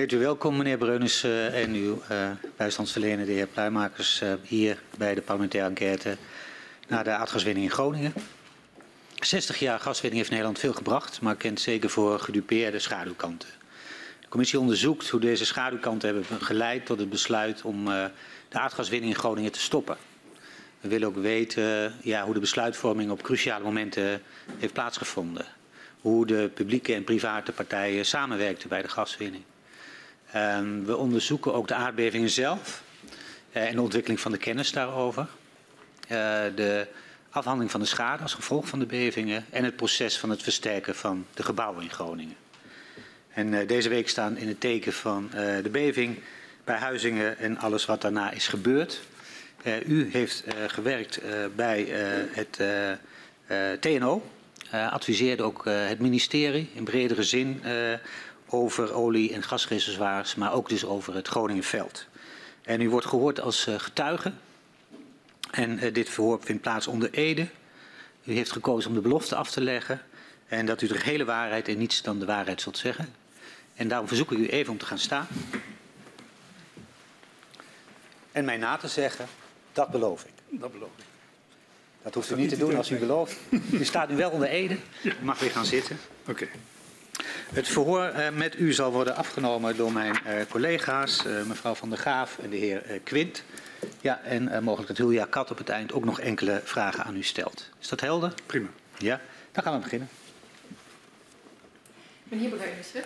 Heet u welkom, meneer Breunis uh, en uw uh, bijstandsverlener, de heer Pluimakers, uh, hier bij de parlementaire enquête naar de aardgaswinning in Groningen. 60 jaar gaswinning heeft Nederland veel gebracht, maar kent zeker voor gedupeerde schaduwkanten. De commissie onderzoekt hoe deze schaduwkanten hebben geleid tot het besluit om de aardgaswinning in Groningen te stoppen. We willen ook weten ja, hoe de besluitvorming op cruciale momenten heeft plaatsgevonden. Hoe de publieke en private partijen samenwerkten bij de gaswinning. Um, we onderzoeken ook de aardbevingen zelf uh, en de ontwikkeling van de kennis daarover. Uh, de afhandeling van de schade als gevolg van de bevingen en het proces van het versterken van de gebouwen in Groningen. En uh, deze week staan in het teken van de beving bij Huizingen en alles wat daarna is gebeurd. u heeft gewerkt bij het TNO, adviseerde ook het ministerie in bredere zin over olie- en gasreservoirs, maar ook dus over het Groningenveld. En u wordt gehoord als uh, getuige. En uh, dit verhoor vindt plaats onder Ede. U heeft gekozen om de belofte af te leggen. En dat u de gehele waarheid en niets dan de waarheid zult zeggen. En daarom verzoek ik u even om te gaan staan. En mij na te zeggen, dat beloof ik. Dat beloof ik. Dat hoeft u niet te doen als u belooft. U staat nu wel onder Ede. U mag weer gaan zitten. Oké. Okay. Het verhoor uh, met u zal worden afgenomen door mijn uh, collega's, uh, mevrouw Van der Graaf en de heer Quint. Ja, en mogelijk dat Julia Kat op het eind ook nog enkele vragen aan u stelt. Is dat helder? Prima. Ja, dan gaan we beginnen. Meneer Bruinissen,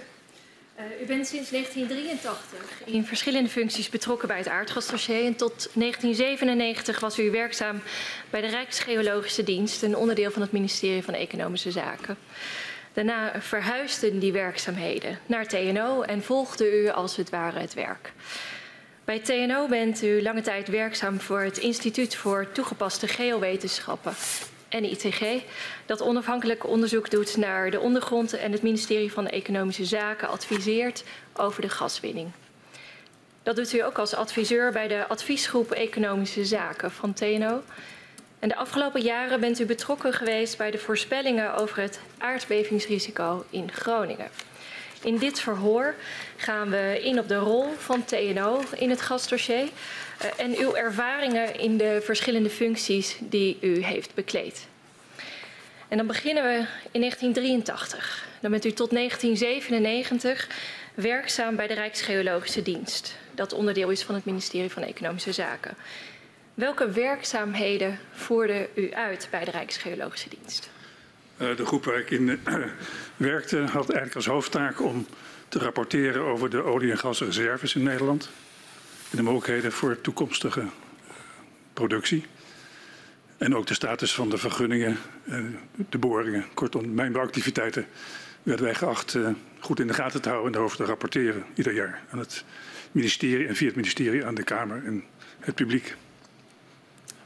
u bent sinds 1983 in verschillende functies betrokken bij het aardgasdossier. En tot 1997 was u werkzaam bij de Rijksgeologische Dienst, een onderdeel van het ministerie van Economische Zaken. Daarna verhuisden die werkzaamheden naar TNO en volgde u als het ware het werk. Bij TNO bent u lange tijd werkzaam voor het Instituut voor Toegepaste Geowetenschappen NITG, dat onafhankelijk onderzoek doet naar de ondergrond en het ministerie van Economische Zaken adviseert over de gaswinning. Dat doet u ook als adviseur bij de adviesgroep Economische Zaken van TNO de afgelopen jaren bent u betrokken geweest bij de voorspellingen over het aardbevingsrisico in Groningen. In dit verhoor gaan we in op de rol van TNO in het gasdossier uh, en uw ervaringen in de verschillende functies die u heeft bekleed. En dan beginnen we in 1983. Dan bent u tot 1997 werkzaam bij de Rijksgeologische Dienst, dat onderdeel is van het ministerie van Economische Zaken. Welke werkzaamheden voerde u uit bij de Rijksgeologische Dienst? Uh, de groep waar ik in uh, werkte had eigenlijk als hoofdtaak om te rapporteren over de olie- en gasreserves in Nederland. En de mogelijkheden voor toekomstige uh, productie. En ook de status van de vergunningen, de boringen. Kortom, mijnbouwactiviteiten werden wij geacht goed in de gaten te houden en daarover te rapporteren ieder jaar aan het ministerie en via het ministerie aan de Kamer en het publiek.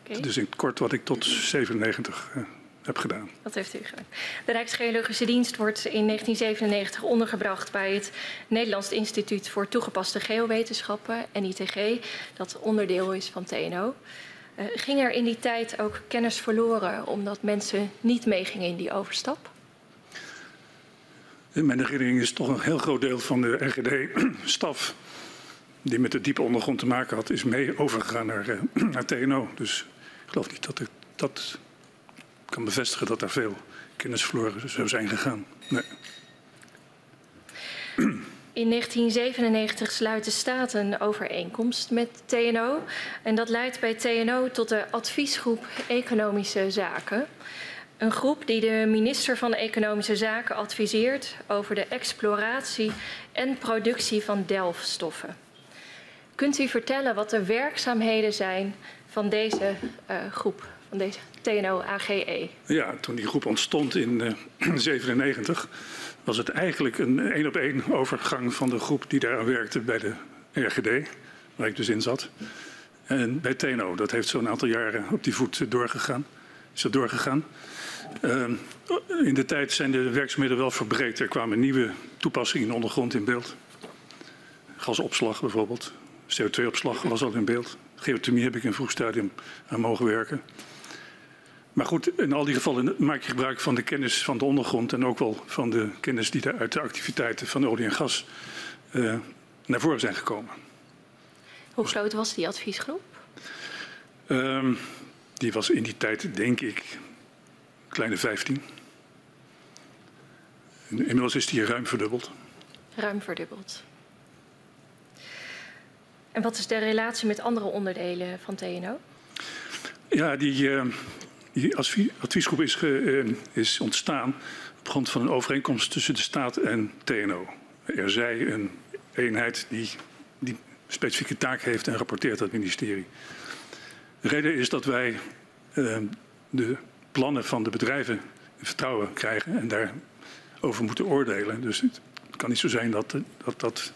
Okay. Dus in het kort wat ik tot 97 uh, heb gedaan. Dat heeft u gedaan. De Rijksgeologische Dienst wordt in 1997 ondergebracht bij het Nederlands Instituut voor Toegepaste Geowetenschappen, NITG, dat onderdeel is van TNO. Uh, ging er in die tijd ook kennis verloren omdat mensen niet meegingen in die overstap? In mijn herinnering is toch een heel groot deel van de RGD-staf die met de diepe ondergrond te maken had, is mee overgegaan naar, uh, naar TNO. Dus ik geloof niet dat ik dat kan bevestigen dat daar veel kennis verloren zou zijn gegaan. Nee. In 1997 sluit de staat een overeenkomst met TNO. En dat leidt bij TNO tot de adviesgroep Economische Zaken. Een groep die de minister van Economische Zaken adviseert over de exploratie en productie van delfstoffen. Kunt u vertellen wat de werkzaamheden zijn van deze uh, groep, van deze TNO-AGE? Ja, toen die groep ontstond in 1997 uh, was het eigenlijk een één op één overgang van de groep die daar werkte bij de RGD, waar ik dus in zat. En bij TNO, dat heeft zo'n aantal jaren op die voet doorgegaan. Is dat doorgegaan. Uh, in de tijd zijn de werkzaamheden wel verbreed. Er kwamen nieuwe toepassingen in de ondergrond in beeld. Gasopslag bijvoorbeeld. CO2-opslag was al in beeld. Geothermie heb ik in een vroeg stadium aan mogen werken. Maar goed, in al die gevallen maak je gebruik van de kennis van de ondergrond en ook wel van de kennis die daar uit de activiteiten van olie en gas uh, naar voren zijn gekomen. Hoe groot was die adviesgroep? Um, die was in die tijd, denk ik, een kleine 15. Inmiddels is die ruim verdubbeld. Ruim verdubbeld. En wat is de relatie met andere onderdelen van TNO? Ja, die, uh, die adviesgroep is, ge, uh, is ontstaan op grond van een overeenkomst tussen de staat en TNO. Er zij een eenheid die, die specifieke taak heeft en rapporteert aan het ministerie. De reden is dat wij uh, de plannen van de bedrijven in vertrouwen krijgen en daarover moeten oordelen. Dus het kan niet zo zijn dat dat, dat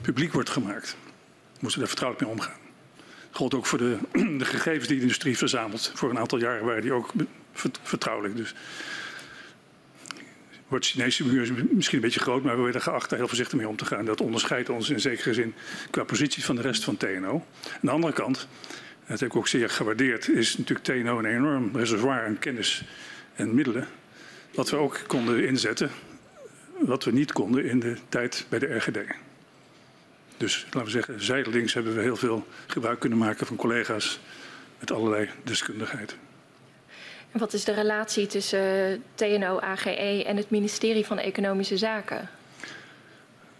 publiek wordt gemaakt. We moeten daar vertrouwelijk mee omgaan. Dat geldt ook voor de, de, gegevens die de industrie verzamelt. Voor een aantal jaren waren die ook vertrouwelijk. Dus wordt Chinese muur misschien een beetje groot, maar we werden geacht daar heel voorzichtig mee om te gaan. Dat onderscheidt ons in zekere zin qua positie van de rest van TNO. Aan de andere kant, dat heb ik ook zeer gewaardeerd, is natuurlijk TNO een enorm reservoir aan kennis en middelen. Wat we ook konden inzetten, wat we niet konden in de tijd bij de RGD. Dus laten we zeggen, zijdelings hebben we heel veel gebruik kunnen maken van collega's met allerlei deskundigheid. En wat is de relatie tussen uh, TNO, AGE en het ministerie van Economische Zaken?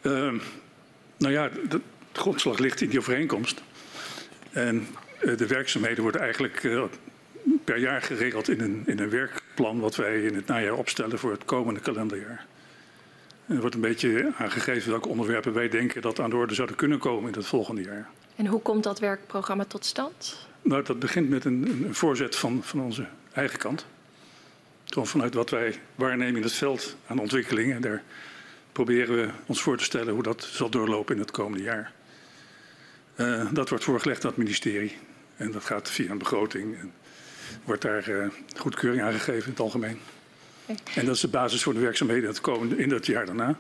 Uh, nou ja, de grondslag ligt in die overeenkomst. En uh, de werkzaamheden worden eigenlijk uh, per jaar geregeld in een, in een werkplan wat wij in het najaar opstellen voor het komende kalenderjaar. En er wordt een beetje aangegeven welke onderwerpen wij denken dat aan de orde zouden kunnen komen in het volgende jaar. En hoe komt dat werkprogramma tot stand? Nou, dat begint met een, een voorzet van, van onze eigen kant. Gewoon vanuit wat wij waarnemen in het veld aan ontwikkelingen. Daar proberen we ons voor te stellen hoe dat zal doorlopen in het komende jaar. Uh, dat wordt voorgelegd aan het ministerie. En dat gaat via een begroting. En wordt daar uh, goedkeuring aangegeven in het algemeen. En dat is de basis voor de werkzaamheden in het, komende, in dat jaar daarna.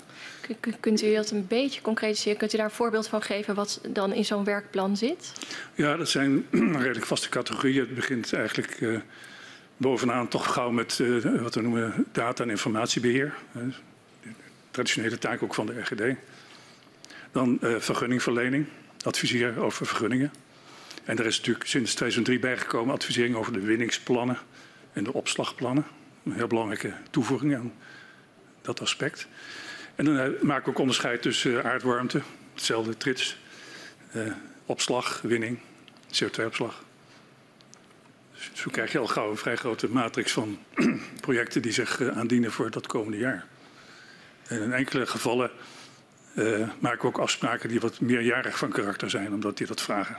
Kunt u dat een beetje concretiseren? Kunt u daar een voorbeeld van geven wat dan in zo'n werkplan zit? Ja, dat zijn redelijk vaste categorieën. Het begint eigenlijk uh, bovenaan toch gauw met uh, wat we noemen data- en informatiebeheer. Uh, traditionele taak ook van de RGD. Dan vergunningverlening, adviseren over vergunningen. En er is natuurlijk sinds 2003 bijgekomen advisering over de winningsplannen en de opslagplannen heel belangrijke toevoeging aan dat aspect. En dan uh, maken we ook onderscheid tussen uh, aardwarmte, hetzelfde trits, uh, opslag, winning, CO2-opslag. Dus zo krijg je al gauw een vrij grote matrix van projecten die zich aandienen voor dat komende jaar. En in enkele gevallen maken we ook afspraken die wat meerjarig van karakter zijn, omdat die dat vragen.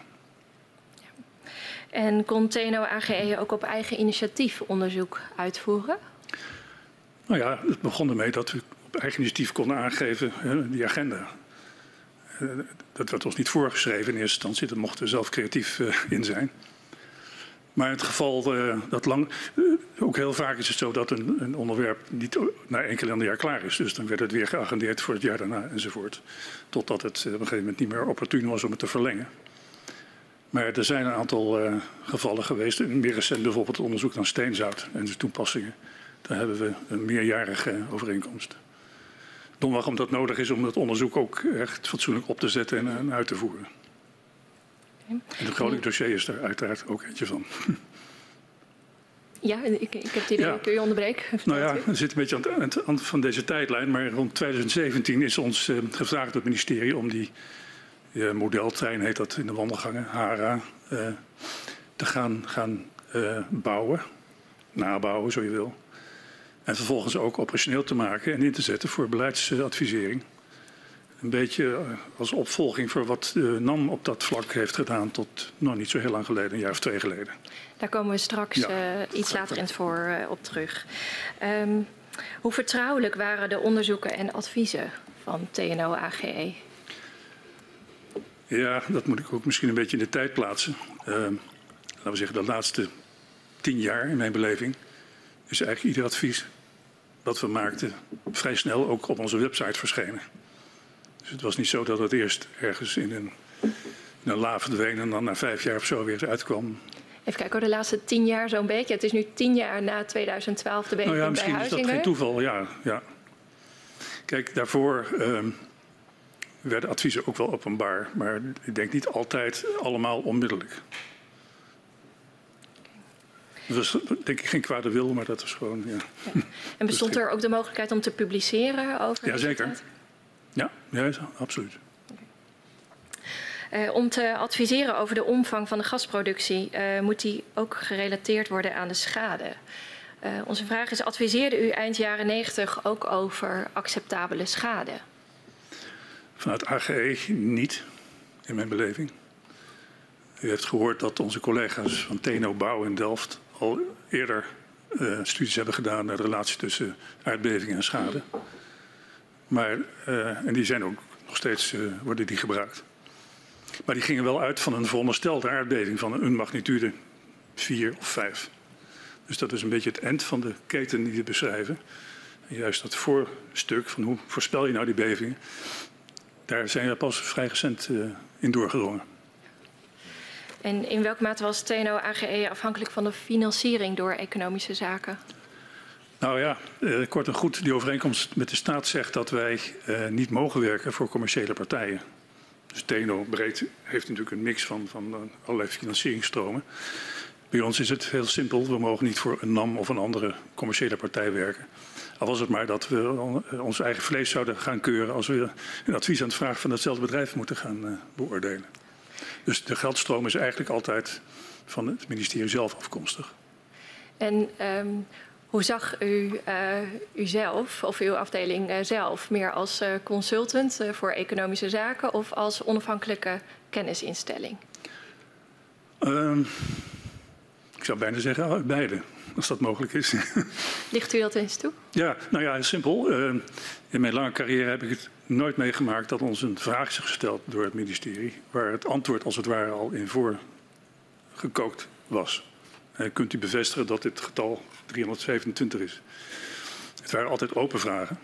En kon TNO-AGE ook op eigen initiatief onderzoek uitvoeren? Nou ja, het begon ermee dat we op eigen initiatief konden aangeven die agenda. Uh, dat werd ons niet voorgeschreven in eerste instantie, daar mochten we zelf creatief uh, in zijn. Maar het geval uh, dat lang, ook heel vaak is het zo dat een, onderwerp niet na enkele jaar klaar is. Dus dan werd het weer geagendeerd voor het jaar daarna enzovoort. Totdat het op een gegeven moment niet meer opportun was om het te verlengen. Maar er zijn een aantal uh, gevallen geweest. Meer recent bijvoorbeeld het onderzoek naar steenzout en de toepassingen. Daar hebben we een meerjarige overeenkomst. Dan waarom dat nodig is om het onderzoek ook echt fatsoenlijk op te zetten en, en uit te voeren. En het Groningen dossier is er uiteraard ook eentje van. Ja, ik, ik heb die idee. Ja. Kun je onderbreken? Nou ja, we zitten een beetje aan het eind van deze tijdlijn. Maar rond 2017 is ons uh, gevraagd door het ministerie om die uh, modeltrein, heet dat in de wandelgangen, HARA, uh, te gaan, gaan uh, bouwen. Nabouwen, zo je wil. En vervolgens ook operationeel te maken en in te zetten voor beleidsadvisering. Een beetje als opvolging voor wat de NAM op dat vlak heeft gedaan tot nog niet zo heel lang geleden, een jaar of twee geleden. Daar komen we straks ja. uh, iets later in het voor uh, op terug. Um, hoe vertrouwelijk waren de onderzoeken en adviezen van TNO-AGE? Ja, dat moet ik ook misschien een beetje in de tijd plaatsen. Uh, laten we zeggen, de laatste tien jaar in mijn beleving is eigenlijk ieder advies wat we maakten vrij snel ook op onze website verschenen. Dus het was niet zo dat het eerst ergens in een, in een la verdween en dan na vijf jaar of zo weer uitkwam. Even kijken, de laatste tien jaar zo'n beetje. Het is nu tien jaar na 2012 de beëdiging nou ja, misschien is dat geen toeval, ja. ja. Kijk, daarvoor uh, werden adviezen ook wel openbaar. Maar ik denk niet altijd allemaal onmiddellijk. Dat was denk ik geen kwade wil, maar dat was gewoon. Ja. Ja. En bestond er ook de mogelijkheid om te publiceren over? Jazeker. Ja, ja, absoluut. Uh, om te adviseren over de omvang van de gasproductie uh, moet die ook gerelateerd worden aan de schade. Uh, onze vraag is, adviseerde u eind jaren 90 ook over acceptabele schade? Vanuit AGE niet, in mijn beleving. U heeft gehoord dat onze collega's van TNO Bouw in Delft al eerder uh, studies hebben gedaan naar de relatie tussen aardbeving en schade. Maar, uh, en die zijn ook nog steeds, uh, worden die gebruikt. Maar die gingen wel uit van een veronderstelde aardbeving van een magnitude 4 of 5. Dus dat is een beetje het eind van de keten die we beschrijven. En juist dat voorstuk van hoe voorspel je nou die bevingen, daar zijn we pas vrij recent uh, in doorgedrongen. En in welke mate was TNO-AGE afhankelijk van de financiering door economische zaken? Nou ja, eh, kort en goed, die overeenkomst met de staat zegt dat wij eh, niet mogen werken voor commerciële partijen. Dus TNO breed heeft natuurlijk een mix van, van allerlei financieringstromen. Bij ons is het heel simpel. We mogen niet voor een NAM of een andere commerciële partij werken. Al was het maar dat we ons eigen vlees zouden gaan keuren als we een advies aan het vragen van datzelfde bedrijf moeten gaan uh, beoordelen. Dus de geldstroom is eigenlijk altijd van het ministerie zelf afkomstig. En um, hoe zag u uh, uzelf of uw afdeling uh, zelf? Meer als uh, consultant voor economische zaken of als onafhankelijke kennisinstelling? Um, ik zou bijna zeggen beide, als dat mogelijk is. Ligt u dat eens toe? Ja, nou ja, simpel. in mijn lange carrière heb ik het nooit meegemaakt dat ons een vraag is gesteld door het ministerie, waar het antwoord als het ware al in voorgekookt was. En kunt u bevestigen dat dit getal 327 is? Het waren altijd open vragen.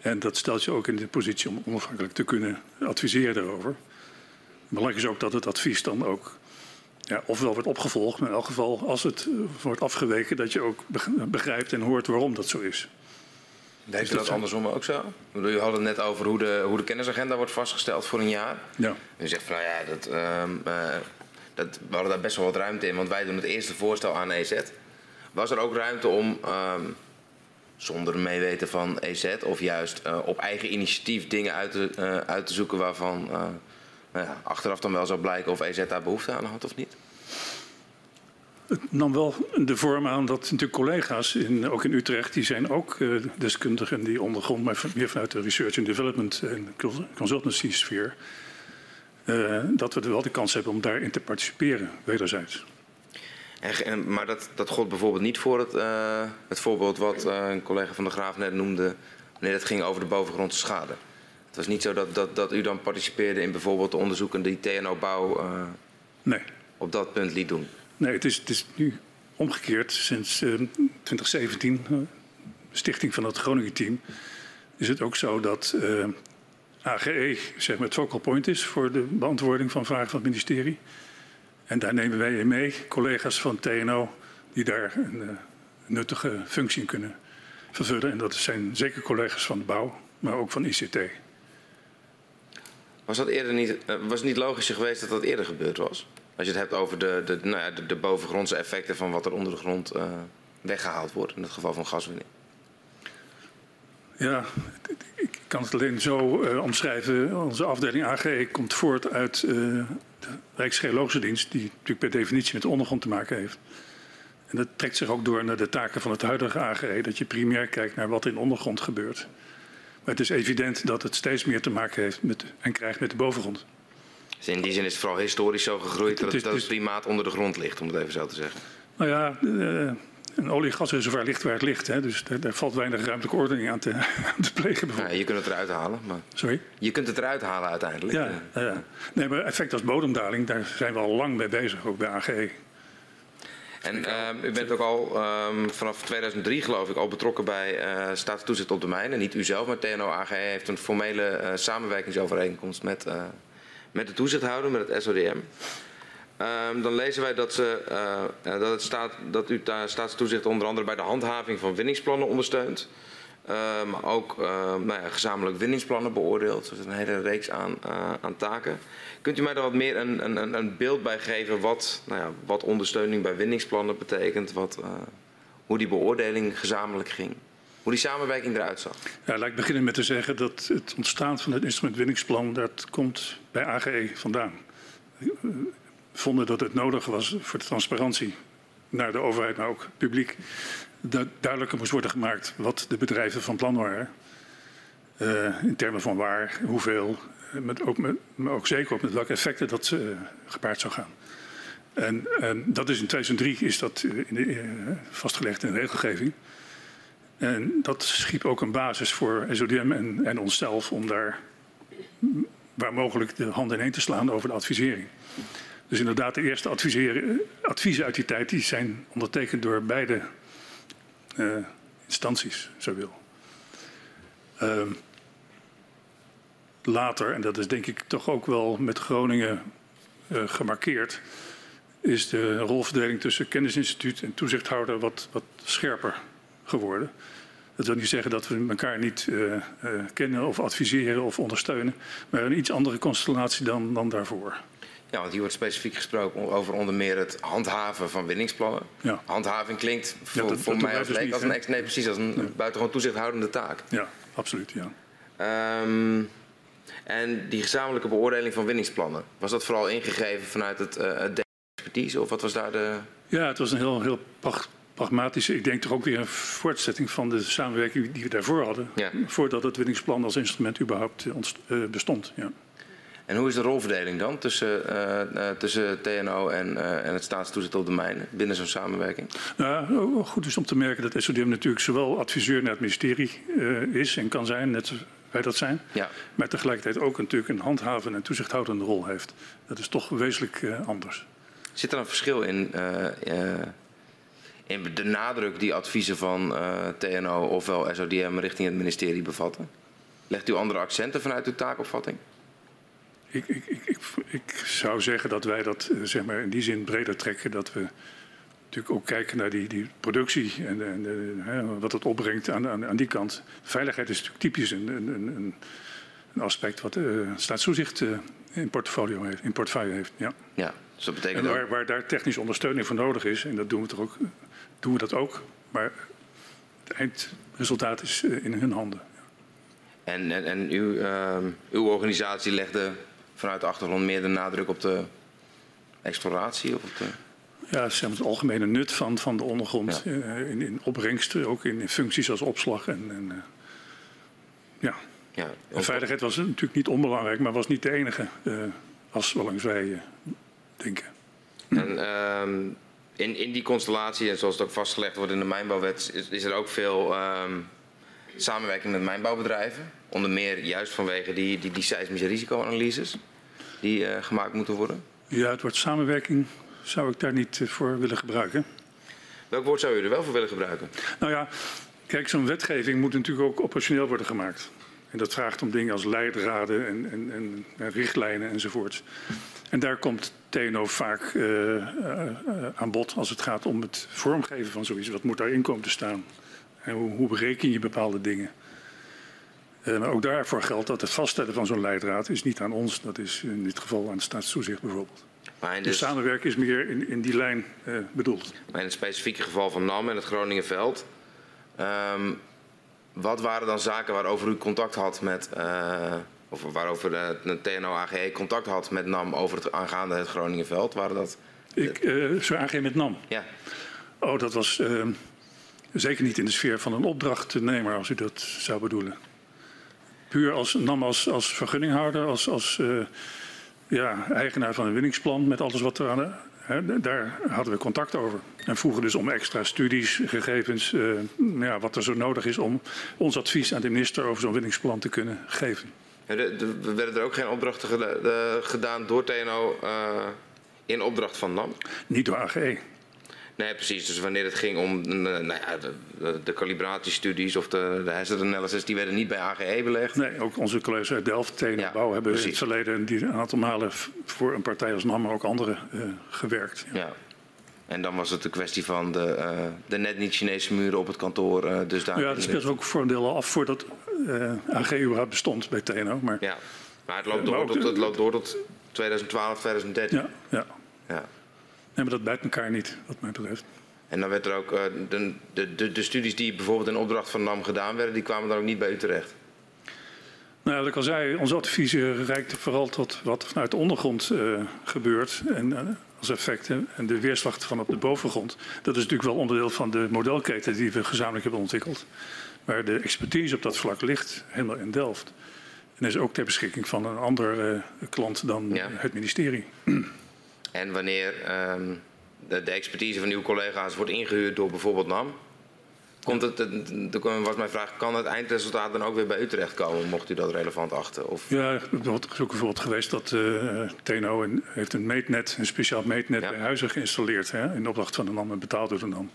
En dat stelt je ook in de positie om onafhankelijk te kunnen adviseren daarover. Belangrijk is ook dat het advies dan ook ja, ofwel wordt opgevolgd, maar in elk geval als het wordt afgeweken, dat je ook begrijpt en hoort waarom dat zo is. Deed u dat andersom ook zo? U had het net over hoe de, hoe de kennisagenda wordt vastgesteld voor een jaar. Ja. U zegt van nou ja, dat, uh, dat, we hadden daar best wel wat ruimte in, want wij doen het eerste voorstel aan EZ. Was er ook ruimte om, um, zonder meeweten van EZ, of juist uh, op eigen initiatief dingen uit te, uh, uit te zoeken waarvan nou ja, achteraf dan wel zou blijken of EZ daar behoefte aan had of niet? Het nam wel de vorm aan dat natuurlijk collega's, in, ook in Utrecht, die zijn ook uh, deskundigen die ondergrond, maar meer vanuit de research and development en consultancy sfeer, uh, dat we wel de kans hebben om daarin te participeren, wederzijds. En, en, maar dat, dat gold bijvoorbeeld niet voor het, uh, het voorbeeld wat een collega van de Graaf net noemde, wanneer het ging over de bovengrondse schade. Het was niet zo dat, dat, dat u dan participeerde in bijvoorbeeld de onderzoeken die TNO-bouw nee. op dat punt liet doen. Nee, het is, het is nu omgekeerd. Sinds uh, 2017, uh, stichting van het Groningen-team, is het ook zo dat AGE zeg maar, het focal point is voor de beantwoording van vragen van het ministerie. En daar nemen wij in mee collega's van TNO die daar een nuttige functie in kunnen vervullen. En dat zijn zeker collega's van de bouw, maar ook van ICT. Was, dat eerder niet, uh, was niet logisch geweest dat dat eerder gebeurd was? Als je het hebt over de, de, nou ja, de, bovengrondse effecten van wat er onder de grond uh, weggehaald wordt, in het geval van gaswinning. Ja, ik kan het alleen zo uh, omschrijven. Onze afdeling AG komt voort uit de Rijksgeologische Dienst, die natuurlijk per definitie met de ondergrond te maken heeft. En dat trekt zich ook door naar de taken van het huidige AGE, dat je primair kijkt naar wat in de ondergrond gebeurt. Maar het is evident dat het steeds meer te maken heeft met, en krijgt met de bovengrond. Dus in die zin is het vooral historisch zo gegroeid dat het, dat het primaat onder de grond ligt, om het even zo te zeggen. Nou ja, uh, een olie- en gasreservoir ligt waar het ligt. Hè, dus daar, daar, valt weinig ruimtelijke ordening aan te, aan te plegen. Ja, je kunt het eruit halen. Maar... Sorry? Je kunt het eruit halen uiteindelijk. Ja, ja. ja. Nee, maar effect als bodemdaling, daar zijn we al lang mee bezig, ook bij AGE. En uh, u bent ook al um, vanaf 2003 geloof ik al betrokken bij uh, staatstoezicht op de mijnen. Niet u zelf, maar TNO AGE heeft een formele uh, samenwerkingsovereenkomst met met de toezichthouder, met het SODM. Um, dan lezen wij dat, ze, uh, dat, het staat, dat u staatstoezicht onder andere bij de handhaving van winningsplannen ondersteunt. Eh, maar ook uh, nou ja, gezamenlijk winningsplannen beoordeeld. Dus een hele reeks aan, uh, aan taken. Kunt u mij daar wat meer een, een, een beeld bij geven wat, nou ja, wat ondersteuning bij winningsplannen betekent? Wat, hoe die beoordeling gezamenlijk ging? Hoe die samenwerking eruit zag? Ja, laat ik beginnen met te zeggen dat het ontstaan van het instrument winningsplan... dat komt bij AGE vandaan. We vonden dat het nodig was voor de transparantie naar de overheid, maar ook publiek duidelijker moest worden gemaakt wat de bedrijven van plan waren. Uh, in termen van waar, hoeveel, met ook met, maar ook zeker ook met welke effecten dat uh, gepaard zou gaan. En, en, dat is in 2003 is dat in de, uh, vastgelegd in de regelgeving. En dat schiep ook een basis voor SODM en, en onszelf om daar waar mogelijk de handen ineen te slaan over de advisering. Dus inderdaad, de eerste adviezen uit die tijd die zijn ondertekend door beide instanties, zo wil. Uh, later, en dat is denk ik toch ook wel met Groningen uh, gemarkeerd, is de rolverdeling tussen kennisinstituut en toezichthouder wat, wat scherper geworden. Dat wil niet zeggen dat we elkaar niet uh, kennen of adviseren of ondersteunen, maar een iets andere constellatie dan, dan daarvoor. Ja, want hier wordt specifiek gesproken over onder meer het handhaven van winningsplannen. Ja. Handhaving klinkt voor, ja, dat, voor dat mij als, dus niet, als een, nee, precies, als een ja. buitengewoon toezichthoudende taak. Ja, absoluut, ja. Um, en die gezamenlijke beoordeling van winningsplannen, was dat vooral ingegeven vanuit het, uh, het expertise of wat was daar de... Ja, het was een heel, heel pragmatische, ik denk toch ook weer een voortzetting van de samenwerking die we daarvoor hadden. Voordat het winningsplan als instrument überhaupt uh, bestond. Ja. En hoe is de rolverdeling dan tussen, uh, uh, tussen TNO en, uh, en het staatstoezicht op de mijnen binnen zo'n samenwerking? Nou, goed is om te merken dat SODM natuurlijk zowel adviseur naar het ministerie is en kan zijn, net zoals wij dat zijn, ja. maar tegelijkertijd ook natuurlijk een handhaven en toezichthoudende rol heeft. Dat is toch wezenlijk anders. Zit er een verschil in, in de nadruk die adviezen van TNO ofwel SODM richting het ministerie bevatten? Legt u andere accenten vanuit uw taakopvatting? Ik, ik, ik, ik, zou zeggen dat wij dat zeg maar, in die zin breder trekken. Dat we natuurlijk ook kijken naar die, die productie en, en de, hè, wat het opbrengt aan, aan, aan, die kant. Veiligheid is natuurlijk typisch een, een, een, een aspect wat uh, staatstoezicht uh, in, portfolio heeft, in portefeuille heeft. Ja. ja dus dat betekent en waar, waar, daar technische ondersteuning voor nodig is, en dat doen we, toch ook, doen we dat ook. Maar het eindresultaat is in hun handen. En, en, en uw, uh, uw organisatie legde vanuit de achtergrond meer de nadruk op de exploratie? Of op de... Ja, zeg maar het algemene nut van, van de ondergrond ja. uh, in, in opbrengsten, ook in, in, functies als opslag. En, en uh, ja. ja en veiligheid was natuurlijk niet onbelangrijk, maar was niet de enige uh, as waarlangs wij denken. En ehm, in, in die constellatie, en zoals het ook vastgelegd wordt in de mijnbouwwet, is, is er ook veel um, samenwerking met mijnbouwbedrijven. Onder meer juist vanwege die, die, die seismische risicoanalyses die uh, gemaakt moeten worden? Ja, het woord samenwerking zou ik daar niet uh, voor willen gebruiken. Welk woord zou u er wel voor willen gebruiken? Nou ja, kijk, zo'n wetgeving moet natuurlijk ook operationeel worden gemaakt. En dat vraagt om dingen als leidraden en, en, en, en richtlijnen enzovoort. En daar komt TNO vaak uh, aan bod als het gaat om het vormgeven van zoiets. Wat moet daarin komen te staan? En hoe, hoe bereken je bepaalde dingen? Uh, maar ook daarvoor geldt dat het vaststellen van zo'n leidraad is niet aan ons. Dat is in dit geval aan het staatstoezicht bijvoorbeeld. Maar dus... De samenwerking is meer in, in die lijn uh, bedoeld. Maar in het specifieke geval van NAM en het Groningenveld. Um, wat waren dan zaken waarover u contact had met... Uh, of waarover de, de TNO-AGE contact had met NAM over het aangaande het Groningenveld? Waren dat... Ik, uh, zo AG met NAM? Ja. Oh, dat was ehm, zeker niet in de sfeer van een opdrachtnemer, als u dat zou bedoelen puur als, nam als, als vergunninghouder, als, als uh, ja, eigenaar van een winningsplan met alles wat er aan. Hè, daar hadden we contact over. En vroegen dus om extra studies, gegevens, uh, ja, wat er zo nodig is om ons advies aan de minister over zo'n winningsplan te kunnen geven. Ja, de, de, werden er ook geen opdrachten gedaan door TNO uh, in opdracht van NAM? Niet door AGE. Nee, precies. Dus wanneer het ging om eh, nou ja, de, de, de calibratiestudies of de, de hazard analysis, die werden niet bij AGE belegd. Nee, ook onze collega's uit Delft, TNO ja, Bouw, hebben precies. in het verleden die een aantal malen voor een partij als NAM, maar ook andere uh, gewerkt. Ja. En dan was het een kwestie van de, uh, de net niet Chinese muren op het kantoor. Uh, dus daar ja, dat speelt ook voor een deel af voordat uh, AG überhaupt bestond bij TNO. Maar, ja, maar het loopt, door, tot, het loopt door tot 2012, 2013. Ja, ja. Maar dat bijt elkaar niet, wat mij betreft. En dan werd er ook, de, de, de, de studies die bijvoorbeeld in opdracht van NAM gedaan werden, die kwamen dan ook niet bij u terecht? Nou, wat ik al zei, onze advies reikt vooral tot wat vanuit de ondergrond uh, gebeurt. En uh, als effect en de weerslag van op de bovengrond. Dat is natuurlijk wel onderdeel van de modelketen die we gezamenlijk hebben ontwikkeld. Maar de expertise op dat vlak ligt helemaal in Delft. En is ook ter beschikking van een ander uh, klant dan ja. het ministerie. En wanneer um, de, de expertise van uw collega's wordt ingehuurd door bijvoorbeeld NAM, Komt het, toen was mijn vraag, kan het eindresultaat dan ook weer bij u terechtkomen, mocht u dat relevant achten? Of? Ja, er is ook bijvoorbeeld geweest dat uh, TNO een, heeft een meetnet, een speciaal meetnet ja. bij huizen geïnstalleerd, hè, in opdracht van een ander betaald door een NAM.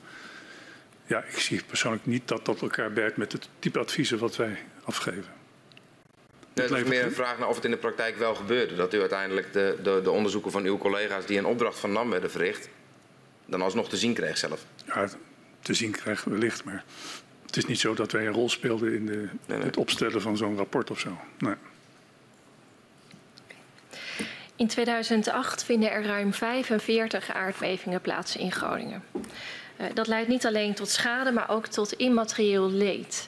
Ja, ik zie persoonlijk niet dat dat elkaar bijt met het type adviezen wat wij afgeven. Nee, dat is meer een vraag naar of het in de praktijk wel gebeurde. Dat u uiteindelijk de, de, de onderzoeken van uw collega's die een opdracht van NAM werden verricht, dan alsnog te zien kreeg zelf. Ja, te zien krijgen wellicht. Maar het is niet zo dat wij een rol speelden in de, nee, nee. het opstellen van zo'n rapport of zo. Nee. In 2008 vinden er ruim 45 aardbevingen plaats in Groningen. Uh, dat leidt niet alleen tot schade, maar ook tot immaterieel leed.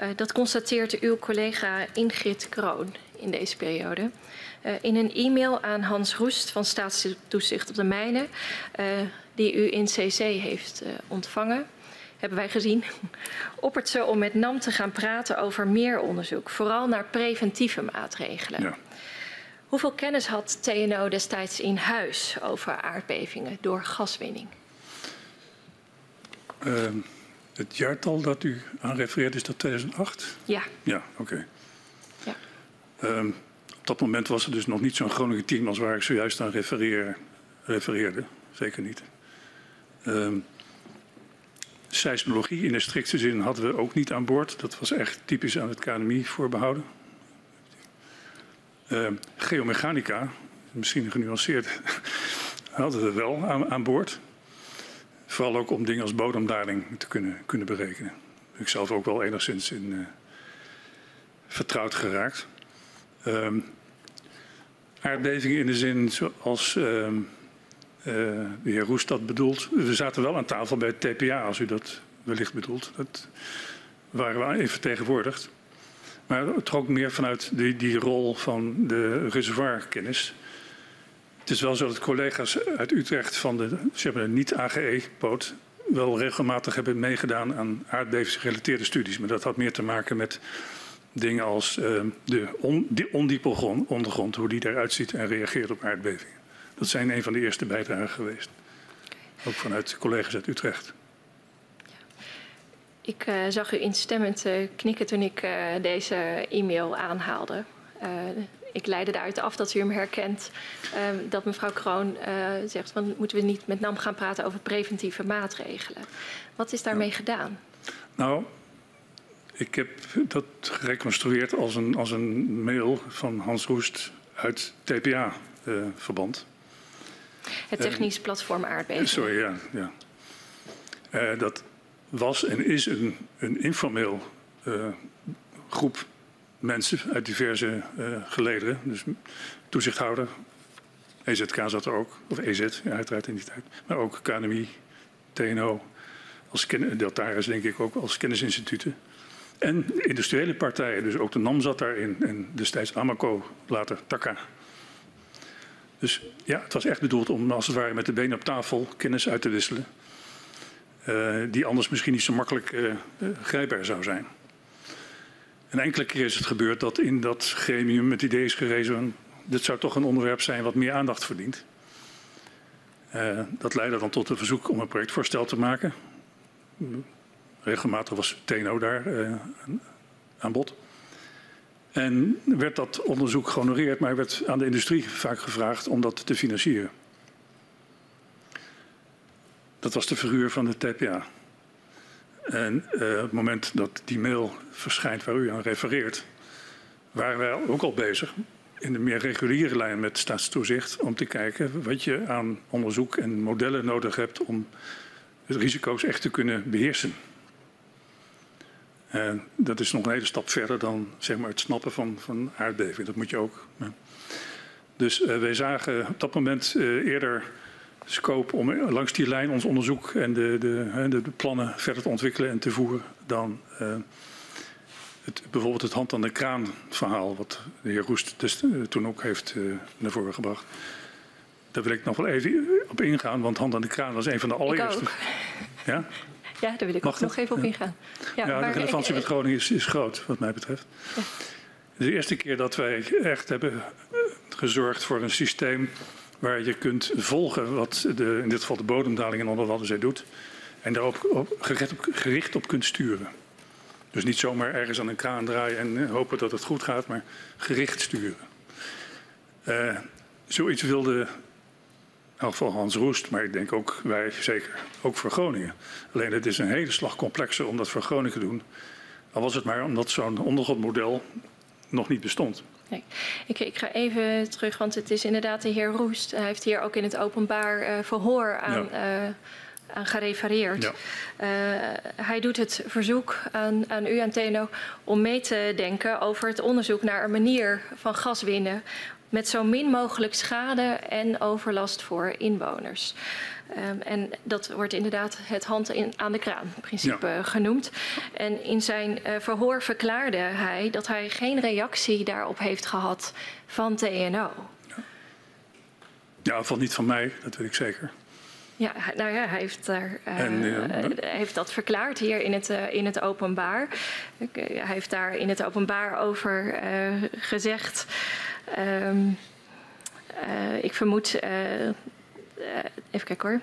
Uh, dat constateert uw collega Ingrid Kroon in deze periode. Uh, in een e-mail aan Hans Roest van Staatstoezicht op de Mijnen, die u in CC heeft ontvangen, hebben wij gezien, oppert ze om met NAM te gaan praten over meer onderzoek, vooral naar preventieve maatregelen. Ja. Hoeveel kennis had TNO destijds in huis over aardbevingen door gaswinning? Uh, het jaartal dat u aan refereert, is dat 2008? Ja. Ja, oké. Okay. Ja. Um, op dat moment was er dus nog niet zo'n Groningen team als waar ik zojuist aan refereer, refereerde. Zeker niet. Um, Seismologie in de strikte zin hadden we ook niet aan boord. Dat was echt typisch aan het KNMI voorbehouden. Uh, geomechanica, misschien genuanceerd, hadden we wel aan, aan, boord. Vooral ook om dingen als bodemdaling te kunnen, kunnen berekenen. Ik zelf ook wel enigszins in uh, vertrouwd geraakt. Um, aardbevingen in de zin zoals uh, uh, de heer Roest dat bedoelt. We zaten wel aan tafel bij het TPA, als u dat wellicht bedoelt. Dat waren we even vertegenwoordigd. Maar het trok meer vanuit die, die rol van de reservoirkennis. Het is wel zo dat collega's uit Utrecht van de, zeg maar, niet-AGE-poot wel regelmatig hebben meegedaan aan aardbevingsgerelateerde studies. Maar dat had meer te maken met dingen als uh, de on, die ondiepe ondergrond, hoe die eruit ziet en reageert op aardbevingen. Dat zijn een van de eerste bijdragen geweest. Ook vanuit collega's uit Utrecht. Ik uh, zag u instemmend uh, knikken toen ik deze e-mail aanhaalde. Ik leidde daaruit af dat u hem herkent. dat mevrouw Kroon zegt, van, moeten we niet met NAM gaan praten over preventieve maatregelen. Wat is daarmee nou, gedaan? Nou, ik heb dat gereconstrueerd als een, als een mail van Hans Roest uit TPA-verband. Het technisch platform aardbeving. Sorry, ja. ja. Uh, dat was en is een, een informeel groep mensen uit diverse uh, gelederen. Dus toezichthouder, EZK zat er ook, of EZ, ja, uiteraard in die tijd. Maar ook KNMI, TNO, als Deltaris denk ik ook als kennisinstituten. En industriële partijen, dus ook de NAM zat daarin. En destijds Amaco, later Taka. Dus ja, het was echt bedoeld om als het ware met de benen op tafel kennis uit te wisselen. Uh, die anders misschien niet zo makkelijk uh, grijpbaar zou zijn. En enkele keer is het gebeurd dat in dat gremium het idee is gerezen... dit zou toch een onderwerp zijn wat meer aandacht verdient. Uh, dat leidde dan tot een verzoek om een projectvoorstel te maken. Regelmatig was TNO daar aan bod. En werd dat onderzoek gehonoreerd, maar werd aan de industrie vaak gevraagd om dat te financieren. Dat was de figuur van de TPA. En uh, op het moment dat die mail verschijnt waar u aan refereert, waren wij ook al bezig in de meer reguliere lijn met staatstoezicht om te kijken wat je aan onderzoek en modellen nodig hebt om de risico's echt te kunnen beheersen. En dat is nog een hele stap verder dan zeg maar, het snappen van, van aardbeving. Dat moet je ook. Dus uh, wij zagen op dat moment uh, eerder scope om langs die lijn ons onderzoek en de, de, de, de plannen verder te ontwikkelen en te voeren dan uh, het, bijvoorbeeld het hand aan de kraan verhaal, wat de heer Roest dus, toen ook heeft naar voren gebracht. Daar wil ik nog wel even op ingaan, want hand aan de kraan was een van de allereerste. Ja? Ja, daar wil ik ook nog even op ingaan. Ja, ja de relevantie met Groningen is, is, groot, wat mij betreft. Ja. De eerste keer dat wij echt hebben gezorgd voor een systeem waar je kunt volgen wat de, in dit geval de bodemdaling in Onderwaddenzee doet. En daarop op, gericht, op, gericht op kunt sturen. Dus niet zomaar ergens aan een kraan draaien en eh, hopen dat het goed gaat, maar gericht sturen. Uh, zoiets wilde in elk Hans Roest, maar ik denk ook wij zeker, ook voor Groningen. Alleen het is een hele slag complexer om dat voor Groningen te doen. Al was het maar omdat zo'n ondergrondmodel nog niet bestond. Nee. Ik, ik, ga even terug, want het is inderdaad de heer Roest. Hij heeft hier ook in het openbaar uh, verhoor aan, ja. uh, aan gerefereerd. Ja. Uh, hij doet het verzoek aan, aan u, aan TNO, om mee te denken over het onderzoek naar een manier van gas winnen met zo min mogelijk schade en overlast voor inwoners. Um, en dat wordt inderdaad het hand in, aan de kraan principe ja. genoemd. En in zijn uh, verhoor verklaarde hij dat hij geen reactie daarop heeft gehad van TNO. Ja, ja van niet van mij, dat weet ik zeker. Ja, nou ja, hij heeft, daar, uh, en, uh, heeft dat verklaard hier in het, uh, in het openbaar. hij heeft daar in het openbaar over gezegd. Um, ik vermoed even kijken hoor.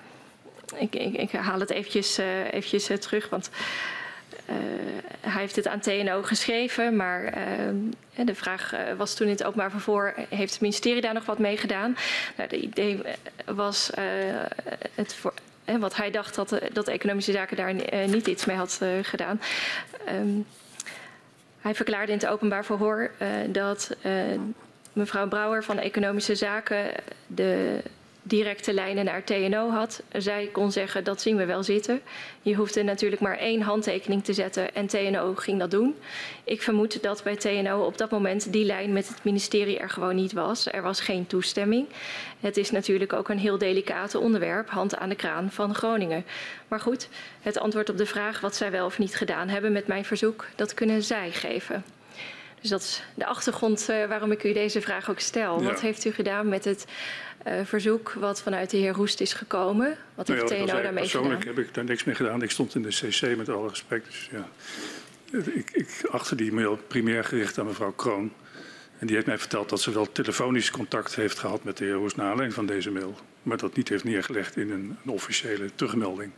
Ik, ik, ik, haal het eventjes, uh, eventjes uh, terug, want hij heeft het aan TNO geschreven, maar de vraag was toen in het openbaar vervoer, heeft het ministerie daar nog wat mee gedaan? Nou, de idee was het voor, wat hij dacht dat, dat economische zaken daar niet iets mee had gedaan. Um, hij verklaarde in het openbaar verhoor dat mevrouw Brouwer van Economische Zaken de directe lijnen naar TNO had. Zij kon zeggen, dat zien we wel zitten. Je hoefde natuurlijk maar één handtekening te zetten en TNO ging dat doen. Ik vermoed dat bij TNO op dat moment die lijn met het ministerie er gewoon niet was. Er was geen toestemming. Het is natuurlijk ook een heel delicate onderwerp, hand aan de kraan van Groningen. Maar goed, het antwoord op de vraag wat zij wel of niet gedaan hebben met mijn verzoek, dat kunnen zij geven. Dus dat is de achtergrond uh, waarom ik u deze vraag ook stel. Ja. Wat heeft u gedaan met het uh, verzoek wat vanuit de heer Roest is gekomen? Wat heeft nou ja, TNO daarmee persoonlijk heb ik daar niks mee gedaan. Ik stond in de CC met alle respect. Dus ja, ik, ik achter die mail primair gericht aan mevrouw Kroon. En die heeft mij verteld dat ze wel telefonisch contact heeft gehad met de heer Roest naar aanleiding van deze mail. Maar dat niet heeft neergelegd in een, een officiële terugmelding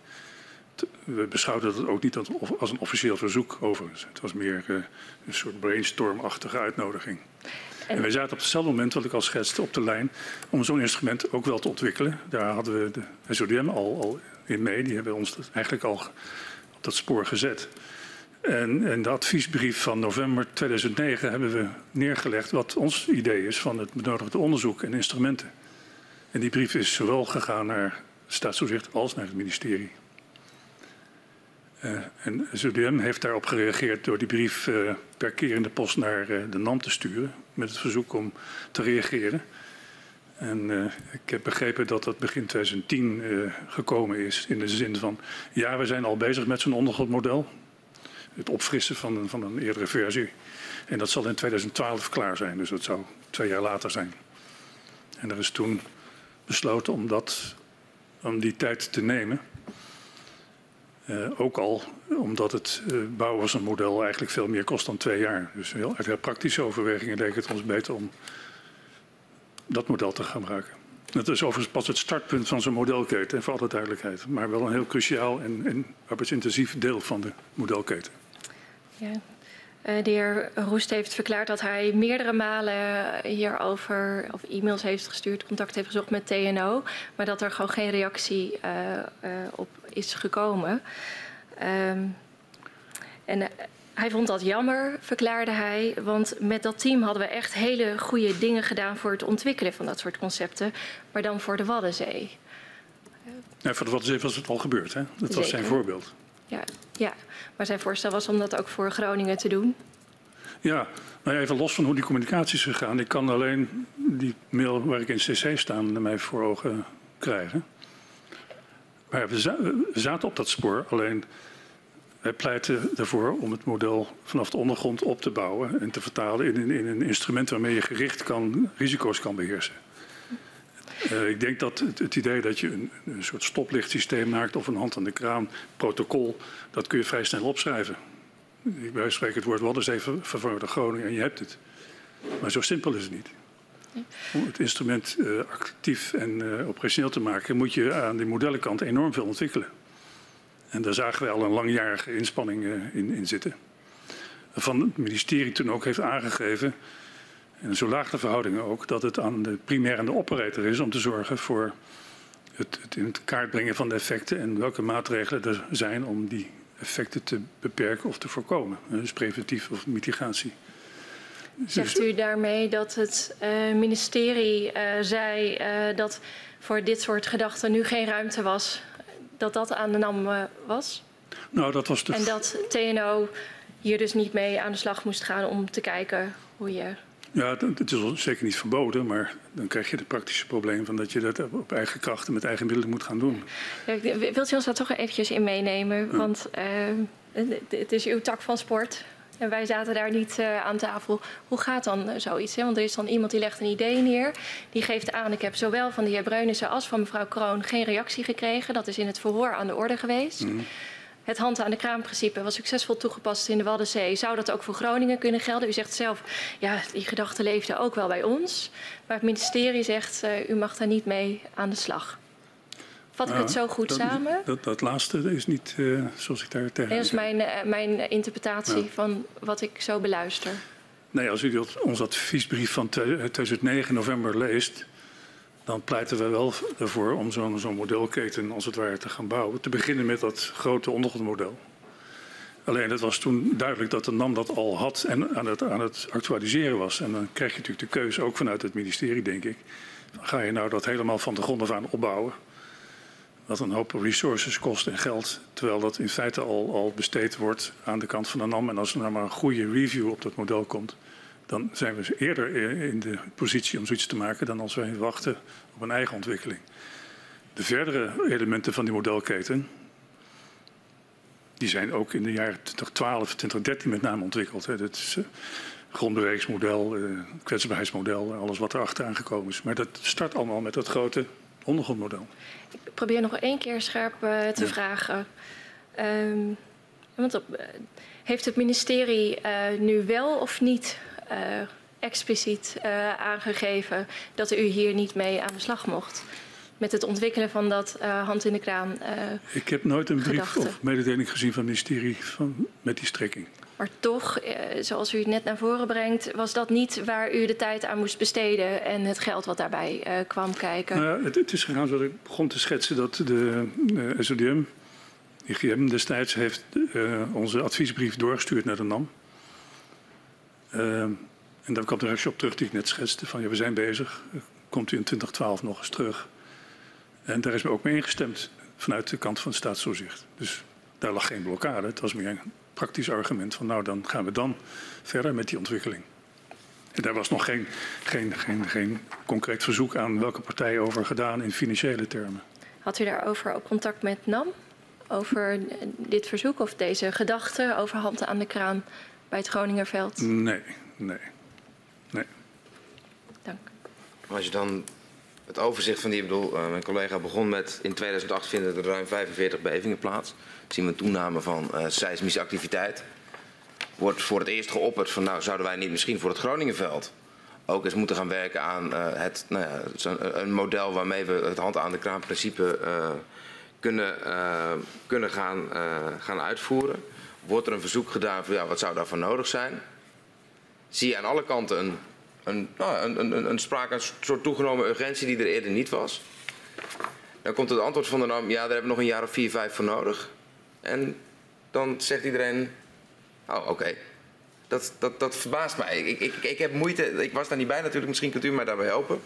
we beschouwden het ook niet als een officieel verzoek overigens. Het was meer uh, een soort brainstormachtige uitnodiging. En, en wij zaten op hetzelfde moment, wat ik al schetste, op de lijn om zo'n instrument ook wel te ontwikkelen. Daar hadden we de SODM al, al in mee. Die hebben ons eigenlijk al op dat spoor gezet. En, en de adviesbrief van november 2009 hebben we neergelegd wat ons idee is van het benodigde onderzoek en instrumenten. En die brief is zowel gegaan naar staatstoezicht als naar het ministerie. Uh, en SUDM heeft daarop gereageerd door die brief uh, per keer in de post naar uh, de NAM te sturen. Met het verzoek om te reageren. En ik heb begrepen dat dat begin 2010 gekomen is. In de zin van, ja, we zijn al bezig met zo'n ondergrondmodel. Het opfrissen van, van een eerdere versie. En dat zal in 2012 klaar zijn. Dus dat zou twee jaar later zijn. En er is toen besloten om, dat, om die tijd te nemen. Uh, ook al omdat het uh, bouwen van een model eigenlijk veel meer kost dan twee jaar. Dus heel, uit heel praktische overwegingen leek het ons beter om dat model te gaan gebruiken. Dat is overigens pas het startpunt van zo'n modelketen, voor alle duidelijkheid. Maar wel een heel cruciaal en, en arbeidsintensief deel van de modelketen. Ja. Uh, de heer Roest heeft verklaard dat hij meerdere malen hierover of e-mails heeft gestuurd, contact heeft gezocht met TNO, maar dat er gewoon geen reactie op is gekomen. Um, en hij vond dat jammer, verklaarde hij. Want met dat team hadden we echt hele goede dingen gedaan voor het ontwikkelen van dat soort concepten. Maar dan voor de Waddenzee. Ja, voor de Waddenzee was het al gebeurd, hè? Dat was zijn voorbeeld. Ja, ja, maar zijn voorstel was om dat ook voor Groningen te doen. Ja, nou even los van hoe die communicatie is gegaan. Ik kan alleen die mail waar ik in CC staan naar mij voor ogen krijgen. Maar we zaten op dat spoor, alleen wij pleiten ervoor om het model vanaf de ondergrond op te bouwen en te vertalen in, in een instrument waarmee je gericht kan, risico's kan beheersen. Uh, ik denk dat het, het idee dat je een, een, soort stoplichtsysteem maakt of een hand aan de kraan protocol, dat kun je vrij snel opschrijven. Wij spreken het woord is even vervangen door Groningen en je hebt het. Maar zo simpel is het niet. Om het instrument uh, actief en uh, operationeel te maken, moet je aan de modellenkant enorm veel ontwikkelen. En daar zagen we al een langjarige inspanning uh, in, in, zitten. Van het ministerie toen ook heeft aangegeven, en zo laag de verhoudingen ook, dat het aan de primair en de operator is om te zorgen voor het, het in het kaart brengen van de effecten en welke maatregelen er zijn om die effecten te beperken of te voorkomen. Dus preventief of mitigatie. Zegt u daarmee dat het uh, ministerie uh, zei uh, dat voor dit soort gedachten nu geen ruimte was? Dat dat aan de NAM was? Nou, dat was de... En dat TNO hier dus niet mee aan de slag moest gaan om te kijken hoe je... Ja, het is zeker niet verboden, maar dan krijg je het praktische probleem van dat je dat op eigen krachten met eigen middelen moet gaan doen. Ja, wilt u ons daar toch eventjes in meenemen? Ja. Want het is uw tak van sport. En wij zaten daar niet uh, aan tafel. Hoe gaat dan uh, zoiets? Hè? Want er is dan iemand die legt een idee neer. Die geeft aan, ik heb zowel van de heer Breunissen als van mevrouw Kroon geen reactie gekregen. Dat is in het verhoor aan de orde geweest. Mm. Het hand aan de kraamprincipe was succesvol toegepast in de Waddenzee. Zou dat ook voor Groningen kunnen gelden? U zegt zelf, ja, die gedachte leefde ook wel bij ons. Maar het ministerie zegt, uh, u mag daar niet mee aan de slag. Vat ik het zo goed dat, samen? Dat, dat, laatste is niet uh, zoals ik daar tegen. Dat is mijn, uh, mijn interpretatie ja. van wat ik zo beluister. Nee, als u ons adviesbrief van 2009 november leest, dan pleiten we wel ervoor om zo'n zo modelketen als het ware te gaan bouwen. Te beginnen met dat grote ondergrondmodel. Alleen het was toen duidelijk dat de NAM dat al had en aan het, aan het actualiseren was. En dan krijg je natuurlijk de keuze ook vanuit het ministerie, denk ik. Ga je nou dat helemaal van de grond af aan opbouwen? Wat een hoop resources kost en geld, terwijl dat in feite al, al besteed wordt aan de kant van de NAM. En als er nou maar een goede review op dat model komt, dan zijn we eerder in de positie om zoiets te maken dan als wij wachten op een eigen ontwikkeling. De verdere elementen van die modelketen, die zijn ook in de jaren 2012, 2013 met name ontwikkeld. Hè. Dat is uh, grondbewegingsmodel, uh, kwetsbaarheidsmodel, alles wat erachter aangekomen is. Maar dat start allemaal met dat grote ondergrondmodel. Ik probeer nog één keer scherp uh, te ja. vragen. Um, want op, uh, heeft het ministerie uh, nu wel of niet expliciet aangegeven dat u hier niet mee aan de slag mocht? Met het ontwikkelen van dat hand in de kraan. Ik heb nooit een brief gedachte. of mededeling gezien van het ministerie van, met die strekking. Maar toch, zoals u het net naar voren brengt, was dat niet waar u de tijd aan moest besteden en het geld wat daarbij uh, kwam kijken? Nou het, is gegaan zoals ik begon te schetsen dat de uh, SODM, IGM destijds, heeft onze adviesbrief doorgestuurd naar de NAM. en daar kwam de reactie op terug die ik net schetste van ja, we zijn bezig, komt u in 2012 nog eens terug. En daar is me ook mee ingestemd vanuit de kant van het. Dus daar lag geen blokkade, het was meer praktisch argument van nou dan gaan we dan verder met die ontwikkeling. En daar was nog geen, geen, geen, geen concreet verzoek aan welke partij over gedaan in financiële termen. Had u daarover ook contact met NAM? Over dit verzoek of deze gedachte over handen aan de kraan bij het Groningerveld? Nee, nee, nee. Dank. Als je dan het overzicht van die, ik bedoel, uh, mijn collega begon met in 2008 vinden er ruim 45 bevingen plaats. Zien we een toename van uh, seismische activiteit. Wordt voor het eerst geopperd van nou zouden wij niet misschien voor het Groningenveld ook eens moeten gaan werken aan uh, het, nou ja, een, een, model waarmee we het hand aan de kraan principe kunnen, kunnen gaan, gaan uitvoeren. Wordt er een verzoek gedaan van ja, wat zou daarvoor nodig zijn? Zie je aan alle kanten een een, nou, een, een, een sprake, een soort toegenomen urgentie die er eerder niet was. Dan komt het antwoord van de NAM, ja, daar hebben we nog een jaar of vier, vijf voor nodig. En dan zegt iedereen, Oh, oké. Dat, dat, dat verbaast mij. Ik, ik, ik heb moeite, ik was daar niet bij natuurlijk, misschien kunt u mij daarbij helpen.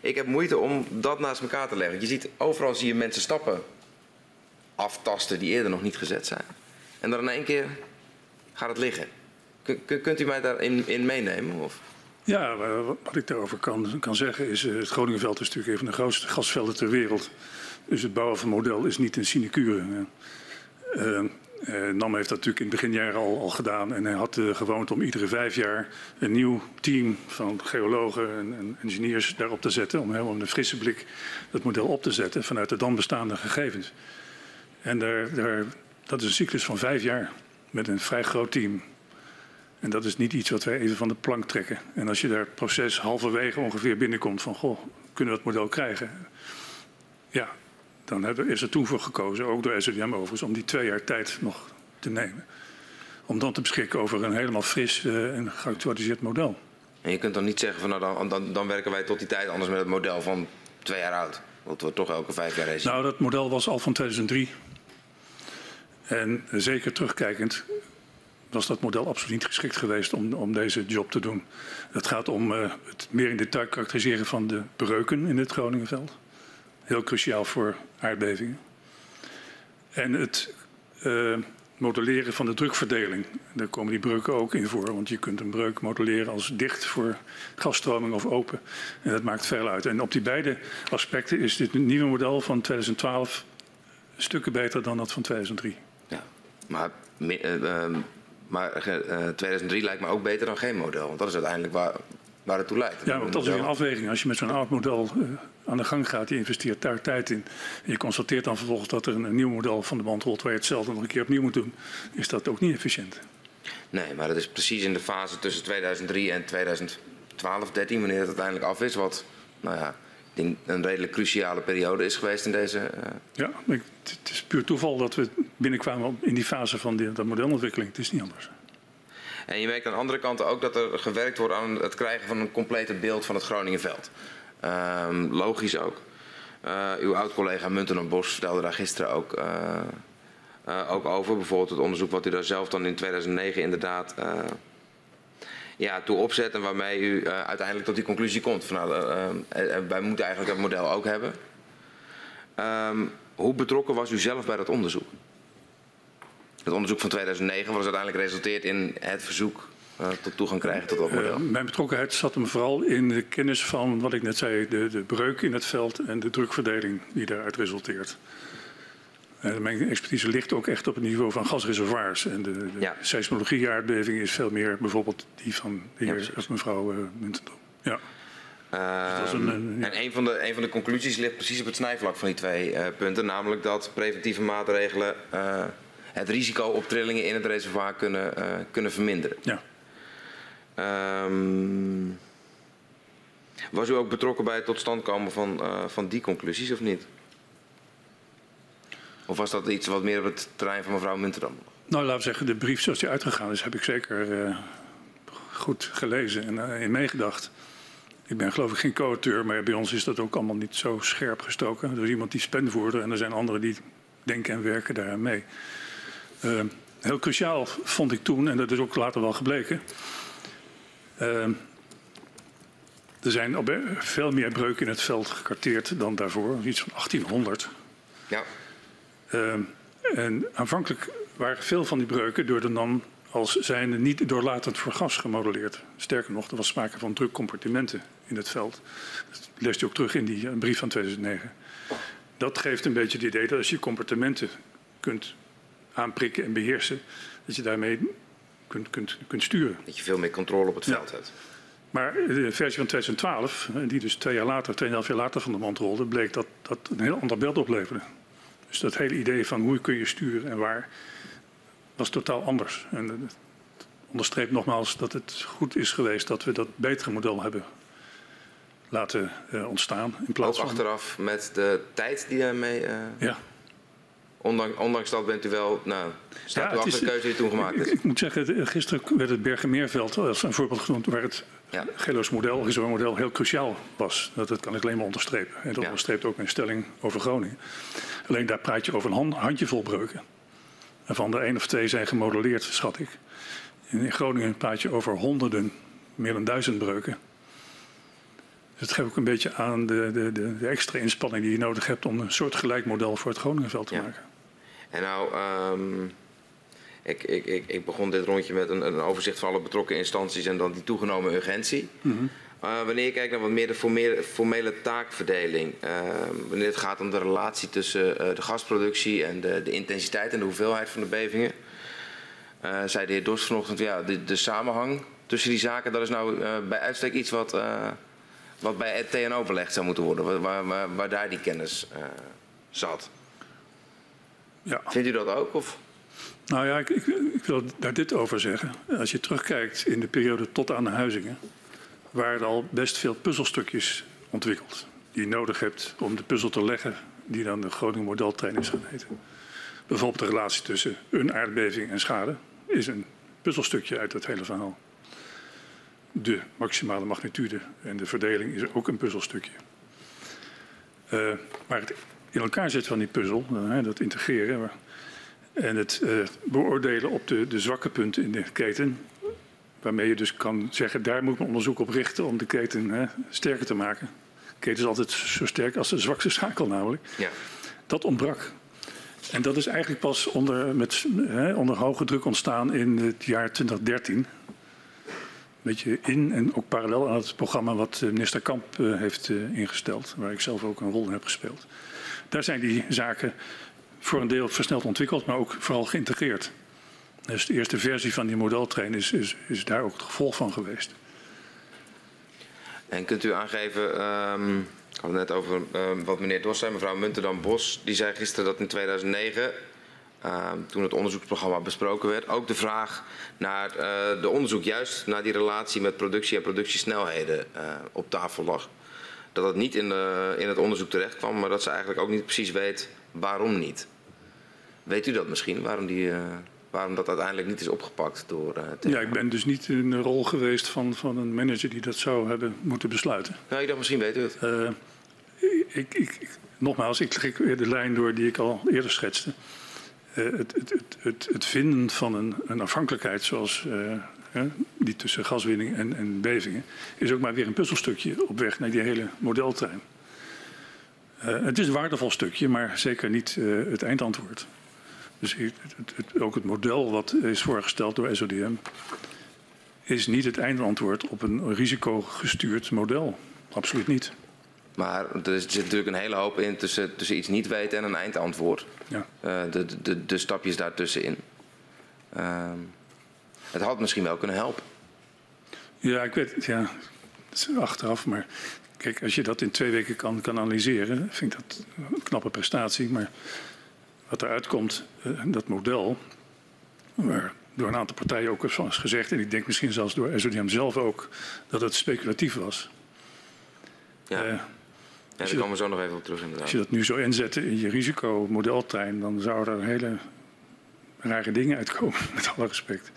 Ik heb moeite om dat naast elkaar te leggen. Je ziet, overal zie je mensen stappen aftasten die eerder nog niet gezet zijn. En dan in één keer gaat het liggen. Kun, kunt u mij daarin in meenemen? Of? Ja, wat ik daarover kan, kan zeggen is, eh, het Groningenveld is natuurlijk een van de grootste gasvelden ter wereld. Dus het bouwen van een model is niet een sinecure. Uh, uh, NAM heeft dat natuurlijk in het beginjaren al, al gedaan. En hij had de gewoonte om iedere vijf jaar een nieuw team van geologen en, en engineers daarop te zetten. Om helemaal met een frisse blik dat model op te zetten vanuit de dan bestaande gegevens. En daar, daar, dat is een cyclus van vijf jaar met een vrij groot team. En dat is niet iets wat wij even van de plank trekken. En als je daar proces halverwege ongeveer binnenkomt van, goh, kunnen we dat model krijgen? Ja, dan is er toen voor gekozen, ook door SODM overigens, om die twee jaar tijd nog te nemen. Om dan te beschikken over een helemaal fris uh, en geactualiseerd model. En je kunt dan niet zeggen van nou dan, dan, dan werken wij tot die tijd anders met het model van twee jaar oud. Dat we toch elke vijf jaar eens. Nou, dat model was al van 2003. En zeker terugkijkend was dat model absoluut niet geschikt geweest om, om deze job te doen. Het gaat om uh, het meer in detail karakteriseren van de breuken in het Groningenveld. Heel cruciaal voor aardbevingen. En het uh, modelleren van de drukverdeling. Daar komen die breuken ook in voor. Want je kunt een breuk modelleren als dicht voor gasstroming of open. En dat maakt veel uit. En op die beide aspecten is dit nieuwe model van 2012 stukken beter dan dat van 2003. Ja, maar, uh, maar 2003 lijkt me ook beter dan geen model. Want dat is uiteindelijk waar, waar het toe leidt. Ja, want dat is een afweging. Als je met zo'n oud model aan de gang gaat, je investeert daar tijd in. En je constateert dan vervolgens dat er een, nieuw model van de band rolt waar je hetzelfde nog een keer opnieuw moet doen. Is dat ook niet efficiënt? Nee, maar dat is precies in de fase tussen 2003 en 2012, 13, wanneer het uiteindelijk af is. Wat, nou ja, een redelijk cruciale periode is geweest in deze. Uh... Ja, het is puur toeval dat we binnenkwamen in die fase van dat modelontwikkeling. Het is niet anders. En je merkt aan de andere kant ook dat er gewerkt wordt aan het krijgen van een complete beeld van het Groningenveld. Um, logisch ook. Uh, uw oud-collega Munten Bos vertelde daar gisteren ook, uh, ook over. Bijvoorbeeld het onderzoek wat u daar zelf dan in 2009 inderdaad ja, toe opzet. En waarmee u uiteindelijk tot die conclusie komt. Van, nou, wij moeten eigenlijk dat model ook hebben. Um, hoe betrokken was u zelf bij dat onderzoek? Het onderzoek van 2009 was uiteindelijk resulteert in het verzoek uh, tot toegang krijgen tot dat model? Mijn betrokkenheid zat hem vooral in de kennis van wat ik net zei, de, de breuk in het veld en de drukverdeling die daaruit resulteert. Uh, mijn expertise ligt ook echt op het niveau van gasreservoirs. En de, de ja. seismologie-aardbeving is veel meer bijvoorbeeld die van de heer of mevrouw uh, Muntendam. Ja. Dus een, een, en een van, de, een van de conclusies ligt precies op het snijvlak van die twee punten. Namelijk dat preventieve maatregelen het risico op trillingen in het reservoir kunnen, kunnen verminderen. Ja. Um, was u ook betrokken bij het tot stand komen van, van die conclusies of niet? Of was dat iets wat meer op het terrein van mevrouw Munterdam? Nou, laten we zeggen, de brief zoals die uitgegaan is, heb ik zeker uh, goed gelezen en uh, in meegedacht. Ik ben geloof ik geen co-auteur, maar bij ons is dat ook allemaal niet zo scherp gestoken. Er is iemand die spenvoerder en er zijn anderen die denken en werken daaraan mee. Uh, heel cruciaal vond ik toen, en dat is ook later wel gebleken, uh, er zijn veel meer breuken in het veld gekarteerd dan daarvoor, iets van 1800. Ja. Uh, en aanvankelijk waren veel van die breuken door de NAM als zijnde niet doorlatend voor gas gemodelleerd. Sterker nog, er was sprake van drukcompartimenten in het veld. Dat leest u ook terug in die eh, brief van 2009. Dat geeft een beetje het idee dat als je compartimenten kunt aanprikken en beheersen, dat je daarmee kunt, kunt, kunt sturen. Dat je veel meer controle op het veld hebt. Maar de versie van 2012, die dus twee jaar later, tweeënhalf jaar later van de mand rolde, bleek dat dat een heel ander beeld opleverde. Dus dat hele idee van hoe kun je sturen en waar, was totaal anders. En onderstreept nogmaals dat het goed is geweest dat we dat betere model hebben laten uh, ontstaan. In plaats Ook achteraf met de tijd die daarmee... Uh... Ja, Ondanks, ondanks, dat bent u wel, nou, staat ja, u achter de keuze die toen gemaakt is? Ik, ik, moet zeggen, gisteren werd het Bergenmeerveld als een voorbeeld genoemd waar het ja. Gelo's model, model heel cruciaal was. Dat, dat kan ik alleen maar onderstrepen. En dat ja. onderstreept ook mijn stelling over Groningen. Alleen daar praat je over een hand, handjevol breuken. En van de één of twee zijn gemodelleerd, schat ik. In Groningen praat je over honderden, meer dan duizend breuken. Dus het geeft ook een beetje aan de, de, de, de extra inspanning die je nodig hebt om een soort gelijk model voor het Groningenveld te Ja. maken. En nou, ehm, ik, ik, ik, ik begon dit rondje met een, een overzicht van alle betrokken instanties en dan die toegenomen urgentie. Eh, wanneer je kijkt naar wat meer de formele, formele taakverdeling, ehm, wanneer het gaat om de relatie tussen eh, de gasproductie en de, de intensiteit en de hoeveelheid van de bevingen, eh, zei de heer Dorst vanochtend, ja, de, de samenhang tussen die zaken, dat is nou bij uitstek iets wat, wat bij het TNO belegd zou moeten worden, waar, waar, waar, daar die kennis zat. Ja. Vindt u dat ook? Of? Nou ja, ik, ik, ik wil daar dit over zeggen. Als je terugkijkt in de periode tot aan de Huizingen, waren al best veel puzzelstukjes ontwikkeld. Die je nodig hebt om de puzzel te leggen, die dan de Groningen modeltrein is gaan heten. Bijvoorbeeld de relatie tussen een aardbeving en schade is een puzzelstukje uit het hele verhaal. De maximale magnitude en de verdeling is ook een puzzelstukje. Eh, maar het in elkaar zetten van die puzzel, eh, dat integreren, en het eh, beoordelen op de, de zwakke punten in de keten. Waarmee je dus kan zeggen, daar moet men onderzoek op richten om de keten hè, sterker te maken. De keten is altijd zo sterk als de zwakste schakel namelijk. Ja. Dat ontbrak. En dat is eigenlijk pas onder, met, hè, onder hoge druk ontstaan in het jaar 2013. Een beetje in en ook parallel aan het programma wat eh, minister Kamp eh, heeft eh, ingesteld. Waar ik zelf ook een rol in heb gespeeld. Daar zijn die zaken voor een deel versneld ontwikkeld, maar ook vooral geïntegreerd. Dus de eerste versie van die modeltrein is, is, daar ook het gevolg van geweest. En kunt u aangeven, ehm, ik had het net over ehm, wat meneer Dos zei, mevrouw Munterdam-Bos, die zei gisteren dat in 2009, ehm, toen het onderzoeksprogramma besproken werd, ook de vraag naar eh, de onderzoek juist naar die relatie met productie en productiesnelheden eh, op tafel lag. Dat dat niet in, de, in het onderzoek terecht kwam, maar dat ze eigenlijk ook niet precies weet waarom niet. Weet u dat misschien, waarom, die, eh, waarom dat uiteindelijk niet is opgepakt door uh, Ja, ik ben dus niet in de rol geweest van, van een manager die dat zou hebben moeten besluiten. Nou, ik dacht misschien weet u het. Eh, ik, ik, nogmaals, ik trek weer de lijn door die ik al eerder schetste. Eh, het, het, het, het, het vinden van een, een afhankelijkheid zoals eh, die tussen gaswinning en, en bevingen... is ook maar weer een puzzelstukje op weg naar die hele modeltrein. Eh, het is een waardevol stukje, maar zeker niet eh, het eindantwoord. Dus het, het, het- ook het model wat is voorgesteld door SODM... is niet het eindantwoord op een risicogestuurd model. Absoluut niet. Maar er zit natuurlijk een hele hoop in tussen, tussen iets niet weten en een eindantwoord. Ja. Eh, de, de, de stapjes daartussenin. Ehm het had misschien wel kunnen helpen. Ja, ik weet het. Ja, is achteraf. Maar kijk, als je dat in twee weken kan, kan analyseren, vind ik dat een knappe prestatie. Maar wat eruit komt, eh, dat model, waar door een aantal partijen ook is gezegd, en ik denk misschien zelfs door SODM zelf ook, dat het speculatief was. Ja, Eh, ja daar komen we zo nog even op terug inderdaad. als je dat nu zou inzetten in je risicomodeltrein, dan zouden er hele rare dingen uitkomen, met alle respect.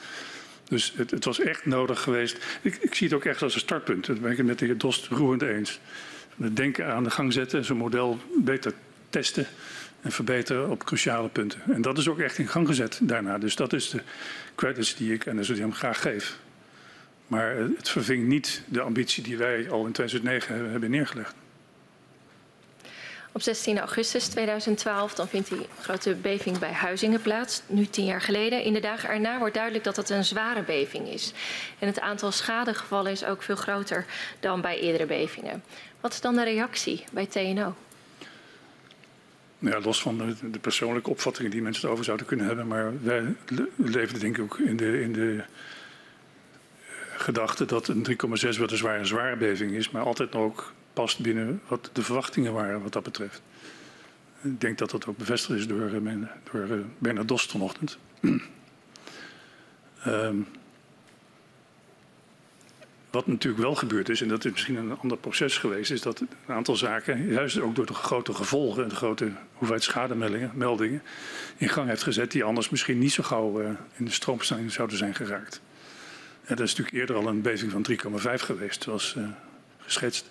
Dus het, het was echt nodig geweest. Ik, ik zie het ook echt als een startpunt. Dat ben ik het met de heer Dost roerend eens. Het denken aan de gang zetten, zo'n model beter testen en verbeteren op cruciale punten. En dat is ook echt in gang gezet daarna. Dus dat is de credits die ik de SODM graag geef. Maar het verving niet de ambitie die wij al in 2009 hebben- hebben neergelegd. Op 16 augustus 2012 dan vindt die grote beving bij Huizingen plaats, nu tien jaar geleden. In de dagen erna wordt duidelijk dat het een zware beving is. En het aantal schadegevallen is ook veel groter dan bij eerdere bevingen. Wat is dan de reactie bij TNO? Ja, los van de, de persoonlijke opvattingen die mensen erover zouden kunnen hebben. Maar wij le- leven denk ik ook in de, in de eh, gedachte dat een 3,6 weliswaar een zware beving is. Maar altijd nog past binnen wat de verwachtingen waren wat dat betreft. Ik denk dat dat ook bevestigd is door, eh, door eh, Bernard Dost vanochtend. Ehm, wat natuurlijk wel gebeurd is, en dat is misschien een ander proces geweest, is dat een aantal zaken, juist ook door de grote gevolgen en de grote hoeveelheid schademeldingen meldingen, in gang heeft gezet die anders misschien niet zo gauw eh, in de stroomstelling zouden zijn geraakt. En dat is natuurlijk eerder al een beving van 3,5 geweest, zoals eh, geschetst.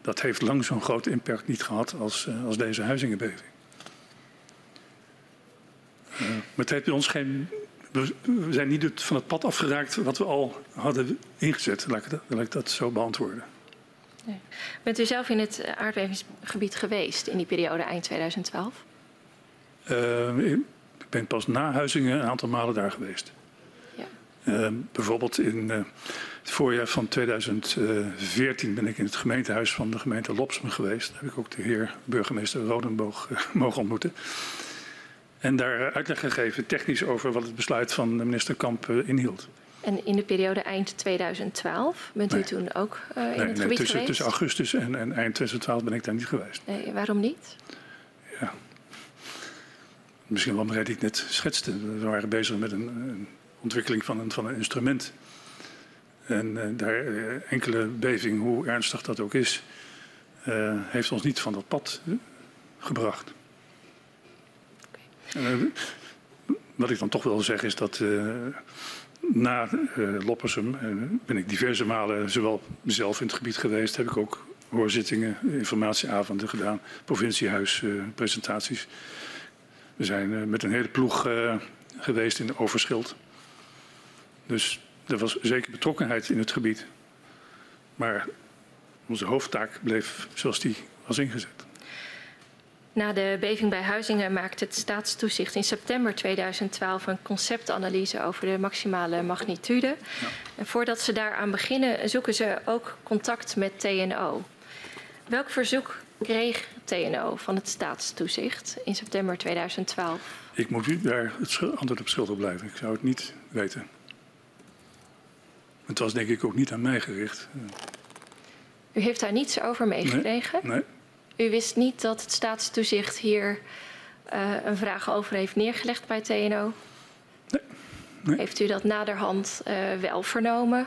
Dat heeft lang zo'n grote impact niet gehad als, eh, als deze huizingenbeving. Maar het heeft bij ons geen we, we zijn niet van het pad afgeraakt wat we al hadden ingezet. Laat ik dat, laat ik dat zo beantwoorden. Nee. Bent u zelf in het aardbevingsgebied geweest in die periode eind 2012? Uh, ik ben pas na Huizingen een aantal malen daar geweest. Ja. Uh, bijvoorbeeld in uh, het voorjaar van 2014 ben ik in het gemeentehuis van de gemeente Lopsum geweest. Daar heb ik ook de heer burgemeester Rodenboog eh, mogen ontmoeten. En daar uitleg gegeven technisch over wat het besluit van minister Kamp inhield. En in de periode eind 2012 bent u toen ook uh, in nee, het nee, gebied tussen, geweest? Tussen augustus en, en, eind 2012 ben ik daar niet geweest. Nee, waarom niet? Ja. Misschien wel omdat ik net schetste. We waren bezig met een, een ontwikkeling van een, van een instrument. En uh, daar uh, enkele beving, hoe ernstig dat ook is, heeft ons niet van dat pad gebracht. Okay. wat ik dan toch wil zeggen is dat na uh, Loppersum ben ik diverse malen zowel zelf in het gebied geweest, heb ik ook hoorzittingen, informatieavonden gedaan, provinciehuis uh, presentaties. We zijn met een hele ploeg geweest in Overschild. Dus er was zeker betrokkenheid in het gebied. Maar onze hoofdtaak bleef zoals die was ingezet. Na de beving bij Huizingen maakte het staatstoezicht in september 2012 een conceptanalyse over de maximale magnitude. Ja. En voordat ze daaraan beginnen, zoeken ze ook contact met TNO. Welk verzoek kreeg TNO van het staatstoezicht in september 2012? Ik moet u daar het antwoord op schuldig blijven. Ik zou het niet weten. Het was denk ik ook niet aan mij gericht. U heeft daar niets over meegekregen? Nee. nee. U wist niet dat het staatstoezicht hier uh, een vraag over heeft neergelegd bij TNO? Nee. nee. Heeft u dat naderhand uh, wel vernomen?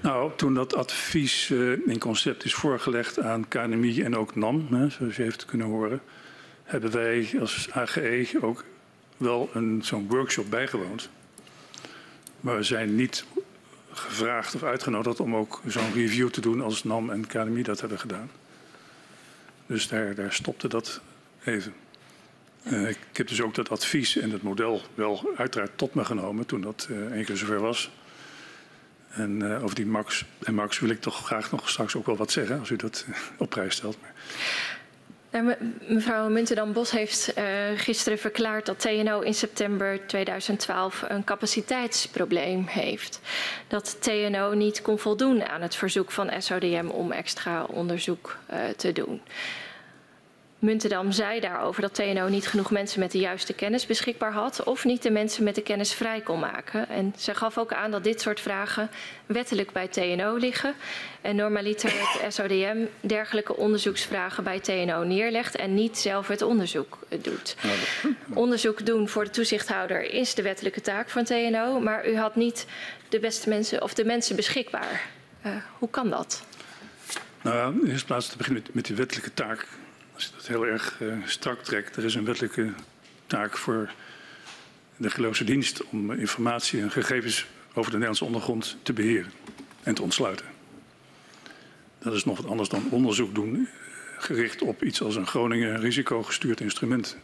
Nou, toen dat advies uh, in concept is voorgelegd aan KNMI en ook NAM, hè, zoals u heeft kunnen horen, hebben wij als AGE ook wel zo'n workshop bijgewoond. Maar we zijn niet gevraagd of uitgenodigd om ook zo'n review te doen als NAM en KNMI dat hebben gedaan. Dus daar, daar stopte dat even. Uh, ik heb dus ook dat advies en het model wel uiteraard tot me genomen toen dat uh, één keer zover was. En uh, over die Max en Max wil ik toch graag nog straks ook wel wat zeggen als u dat op prijs stelt. Maar... Nou, mevrouw Muntendam-Bos heeft uh, gisteren verklaard dat TNO in september 2012 een capaciteitsprobleem heeft. Dat TNO niet kon voldoen aan het verzoek van SODM om extra onderzoek uh, te doen. Muntendam zei daarover dat TNO niet genoeg mensen met de juiste kennis beschikbaar had of niet de mensen met de kennis vrij kon maken. En ze gaf ook aan dat dit soort vragen wettelijk bij TNO liggen en normaliter het SODM dergelijke onderzoeksvragen bij TNO neerlegt en niet zelf het onderzoek doet. Onderzoek doen voor de toezichthouder is de wettelijke taak van TNO, maar u had niet de beste mensen of de mensen beschikbaar. Uh, hoe kan dat? Nou, in eerste plaats te beginnen met, met die wettelijke taak als je dat heel erg uh, strak trekt, er is een wettelijke taak voor de geloofse dienst om informatie en gegevens over de Nederlandse ondergrond te beheren en te ontsluiten. Dat is nog wat anders dan onderzoek doen eh, gericht op iets als een Groningen risicogestuurd instrument.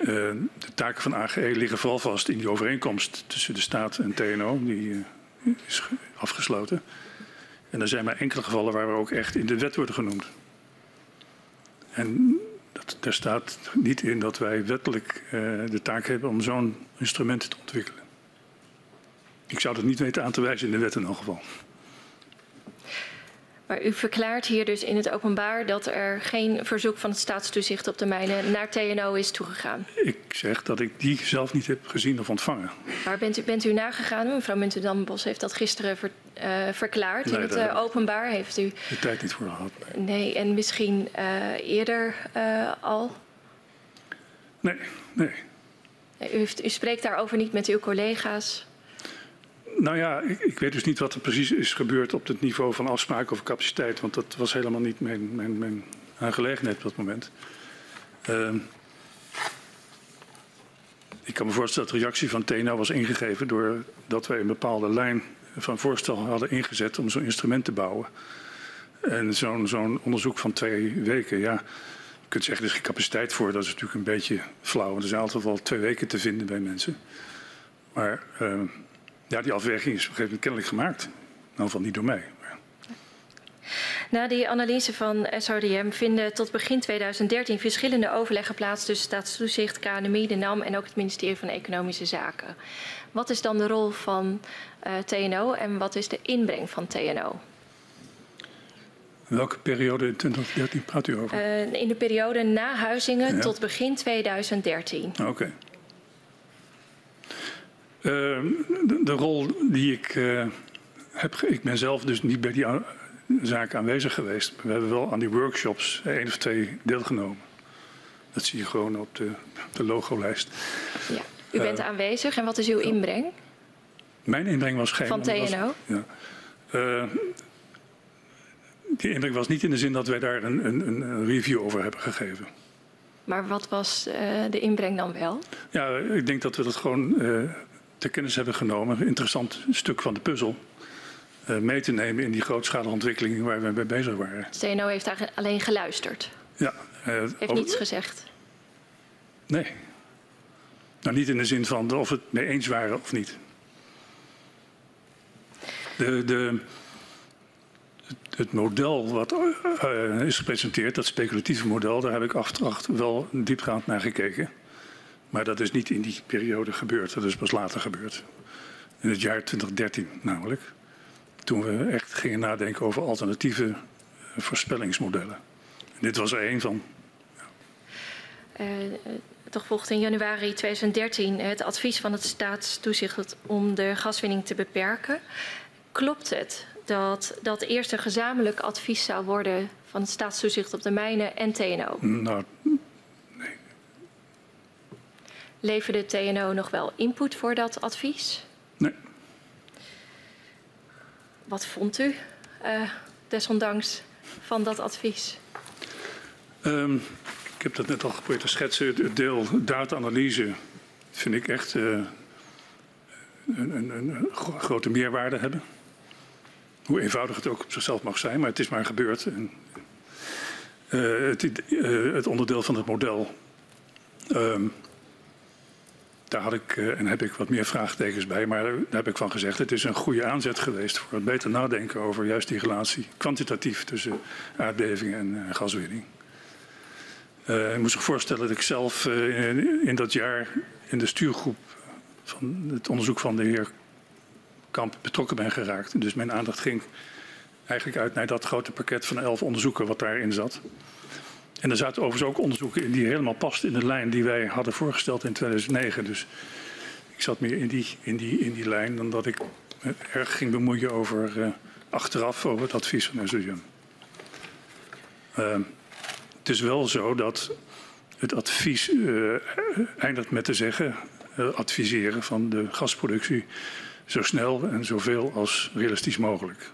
Uh, de taken van AGE liggen vooral vast in die overeenkomst tussen de staat en TNO, die is afgesloten. En er zijn maar enkele gevallen waar we ook echt in de wet worden genoemd. En dat, daar staat niet in dat wij wettelijk uh, de taak hebben om zo'n instrument te ontwikkelen. Ik zou dat niet weten aan te wijzen in de wet in elk geval. Maar u verklaart hier dus in het openbaar dat er geen verzoek van het staatstoezicht op de mijnen naar TNO is toegegaan. Ik zeg dat ik die zelf niet heb gezien of ontvangen. Waar bent u, bent u nagegaan? Mevrouw Muntendam-Bos heeft dat gisteren ver, uh, verklaard. Nee, in het uh, openbaar heeft u... De tijd niet voor gehad. Nee, nee en misschien uh, eerder al? Nee, nee. u, heeft, u spreekt daarover niet met uw collega's? Nou ja, ik, weet dus niet wat er precies is gebeurd op het niveau van afspraken over capaciteit. Want dat was helemaal niet mijn, mijn, mijn aangelegenheid op dat moment. Uh, ik kan me voorstellen dat de reactie van TNO was ingegeven doordat wij een bepaalde lijn van voorstel hadden ingezet om zo'n instrument te bouwen. En zo'n zo'n onderzoek van twee weken, ja, je kunt zeggen er is geen capaciteit voor. Dat is natuurlijk een beetje flauw. Er zijn altijd wel twee weken te vinden bij mensen. Maar uh, ja, die afweging is op een gegeven moment kennelijk gemaakt. Nou, van niet door mij. Na die analyse van SODM vinden tot begin 2013 verschillende overleggen plaats tussen Staatstoezicht, KNMI, de NAM en ook het ministerie van Economische Zaken. Wat is dan de rol van uh, TNO en wat is de inbreng van TNO? Welke periode in 2013 praat u over? Uh, in de periode na Huizingen ja. tot begin 2013. Oké. Okay. Uh, de, de, rol die ik uh, heb, ik ben zelf dus niet bij die zaken aanwezig geweest. We hebben wel aan die workshops één of twee deelgenomen. Dat zie je gewoon op de, de logolijst. Ja. U bent uh, aanwezig en wat is uw inbreng? Mijn inbreng was geen. Van TNO? Was, ja. Uh, die inbreng was niet in de zin dat wij daar een, een, een review over hebben gegeven. Maar wat was uh, de inbreng dan wel? Ja, ik denk dat we dat gewoon ter kennis hebben genomen. Een interessant stuk van de puzzel. Uh, mee te nemen in die grootschalige ontwikkeling waar we mee bezig waren. CNO heeft daar alleen geluisterd? Ja. Uh, heeft over... niets gezegd? Nee. Nou, niet in de zin van of het mee eens waren of niet. De, de, het model wat uh, is gepresenteerd, dat speculatieve model, daar heb ik achteraf wel diepgaand naar gekeken. Maar dat is niet in die periode gebeurd, dat is pas later gebeurd. In het jaar 2013 namelijk. Toen we echt gingen nadenken over alternatieve uh, voorspellingsmodellen. En dit was er één van. Ja. Uh, toch volgt in januari 2013 het advies van het staatstoezicht om de gaswinning te beperken. Klopt het dat dat eerst een gezamenlijk advies zou worden van het staatstoezicht op de mijnen en TNO? Nou. Leverde TNO nog wel input voor dat advies? Nee. Wat vond u uh, desondanks van dat advies? Um, ik heb dat net al geprobeerd te schetsen. Het deel data-analyse vind ik echt uh, een, een, een, grote meerwaarde hebben. Hoe eenvoudig het ook op zichzelf mag zijn, maar het is maar gebeurd. En, uh, het, het, onderdeel van het model. Um, daar had ik uh, en heb ik wat meer vraagtekens bij, maar daar heb ik van gezegd: het is een goede aanzet geweest voor het beter nadenken over juist die relatie kwantitatief tussen aardbevingen en gaswinning. Uh, ik moet zich voorstellen dat ik zelf in, in, dat jaar in de stuurgroep van het onderzoek van de heer Kamp betrokken ben geraakt. Dus mijn aandacht ging eigenlijk uit naar dat grote pakket van elf onderzoeken wat daarin zat. En er zaten overigens ook onderzoeken in die helemaal past in de lijn die wij hadden voorgesteld in 2009. Dus ik zat meer in die, in die, in die lijn dan dat ik erg ging bemoeien over uh, achteraf over het advies van SOJM. Uh, het is wel zo dat het advies uh, eindigt met te zeggen, uh, adviseren van de gasproductie zo snel en zoveel als realistisch mogelijk.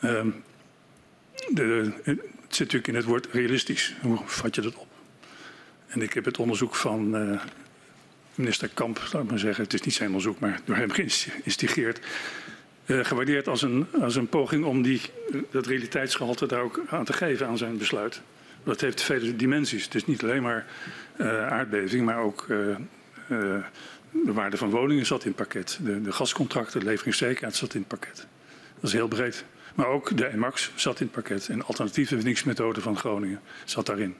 Uh, de, het zit natuurlijk in het woord realistisch. Hoe vat je dat op? En ik heb het onderzoek van uh, minister Kamp, laat ik maar zeggen, het is niet zijn onderzoek, maar door hem geïnstigeerd, uh, gewaardeerd als een, als een poging om die, dat realiteitsgehalte daar ook aan te geven aan zijn besluit. Dat heeft vele dimensies. Het is niet alleen maar uh, aardbeving, maar ook de waarde van woningen zat in het pakket. De, de gascontracten, de leveringszekerheid zat in het pakket. Dat is heel breed. Maar ook de EMAX zat in het pakket. En alternatieve winningsmethode van Groningen zat daarin.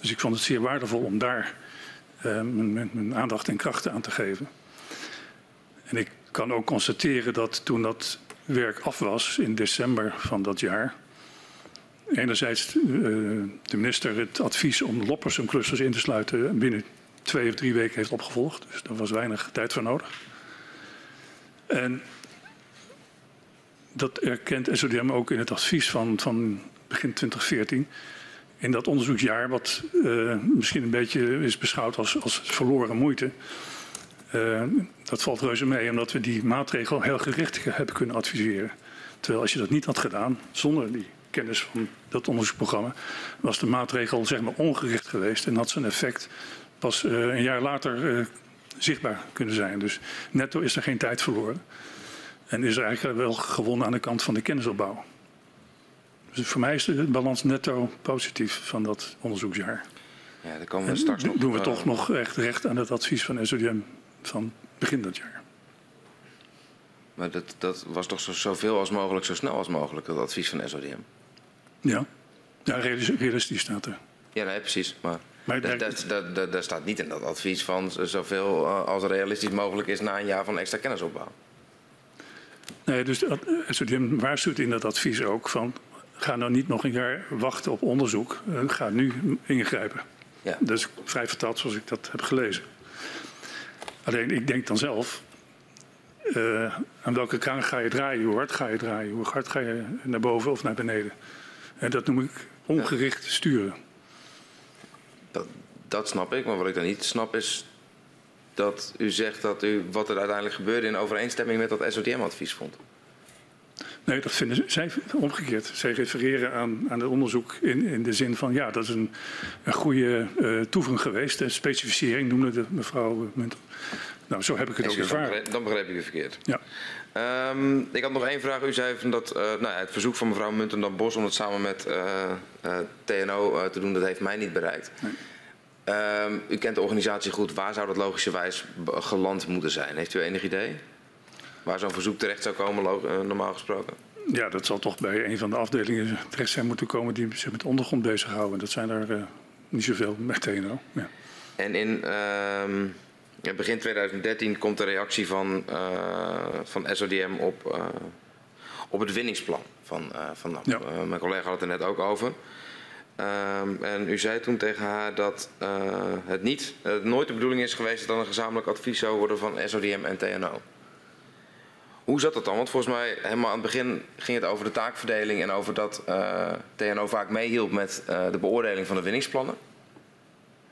Dus ik vond het zeer waardevol om daar mijn, mijn aandacht en krachten aan te geven. En ik kan ook constateren dat toen dat werk af was in december van dat jaar enerzijds uh, de minister het advies om Loppersum-clusters in te sluiten binnen twee of drie weken heeft opgevolgd. Dus daar was weinig tijd voor nodig. En dat erkent SODM ook in het advies van, van begin 2014. In dat onderzoeksjaar, wat uh, misschien een beetje is beschouwd als, als verloren moeite. Uh, dat valt reuze mee, omdat we die maatregel heel gericht hebben kunnen adviseren. Terwijl als je dat niet had gedaan, zonder die kennis van dat onderzoeksprogramma, was de maatregel zeg maar ongericht geweest en had zijn effect pas uh, een jaar later zichtbaar kunnen zijn. Dus netto is er geen tijd verloren. En is er eigenlijk wel gewonnen aan de kant van de kennisopbouw. Dus voor mij is de balans netto positief van dat onderzoeksjaar. Ja, daar komen we straks nog. Doen we toch nog echt recht aan het advies van SODM van begin dat jaar. Maar dat, dat was toch zo, zoveel als mogelijk, zo snel als mogelijk, dat advies van SODM? Ja, ja realis- realistisch staat er. Ja, nee, precies. Maar, Maar daar, daar- daar, daar, daar staat niet in dat advies van zoveel eh, als realistisch mogelijk is na een jaar van extra kennisopbouw. Nee, dus het SODM waarschuwt in dat advies ook van... ga nou niet nog een jaar wachten op onderzoek. eh, Ga nu ingrijpen. Ja. Dat is vrij vertaald zoals ik dat heb gelezen. Alleen ik denk dan zelf... eh, aan welke kraan ga je draaien? Hoe hard ga je draaien? Hoe hard ga je naar boven of naar beneden? En dat noem ik ongericht sturen. Dat, dat snap ik, maar wat ik dan niet snap is dat u zegt dat u wat er uiteindelijk gebeurde in overeenstemming met dat SODM-advies vond. Nee, dat vinden zij omgekeerd. Zij refereren aan, aan het onderzoek in, in de zin van ja, dat is een, een goede eh toevoeging geweest. De specificering noemde de mevrouw Munter. Nou, zo heb ik het ook dan, ervaren. dan begreep ik u verkeerd. Ja. Ehm, ik had nog één vraag. U zei van dat eh, nou, ja, het verzoek van mevrouw Muntendam Bos om het samen met eh, TNO te doen, dat heeft mij niet bereikt. Ehm, u kent de organisatie goed. Waar zou dat logischerwijs geland moeten zijn? Heeft u enig idee? Waar zo'n verzoek terecht zou komen, eh, normaal gesproken? ja, dat zal toch bij een van de afdelingen terecht zijn moeten komen die zich met ondergrond bezighouden. Dat zijn er eh, niet zoveel met TNO. Ja. En in ehm, begin 2013 komt de reactie van, eh, van SODM op, op het winningsplan van, van. Ja. Mijn collega had het er net ook over. Ehm, en u zei toen tegen haar dat eh, het niet, het nooit de bedoeling is geweest dat er een gezamenlijk advies zou worden van SODM en TNO. Hoe zat dat dan? Want volgens mij helemaal aan het begin ging het over de taakverdeling en over dat eh, TNO vaak meehielp met eh, de beoordeling van de winningsplannen.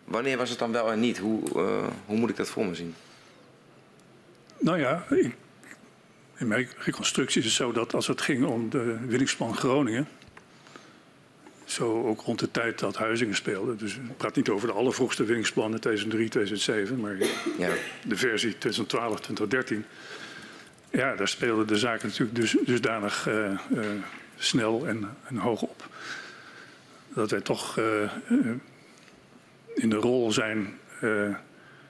Wanneer was het dan wel en niet? Hoe, hoe moet ik dat voor me zien? Nou ja, ik, in mijn reconstructie is het zo dat als het ging om de winningsplan Groningen. Zo ook rond de tijd dat Huizingen speelde. Dus ik praat niet over de allervroegste winningsplannen 2003, 2007, maar Ja, de versie 2012, 2013. Ja, daar speelden de zaken natuurlijk dus, dusdanig eh, snel en, en hoog op. Dat wij toch eh, in de rol zijn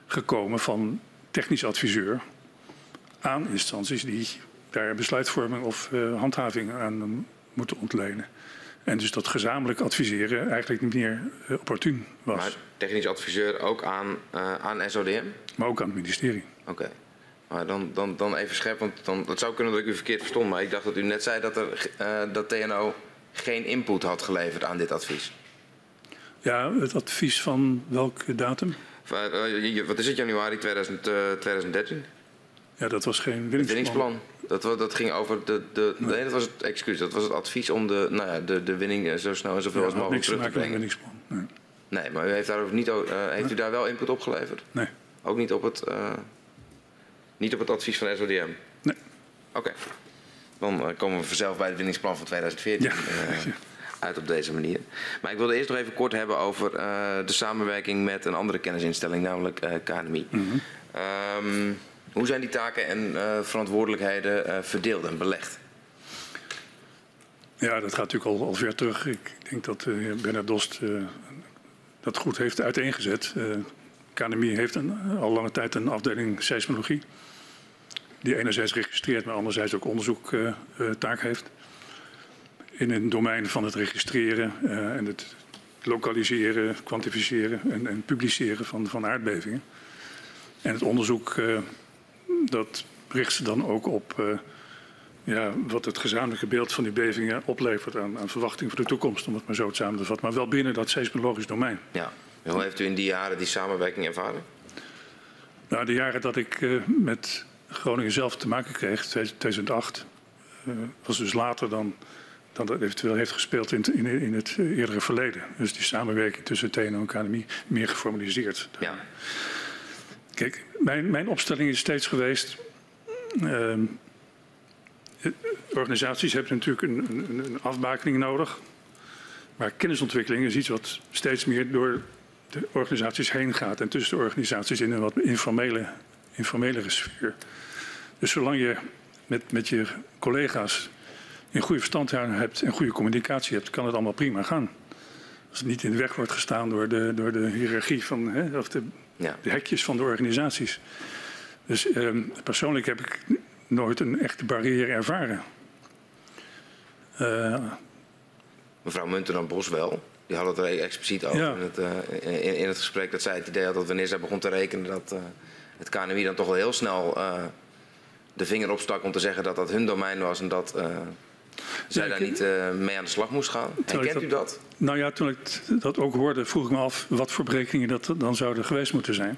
gekomen van technisch adviseur aan instanties die daar besluitvorming of handhaving aan moeten ontlenen. En dus dat gezamenlijk adviseren eigenlijk niet meer eh, opportun was. maar technisch adviseur ook aan, eh, aan SODM? maar ook aan het ministerie. Oké. Maar dan, dan, dan even scherp, want dan, het zou kunnen dat ik u verkeerd verstond. Maar ik dacht dat u net zei dat, er, eh, dat TNO geen input had geleverd aan dit advies. Ja, het advies van welke datum? Wat is het, januari 2000, eh, 2013? Ja, dat was geen winningsplan. Dat, dat ging over de. de nee, dat was het excuus. Dat was het advies om de, nou ja, de, de winning eh, zo snel en zoveel Ja, als mogelijk terug te brengen. winningsplan. Nee. Nee, maar u heeft, daar niet, eh, heeft u daar wel input op geleverd? nee. Ook niet op het, eh, niet op het advies van SODM? Nee. Oké. Dan komen we vanzelf bij het winningsplan van 2014 Ja. eh, uit op deze manier. Maar ik wilde eerst nog even kort hebben over de samenwerking met een andere kennisinstelling, namelijk KNMI. Ehm, hoe zijn die taken en eh, verantwoordelijkheden eh, verdeeld en belegd? Ja, dat gaat natuurlijk al, al ver terug. Ik denk dat de heer Bernard Dost eh, dat goed heeft uiteengezet. Eh KNMI heeft een, al lange tijd een afdeling seismologie. Die enerzijds registreert, maar anderzijds ook onderzoektaak taak heeft. In een domein van het registreren eh, en het lokaliseren, kwantificeren en, en publiceren van, van aardbevingen. En het onderzoek, eh, dat richt ze dan ook op eh, ja, wat het gezamenlijke beeld van die bevingen oplevert aan, aan verwachting voor de toekomst, om het maar zo samen te vatten. Maar wel binnen dat seismologisch domein. Ja. En hoe heeft u in die jaren die samenwerking ervaren? Nou, de jaren dat ik eh, met Groningen zelf te maken kreeg, 2008, eh, was dus later dan, dan dat eventueel heeft gespeeld in, het- in, in het eerdere verleden. Dus die samenwerking tussen TNO en KNMI meer geformaliseerd. Ja. Kijk, mijn, mijn opstelling is steeds geweest. ehm, eh, organisaties hebben natuurlijk een, een, een afbakening nodig. Maar kennisontwikkeling is iets wat steeds meer door de organisaties heen gaat. En tussen de organisaties in een wat informele, informelere sfeer. Dus zolang je met, met je collega's een goede verstandhouding hebt en goede communicatie hebt, kan het allemaal prima gaan. Als het niet in de weg wordt gestaan door de, door de hiërarchie van, hè, of de Ja. de hekjes van de organisaties. Dus ehm, persoonlijk heb ik nooit een echte barrière ervaren. Uh, Mevrouw Munten dan Bos wel. Die had het er expliciet over Ja. in, het, eh, in, in het gesprek. Dat zij het idee had dat wanneer zij begon te rekenen... dat eh, het KNMI dan toch wel heel snel eh, de vinger opstak om te zeggen dat dat hun domein was... en dat eh, zij daar niet eh, mee aan de slag moest gaan. Herkent u dat? Nou ja, toen ik dat ook hoorde, vroeg ik me af wat voor berekeningen dat dan zouden geweest moeten zijn.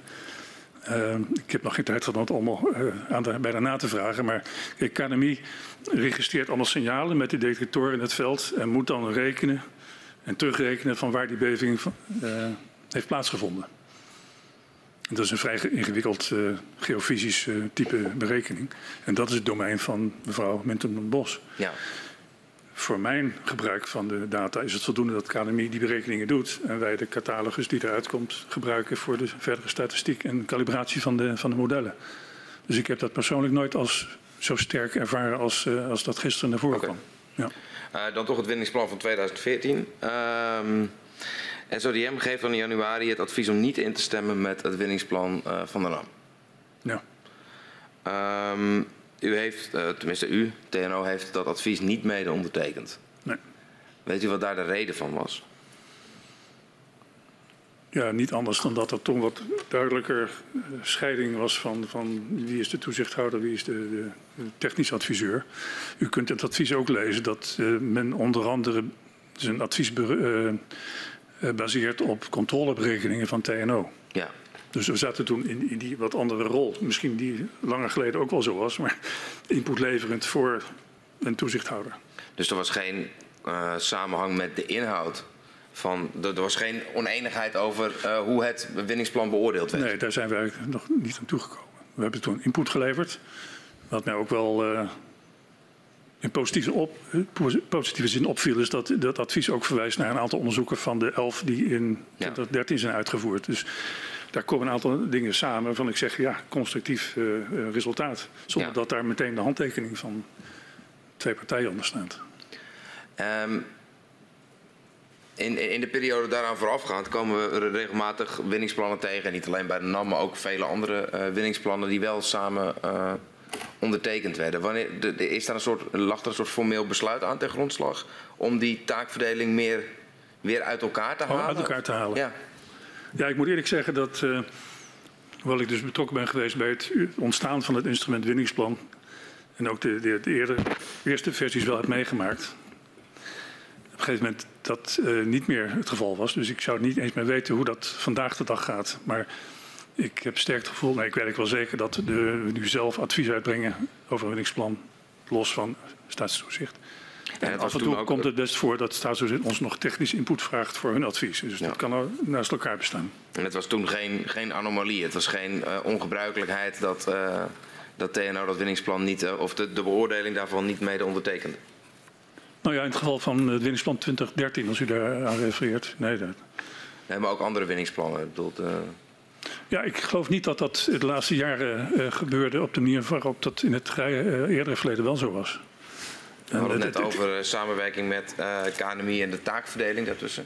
Uh, ik heb nog geen tijd gehad om het allemaal uh, aan de, bijna na te vragen. Maar kijk, KNMI registreert allemaal signalen met die detectoren in het veld. En moet dan rekenen en terugrekenen van waar die beving uh, heeft plaatsgevonden. En dat is een vrij ingewikkeld geofysisch type berekening. En dat is het domein van mevrouw Minton Bos. Ja. Voor mijn gebruik van de data is het voldoende dat KNMI die berekeningen doet. En wij de catalogus die eruit komt gebruiken voor de verdere statistiek en calibratie van de, van de modellen. Dus ik heb dat persoonlijk nooit als zo sterk ervaren als, uh, als dat gisteren naar voren kwam. Ja. Uh, dan toch het winningsplan van 2014. Um, SODM geeft dan in januari het advies om niet in te stemmen met het winningsplan uh, van de NAM. Ja. Um, u heeft, uh, tenminste u, TNO, heeft dat advies niet mede ondertekend. Nee. Weet u wat daar de reden van was? Ja, niet anders dan dat er toen wat duidelijker uh, scheiding was van, van wie is de toezichthouder, wie is de, de, de technisch adviseur. U kunt het advies ook lezen dat uh, men onder andere zijn advies be, uh, baseert op controleberekeningen van TNO. Ja. Dus we zaten toen in, in, die wat andere rol. Misschien die langer geleden ook wel zo was, maar input leverend voor een toezichthouder. Dus er was geen uh, samenhang met de inhoud van. Er was geen oneenigheid over uh, hoe het winningsplan beoordeeld werd. Nee, daar zijn wij nog niet aan toegekomen. We hebben toen input geleverd. Wat mij ook wel uh, in positieve, op, positieve zin opviel, is dat dat advies ook verwijst naar een aantal onderzoeken van de elf die in 2013 zijn uitgevoerd. Dus daar komen een aantal dingen samen van ik zeg ja, constructief uh, resultaat. Zonder ja. dat daar meteen de handtekening van twee partijen onder staat. Um, in, in de periode daaraan voorafgaand komen we regelmatig winningsplannen tegen. En niet alleen bij de NAM, maar ook vele andere uh, winningsplannen die wel samen uh, ondertekend werden. Wanneer, de, de, is daar een soort, lag er een soort formeel besluit aan ten grondslag om die taakverdeling meer weer uit elkaar te halen? Oh, uit elkaar te halen. Ja. Ja, ik moet eerlijk zeggen dat, uh, hoewel ik dus betrokken ben geweest bij het ontstaan van het instrument winningsplan. En ook de, de, de eerder, eerste versies wel heb meegemaakt. Op een gegeven moment dat uh, niet meer het geval was. Dus ik zou niet eens meer weten hoe dat vandaag de dag gaat. Maar ik heb sterk het gevoel, nee, ik weet wel zeker dat de, nu zelf advies uitbrengen over een winningsplan. Los van staatstoezicht. En, en af en toe komt het best voor dat staatstoezicht ons nog technisch input vraagt voor hun advies. Dus ja. dat kan naast elkaar bestaan. En het was toen geen, geen anomalie. Het was geen uh, ongebruikelijkheid dat, uh, dat TNO dat winningsplan niet, uh, of de, de beoordeling daarvan niet mede ondertekende. Nou ja, in het geval van het winningsplan 2013, als u daar aan refereert. Nee, dat... nee maar ook andere winningsplannen. Ik bedoel. Ja, ik geloof niet dat dat de laatste jaren uh, gebeurde op de manier waarop dat in het uh, eerdere verleden wel zo was. We hadden het net over samenwerking met uh, KNMI en de taakverdeling daartussen.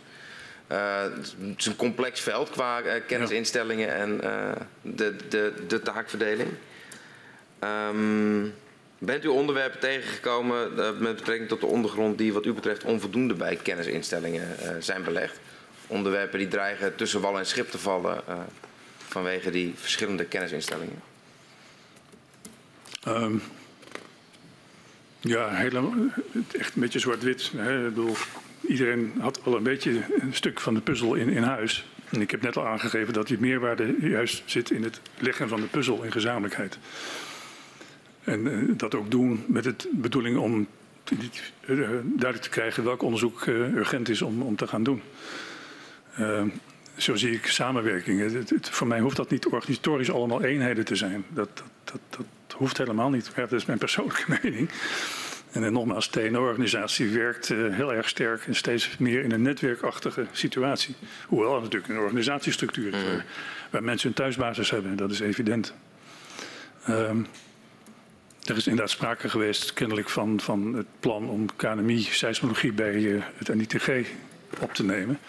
Uh, het is een complex veld qua uh, kennisinstellingen en de, de, de taakverdeling. Um, bent u onderwerpen tegengekomen met betrekking tot de ondergrond die wat u betreft onvoldoende bij kennisinstellingen zijn belegd? Onderwerpen die dreigen tussen wal en schip te vallen vanwege die verschillende kennisinstellingen? Um. Ja, helemaal, echt een beetje zwart-wit. Iedereen had al een beetje een stuk van de puzzel in, in huis. En ik heb net al aangegeven dat die meerwaarde juist zit in het leggen van de puzzel in gezamenlijkheid. En uh, dat ook doen met de bedoeling om uh, duidelijk te krijgen welk onderzoek uh, urgent is om, om te gaan doen. zo zie ik samenwerking. Voor mij hoeft dat niet organisatorisch allemaal eenheden te zijn. Dat, dat, dat, dat hoeft helemaal niet. Ja, dat is mijn persoonlijke mening. En, en nogmaals, de TNO-organisatie werkt uh, heel erg sterk en steeds meer in een netwerkachtige situatie. Hoewel er natuurlijk een organisatiestructuur is waar, waar, mensen hun thuisbasis hebben, dat is evident. Um, er is inderdaad sprake geweest, kennelijk, van, van het plan om KNMI-seismologie bij uh, het NITG op te nemen.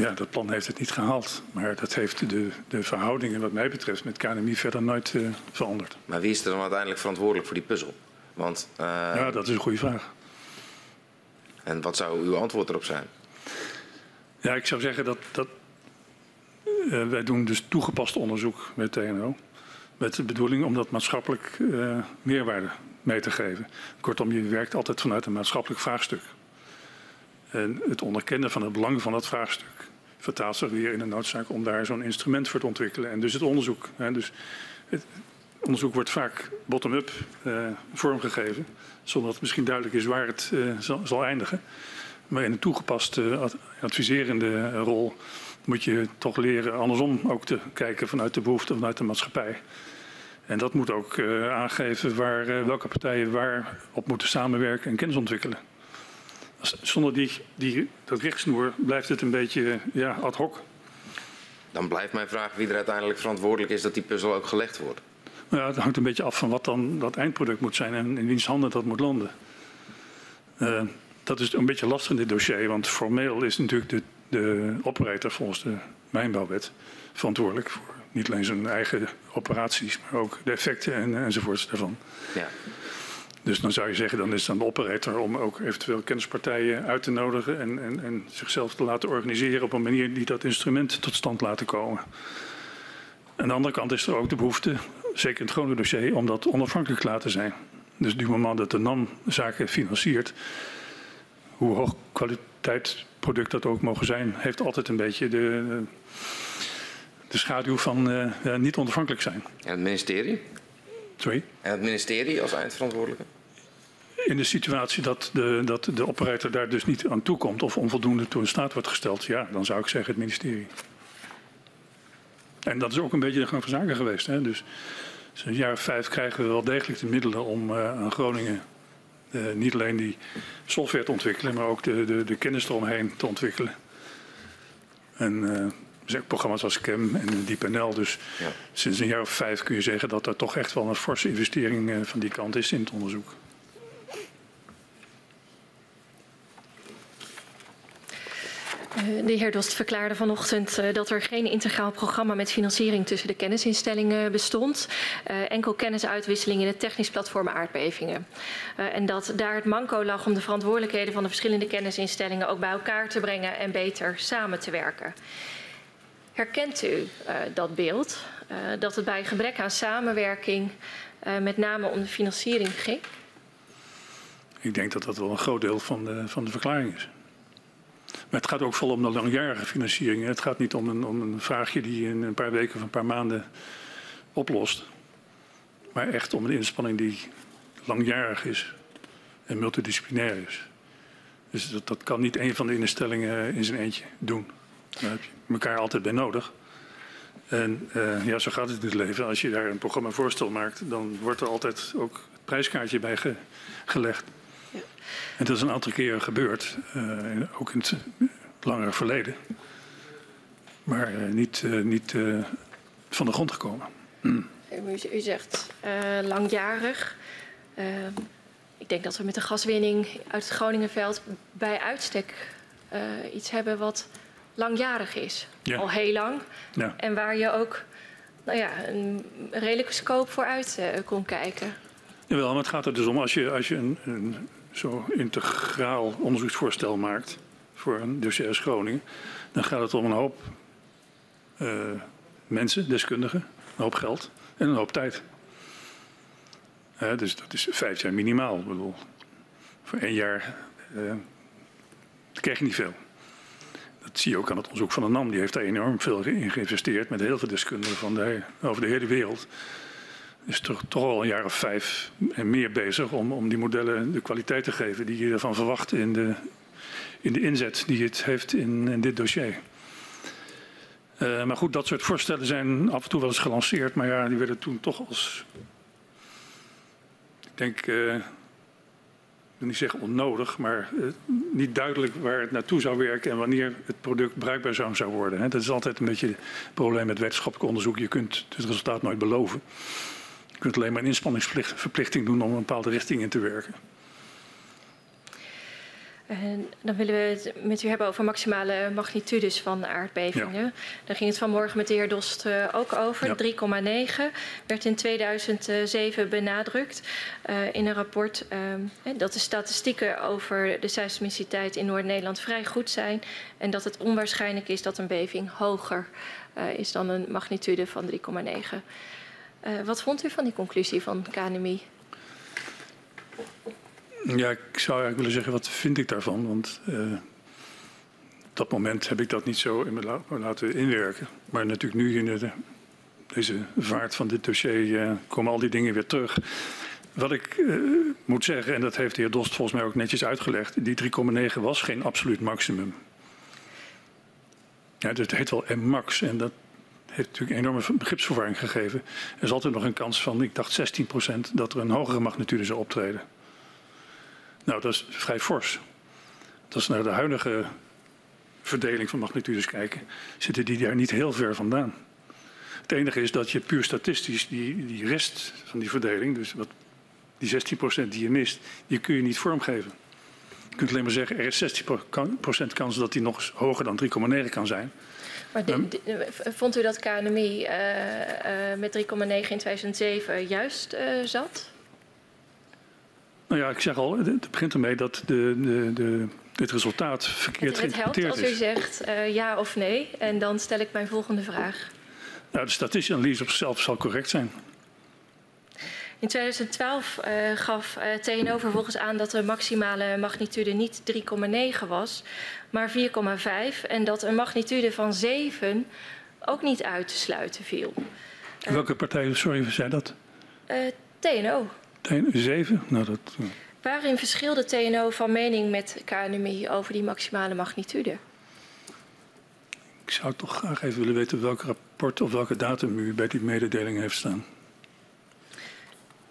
Ja, dat plan heeft het niet gehaald. Maar dat heeft de, de verhoudingen wat mij betreft met KNMI verder nooit uh, veranderd. Maar wie is er dan uiteindelijk verantwoordelijk voor die puzzel? Want, uh, ja, dat is een goede vraag. En wat zou uw antwoord erop zijn? Ja, ik zou zeggen dat, dat uh, wij doen dus toegepast onderzoek met TNO. Met de bedoeling om dat maatschappelijk meerwaarde mee te geven. Kortom, je werkt altijd vanuit een maatschappelijk vraagstuk. En het onderkennen van het belang van dat vraagstuk vertaalt zich weer in de noodzaak om daar zo'n instrument voor te ontwikkelen. En dus het onderzoek. Hè, dus het onderzoek wordt vaak bottom-up uh, vormgegeven, zonder dat het misschien duidelijk is waar het uh, zal, eindigen. Maar in een toegepaste adviserende rol moet je toch leren andersom ook te kijken vanuit de behoeften vanuit de maatschappij. En dat moet ook uh, aangeven waar, welke partijen waar op moeten samenwerken en kennis ontwikkelen zonder die, die, dat richtsnoer blijft het een beetje ja, ad hoc. Dan blijft mijn vraag wie er uiteindelijk verantwoordelijk is dat die puzzel ook gelegd wordt. Ja, het hangt een beetje af van wat dan dat eindproduct moet zijn en in wiens handen dat moet landen. Uh, dat is een beetje lastig in dit dossier, want formeel is natuurlijk de, de operator volgens de mijnbouwwet verantwoordelijk voor niet alleen zijn eigen operaties, maar ook de effecten en, enzovoorts daarvan. Ja. Dus dan zou je zeggen, dan is het aan de operator om ook eventueel kennispartijen uit te nodigen en, en, en zichzelf te laten organiseren op een manier die dat instrument tot stand laten komen. Aan de andere kant is er ook de behoefte, zeker in het Groningen dossier, om dat onafhankelijk te laten zijn. Dus op het moment dat de NAM zaken financiert, hoe hoog kwaliteit product dat ook mogen zijn, heeft altijd een beetje de, de schaduw van uh, niet onafhankelijk zijn. En het ministerie? Sorry? En het ministerie als eindverantwoordelijke? In de situatie dat de, dat de operator daar dus niet aan toe komt of onvoldoende toe in staat wordt gesteld, ja, dan zou ik zeggen het ministerie. En dat is ook een beetje de gang van zaken geweest. Hè? Dus sinds een jaar of vijf krijgen we wel degelijk de middelen om uh, aan Groningen uh, niet alleen die software te ontwikkelen, maar ook de, de, de kennis eromheen te ontwikkelen. En uh, dus programma's als CAM en DeepNL. Dus ja. sinds een jaar of vijf kun je zeggen dat er toch echt wel een forse investering van die kant is in het onderzoek. Eh, de heer Dost verklaarde vanochtend uh, dat er geen integraal programma met financiering tussen de kennisinstellingen bestond. Enkel kennisuitwisseling in het technisch platform aardbevingen. en dat daar het manco lag om de verantwoordelijkheden van de verschillende kennisinstellingen ook bij elkaar te brengen en beter samen te werken. Herkent u dat beeld? dat het bij gebrek aan samenwerking met name om de financiering ging? Ik denk dat dat wel een groot deel van de, van de verklaring is. Maar het gaat ook vol om de langjarige financiering. Het gaat niet om een, om een vraagje die in een paar weken of een paar maanden oplost. Maar echt om een inspanning die langjarig is en multidisciplinair is. Dus dat, dat kan niet een van de instellingen in zijn eentje doen. Daar heb je elkaar altijd bij nodig. En uh, ja, zo gaat het in het leven. Als je daar een programma voorstel maakt, dan wordt er altijd ook het prijskaartje bij ge, gelegd. En dat is een aantal keren gebeurd, uh, ook in het langere verleden. Maar uh, niet, niet van de grond gekomen. Mm. U, zegt langjarig. ik denk dat we met de gaswinning uit het Groningenveld bij uitstek iets hebben wat langjarig is. Ja. Al heel lang. Ja. En waar je ook nou ja, een redelijke scope voor uit kon kijken. Jawel, maar het gaat er dus om als je, als je een, een zo integraal onderzoeksvoorstel maakt voor een dossier Groningen, dan gaat het om een hoop uh, mensen, deskundigen, een hoop geld en een hoop tijd. Uh, dus dat is vijf jaar minimaal. Ik bedoel, voor één jaar uh, krijg je niet veel. Dat zie je ook aan het onderzoek van de NAM. Die heeft daar enorm veel in geïnvesteerd met heel veel deskundigen van de, over de hele wereld is toch, toch al een jaar of vijf en meer bezig om, om die modellen de kwaliteit te geven die je ervan verwacht in de, in de inzet die het heeft in, in dit dossier. Uh, maar goed, dat soort voorstellen zijn af en toe wel eens gelanceerd, maar ja, die werden toen toch als, ik denk, uh, ik wil niet zeggen onnodig, maar uh, niet duidelijk waar het naartoe zou werken en wanneer het product bruikbaar zou, zou worden. Hè. Dat is altijd een beetje het probleem met wetenschappelijk onderzoek. Je kunt het resultaat nooit beloven. Je kunt alleen maar een inspanningsverplichting doen om een bepaalde richting in te werken. En dan willen we het met u hebben over maximale magnitudes van aardbevingen. Ja. Daar ging het vanmorgen met de heer Dost uh, ook over. Ja. 3,9 werd in 2007 benadrukt uh, in een rapport uh, dat de statistieken over de seismiciteit in Noord-Nederland vrij goed zijn. En dat het onwaarschijnlijk is dat een beving hoger uh, is dan een magnitude van 3,9. Uh, wat vond u van die conclusie van KNMI? Ja, ik zou eigenlijk willen zeggen, wat vind ik daarvan? Want uh, op dat moment heb ik dat niet zo in me la laten inwerken. Maar natuurlijk nu in de, deze vaart van dit dossier uh, komen al die dingen weer terug. Wat ik uh, moet zeggen, en dat heeft de heer Dost volgens mij ook netjes uitgelegd, die 3,9 was geen absoluut maximum. Ja, het heet wel M-max en dat heeft natuurlijk enorme begripsverwarring gegeven. Er is altijd nog een kans van, ik dacht 16 procent, dat er een hogere magnitude zou optreden. Nou, dat is vrij fors. Als we naar de huidige verdeling van magnitudes kijken, zitten die daar niet heel ver vandaan. Het enige is dat je puur statistisch die, die rest van die verdeling, dus wat, die 16% die je mist, die kun je niet vormgeven. Je kunt alleen maar zeggen, er is 16% kans dat die nog eens hoger dan 3,9 kan zijn. Maar de, de, vond u dat KNMI uh, uh, met 3,9 in 2007 juist uh, zat? Nou ja, ik zeg al, het begint ermee dat de, de, de, dit resultaat verkeerd het, het helpt als u zegt uh, ja of nee. En dan stel ik mijn volgende vraag. Nou, de statistische analyse op zichzelf zal correct zijn. In 2012 uh, gaf uh, TNO vervolgens aan dat de maximale magnitude niet 3,9 was, maar 4,5. En dat een magnitude van 7 ook niet uit te sluiten viel. Welke partij, sorry, zei dat? TNO. 7? Nou, dat... Waarin verschilde TNO van mening met KNMI over die maximale magnitude? Ik zou toch graag even willen weten welk rapport of welke datum u bij die mededeling heeft staan.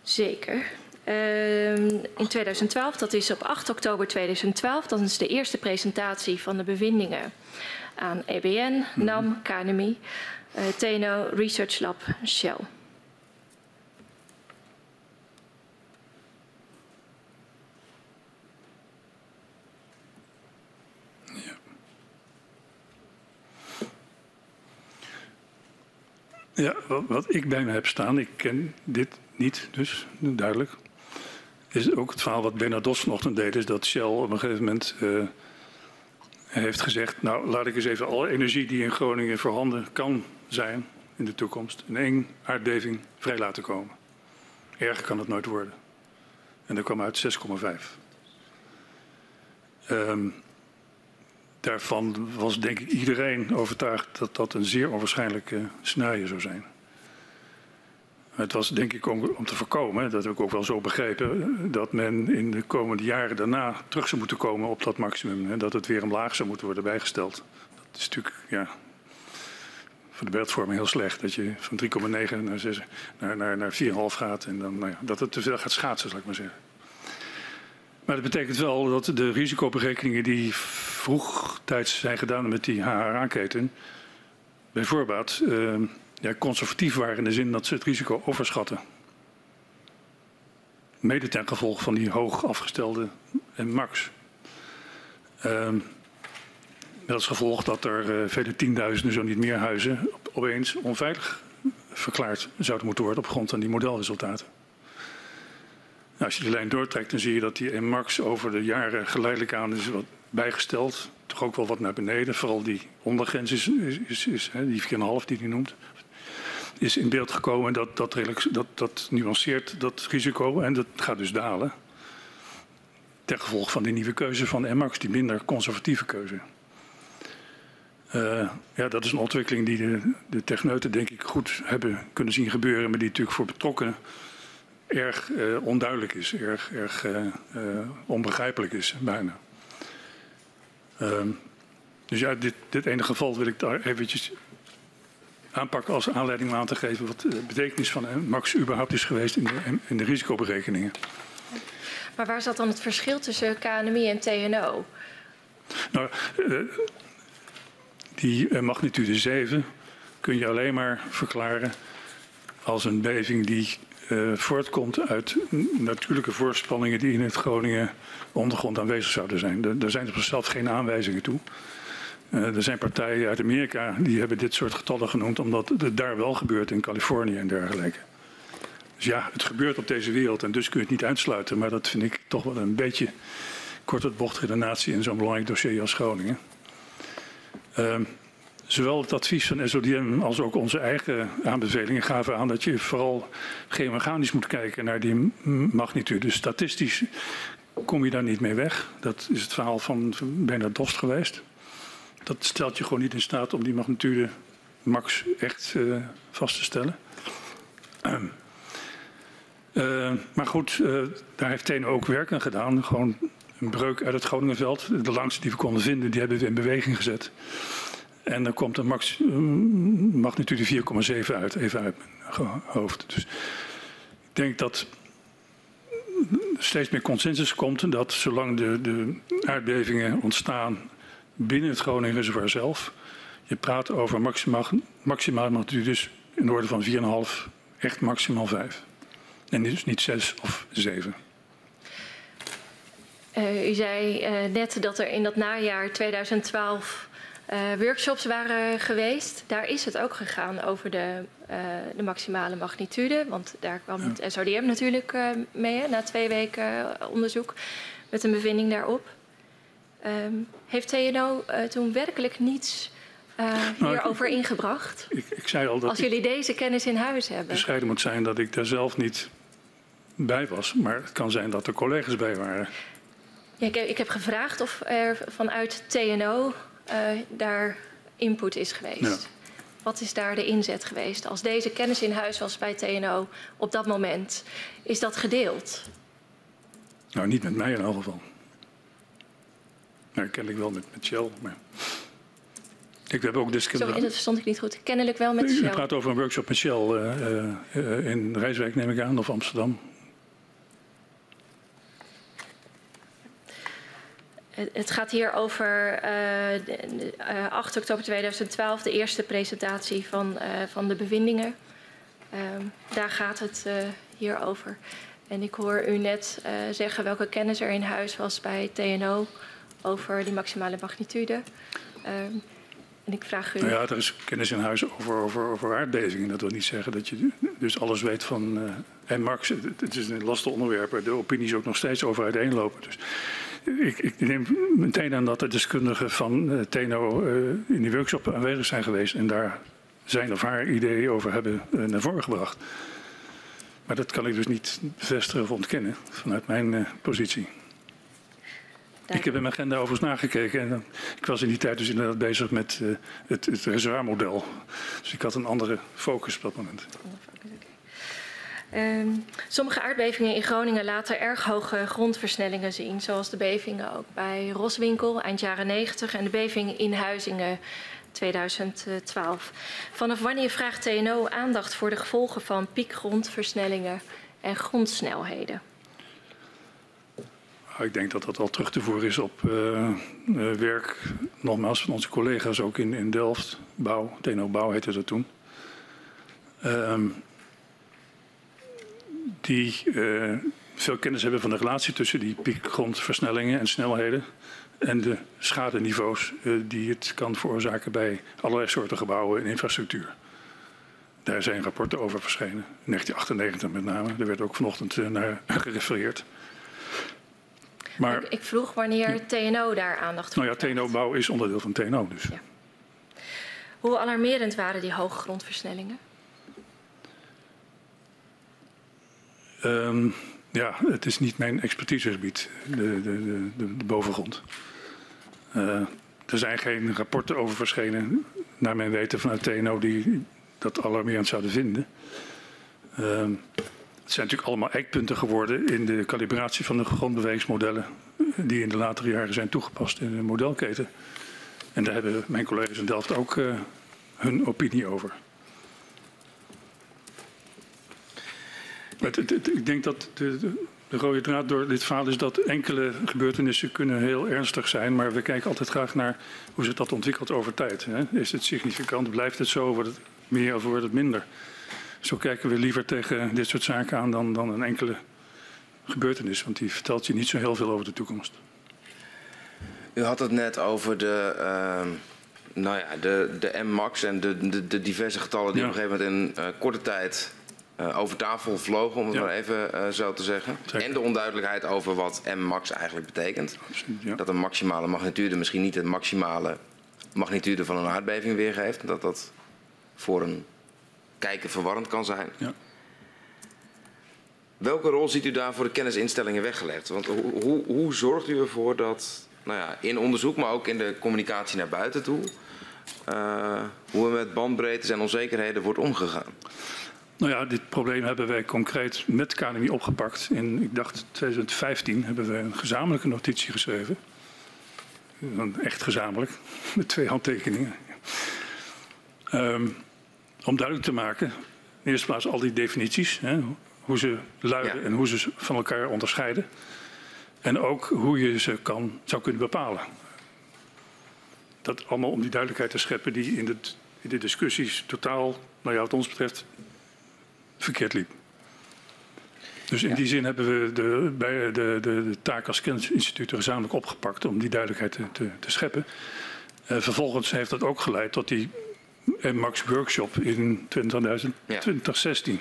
Zeker. Uh, in 2012, dat is op 8 oktober 2012, dat is de eerste presentatie van de bevindingen aan EBN, NAM, KNMI, uh, TNO, Research Lab, Shell. Ja, wat, ik bij me heb staan, ik ken dit niet, dus duidelijk. Is ook het verhaal wat Bernard Dos vanochtend deed, is dat Shell op een gegeven moment uh, heeft gezegd: Nou, laat ik eens even alle energie die in Groningen voorhanden kan zijn in de toekomst, in één aardbeving vrij laten komen. Erger kan het nooit worden. En dat kwam uit 6,5. Um, daarvan was denk ik iedereen overtuigd dat dat een zeer onwaarschijnlijke scenario zou zijn. Het was denk ik om, om, te voorkomen, dat heb ik ook wel zo begrepen, dat men in de komende jaren daarna terug zou moeten komen op dat maximum. En dat het weer omlaag zou moeten worden bijgesteld. Dat is natuurlijk ja, voor de beeldvorming heel slecht. Dat je van 3,9 naar, 6, naar, naar, naar 4,5 gaat en dan, nou ja, dat het te veel gaat schaatsen, zal ik maar zeggen. Maar dat betekent wel dat de risicoberekeningen die vroegtijds zijn gedaan met die HRA-keten, bij voorbaat uh, ja, conservatief waren in de zin dat ze het risico overschatten. Mede ten gevolge van die hoog afgestelde max. Uh, met als gevolg dat er uh, vele tienduizenden, zo niet meer huizen, opeens onveilig verklaard zouden moeten worden op grond van die modelresultaten. Nou, als je die lijn doortrekt, dan zie je dat die max over de jaren geleidelijk aan is wat bijgesteld. Toch ook wel wat naar beneden. Vooral die ondergrens is, is, is, is hè, die 4,5 die hij noemt. Is in beeld gekomen en dat, dat, dat, dat nuanceert dat risico en dat gaat dus dalen. Ten gevolge van die nieuwe keuze van MAX, die minder conservatieve keuze. Uh, ja, dat is een ontwikkeling die de, de techneuten denk ik goed hebben kunnen zien gebeuren, maar die natuurlijk voor betrokkenen erg uh, onduidelijk is, erg, erg uh, uh, onbegrijpelijk is, bijna. Ehm, dus ja, dit, dit ene geval wil ik daar eventjes aanpakken als aanleiding om aan te geven wat de betekenis van Max überhaupt is geweest in de, in de risicoberekeningen. Maar waar zat dan het verschil tussen KNMI en TNO? Nou, die magnitude 7 kun je alleen maar verklaren als een beving die uh, voortkomt uit natuurlijke voorspanningen die in het Groningen ondergrond aanwezig zouden zijn. Er zijn op zichzelf geen aanwijzingen toe. Uh, er zijn partijen uit Amerika die hebben dit soort getallen genoemd omdat het daar wel gebeurt in Californië en dergelijke. Dus ja, het gebeurt op deze wereld en dus kun je het niet uitsluiten. Maar dat vind ik toch wel een beetje kort het bocht redenatie in zo'n belangrijk dossier als Groningen. Uh, zowel het advies van SODM als ook onze eigen aanbevelingen gaven aan dat je vooral geomechanisch moet kijken naar die magnitude. Dus statistisch kom je daar niet mee weg. Dat is het verhaal van Bernard Dost geweest. Dat stelt je gewoon niet in staat om die magnitude max echt uh, vast te stellen. Uh, maar goed, uh, daar heeft Tene ook werk aan gedaan. Gewoon een breuk uit het Groningenveld. De langste die we konden vinden, die hebben we in beweging gezet. En dan komt een max, magnitude 4,7 uit, even uit mijn hoofd. Dus ik denk dat steeds meer consensus komt dat zolang de, de aardbevingen ontstaan binnen het Groningen reservoir zelf, je praat over maximaal, maximaal magnitudes in de orde van 4,5, echt maximaal 5. En dus niet 6 of 7. Uh, u zei uh, net dat er in dat najaar 2012 uh, workshops waren geweest. Daar is het ook gegaan over de, de maximale magnitude. Want daar kwam ja. het SODM natuurlijk mee, hè, na twee weken onderzoek, met een bevinding daarop. Um, heeft TNO toen werkelijk niets nou, hierover ingebracht? Ik, ik, zei al dat Als jullie deze kennis in huis hebben. Bescheiden moet zijn dat ik daar zelf niet bij was. Maar het kan zijn dat er collega's bij waren. Ja, ik, heb, ik heb gevraagd of er vanuit TNO uh, daar input is geweest. Ja. Wat is daar de inzet geweest? Als deze kennis in huis was bij TNO op dat moment, is dat gedeeld? Nou, niet met mij in elk geval. Nou, kennelijk wel met, met Shell, maar... Ik heb ook deskundigen... Sorry, dat verstond ik niet goed. Kennelijk wel met Shell. Je praat over een workshop met Shell uh, uh, in Rijswijk, neem ik aan, of Amsterdam. Het gaat hier over uh, uh, 8 oktober 2012, de eerste presentatie van, uh, van de bevindingen. daar gaat het hier over. En ik hoor u net zeggen welke kennis er in huis was bij TNO over die maximale magnitude. en ik vraag u. Nou ja, er is kennis in huis over, over, over aardbevingen. Dat wil niet zeggen dat je dus alles weet van. en Max, het is een lastig onderwerp. De opinies ook nog steeds over uiteenlopen. Dus ik, ik, neem meteen aan dat de deskundigen van uh, TNO uh, in die workshop aanwezig zijn geweest en daar zijn of haar ideeën over hebben uh, naar voren gebracht. Maar dat kan ik dus niet bevestigen of ontkennen vanuit mijn positie. Ik heb in mijn agenda overigens nagekeken en ik was in die tijd dus inderdaad bezig met het, het reservoirmodel. Dus ik had een andere focus op dat moment. Um, sommige aardbevingen in Groningen laten erg hoge grondversnellingen zien, zoals de bevingen ook bij Roswinkel eind jaren 90 en de beving in Huizingen 2012. Vanaf wanneer vraagt TNO aandacht voor de gevolgen van piekgrondversnellingen en grondsnelheden? Ik denk dat dat al terug te voeren is op uh, uh, werk, nogmaals, van onze collega's ook in, in Delft. Bouw, TNO Bouw heette dat toen. Um, die uh, veel kennis hebben van de relatie tussen die piekgrondversnellingen en snelheden en de schadeniveaus uh, die het kan veroorzaken bij allerlei soorten gebouwen en infrastructuur. Daar zijn rapporten over verschenen, in 1998 met name. Er werd ook vanochtend uh, naar gerefereerd. Maar, ik, ik, vroeg wanneer ja. TNO daar aandacht voor Nou ja, TNO-bouw is onderdeel van TNO dus. Ja. Hoe alarmerend waren die hoge grondversnellingen? Um, ja, het is niet mijn expertisegebied, de, de, de, de, bovengrond. Uh, er zijn geen rapporten over verschenen, naar mijn weten, vanuit TNO die dat alarmerend zouden vinden. Uh, het zijn natuurlijk allemaal eikpunten geworden in de kalibratie van de grondbewegingsmodellen die in de latere jaren zijn toegepast in de modelketen. En daar hebben mijn collega's in Delft ook uh, hun opinie over. Maar het, het, ik denk dat de, de, de, rode draad door dit verhaal is dat enkele gebeurtenissen kunnen heel ernstig zijn. Maar we kijken altijd graag naar hoe zich dat ontwikkelt over tijd. Hè? Is het significant? Blijft het zo? Wordt het meer of wordt het minder? Zo kijken we liever tegen dit soort zaken aan dan, dan een enkele gebeurtenis. Want die vertelt je niet zo heel veel over de toekomst. U had het net over de, uh, nou ja, de, de M-max en de, de, de, diverse getallen die Ja. op een gegeven moment in uh, korte tijd uh, over tafel vlogen, om het Ja. maar even uh, zo te zeggen. Zeker. En de onduidelijkheid over wat M-max eigenlijk betekent. Absoluut, ja. Dat een maximale magnitude misschien niet de maximale magnitude van een aardbeving weergeeft. Dat dat voor een kijker verwarrend kan zijn. Ja. Welke rol ziet u daar voor de kennisinstellingen weggelegd? Want hoe, hoe, hoe zorgt u ervoor dat nou ja, in onderzoek, maar ook in de communicatie naar buiten toe, uh, hoe er met bandbreedtes en onzekerheden wordt omgegaan? Nou ja, dit probleem hebben wij concreet met KNMI opgepakt. In, ik dacht 2015 hebben we een gezamenlijke notitie geschreven. Echt gezamenlijk, met twee handtekeningen. Um, om duidelijk te maken, in de eerste plaats al die definities, hè, hoe ze luiden Ja. en hoe ze van elkaar onderscheiden. En ook hoe je ze kan, zou kunnen bepalen. Dat allemaal om die duidelijkheid te scheppen die in, het, in de discussies totaal, nou ja, wat ons betreft, verkeerd liep. Dus in die zin hebben we de, bij de, de, de taak als kennisinstituut gezamenlijk opgepakt om die duidelijkheid te, te, te scheppen. Uh, vervolgens heeft dat ook geleid tot die Max Workshop in 2000, Ja. 2016.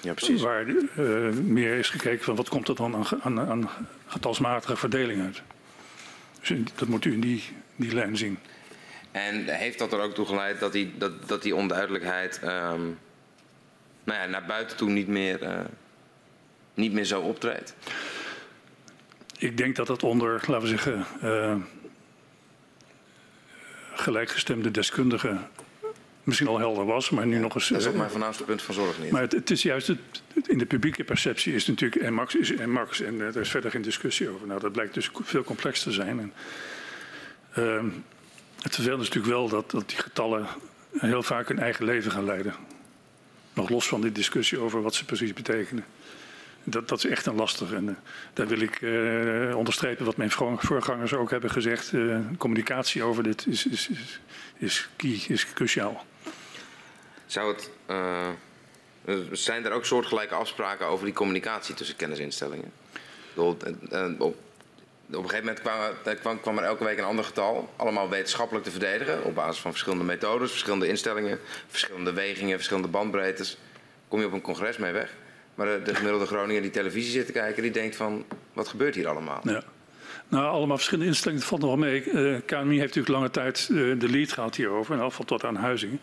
Ja, precies. Waar uh, meer is gekeken van wat komt er dan aan, aan, aan getalsmatige verdeling uit. Dus in- dat moet u in die, die lijn zien. En heeft dat er ook toe geleid dat die, dat, dat die onduidelijkheid ehm, nou ja, naar buiten toe niet meer, eh, niet meer zo optreedt? Ik denk dat dat onder, laten we zeggen, eh, gelijkgestemde deskundigen misschien al helder was, maar nu nog eens. Dat is ook eh, mijn voornaamste punt van zorg niet. Maar het, het is juist, het, het- in de publieke perceptie is natuurlijk Max is Max en er is verder geen discussie over. Nou, dat blijkt dus veel complexer te zijn. En, ehm, het vervelende is natuurlijk wel dat, dat die getallen heel vaak hun eigen leven gaan leiden. Nog los van die discussie over wat ze precies betekenen. Dat, dat is echt een lastig. En eh, daar wil ik eh, onderstrepen wat mijn voor- voorgangers ook hebben gezegd. Eh, communicatie over dit is, is, is, is key, is cruciaal. Zou het, zijn er ook soortgelijke afspraken over die communicatie tussen kennisinstellingen? Op, op een gegeven moment kwam, er- kwam, kwam er elke week een ander getal, allemaal wetenschappelijk te verdedigen op basis van verschillende methodes, verschillende instellingen, verschillende wegingen, verschillende bandbreedtes. Kom je op een congres mee weg. Maar de, de gemiddelde Groninger die televisie zit te kijken, die denkt van, wat gebeurt hier allemaal? Ja. Nou, allemaal verschillende instellingen, dat valt nog mee. Eh KMI heeft natuurlijk lange tijd eh, de lead gehad hierover, in geval tot aan Huizingen.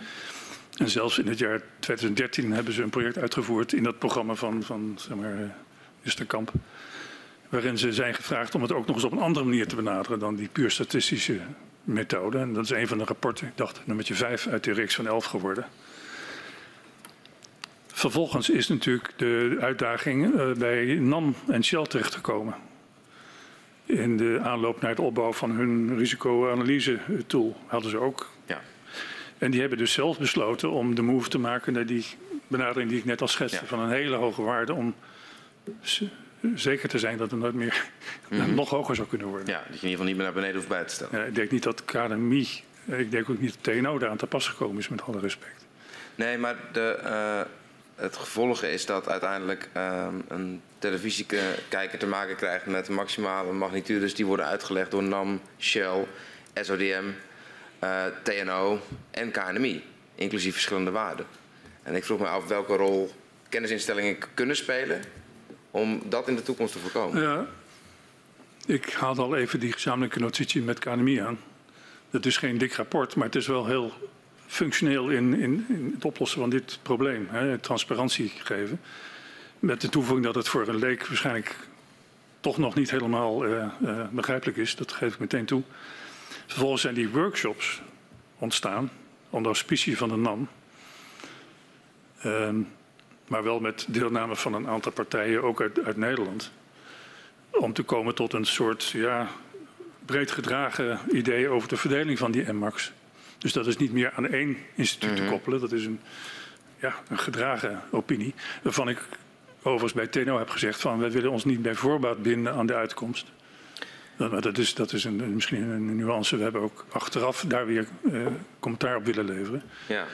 En zelfs in het jaar 2013 hebben ze een project uitgevoerd in dat programma van, van zeg maar, eh, Kamp. Waarin ze zijn gevraagd om het ook nog eens op een andere manier te benaderen dan die puur statistische methode. En dat is een van de rapporten, ik dacht nummertje 5 uit de reeks van 11 geworden. Vervolgens is natuurlijk de uitdaging eh, bij NAM en Shell terechtgekomen. In de aanloop naar het opbouw van hun risicoanalyse-tool hadden ze ook. Ja. En die hebben dus zelf besloten om de move te maken naar die benadering die ik net al schetste. Ja. Van een hele hoge waarde om zeker te zijn dat het nooit meer nog hoger zou kunnen worden. ja, dat je in ieder geval niet meer naar beneden hoeft bij te stellen. Ja, ik denk niet dat KNMI, eh, ik denk ook niet dat TNO daar aan te pas gekomen is met alle respect. Nee, maar de, eh, het gevolg is dat uiteindelijk ehm, een televisiekijker te maken krijgt met maximale magnitudes die worden uitgelegd door NAM, Shell, SODM, eh, TNO en KNMI, inclusief verschillende waarden. En ik vroeg me af welke rol kennisinstellingen kunnen spelen om dat in de toekomst te voorkomen. Ja, ik haalde al even die gezamenlijke notitie met KNMI aan. Dat is geen dik rapport, maar het is wel heel functioneel in, in, in het oplossen van dit probleem. Hè, transparantie geven. Met de toevoeging dat het voor een leek waarschijnlijk toch nog niet helemaal eh, eh, begrijpelijk is. Dat geef ik meteen toe. Vervolgens zijn die workshops ontstaan onder auspicie van de NAM. Ehm, maar wel met deelname van een aantal partijen, ook uit, uit Nederland. Om te komen tot een soort ja, breed gedragen idee over de verdeling van die MMAX. Dus dat is niet meer aan één instituut te koppelen. Dat is een, ja, een gedragen opinie. Waarvan ik overigens bij TNO heb gezegd van wij willen ons niet bij voorbaat binden aan de uitkomst. Maar dat is, dat is een, misschien een nuance. We hebben ook achteraf daar weer eh, commentaar op willen leveren. Ja.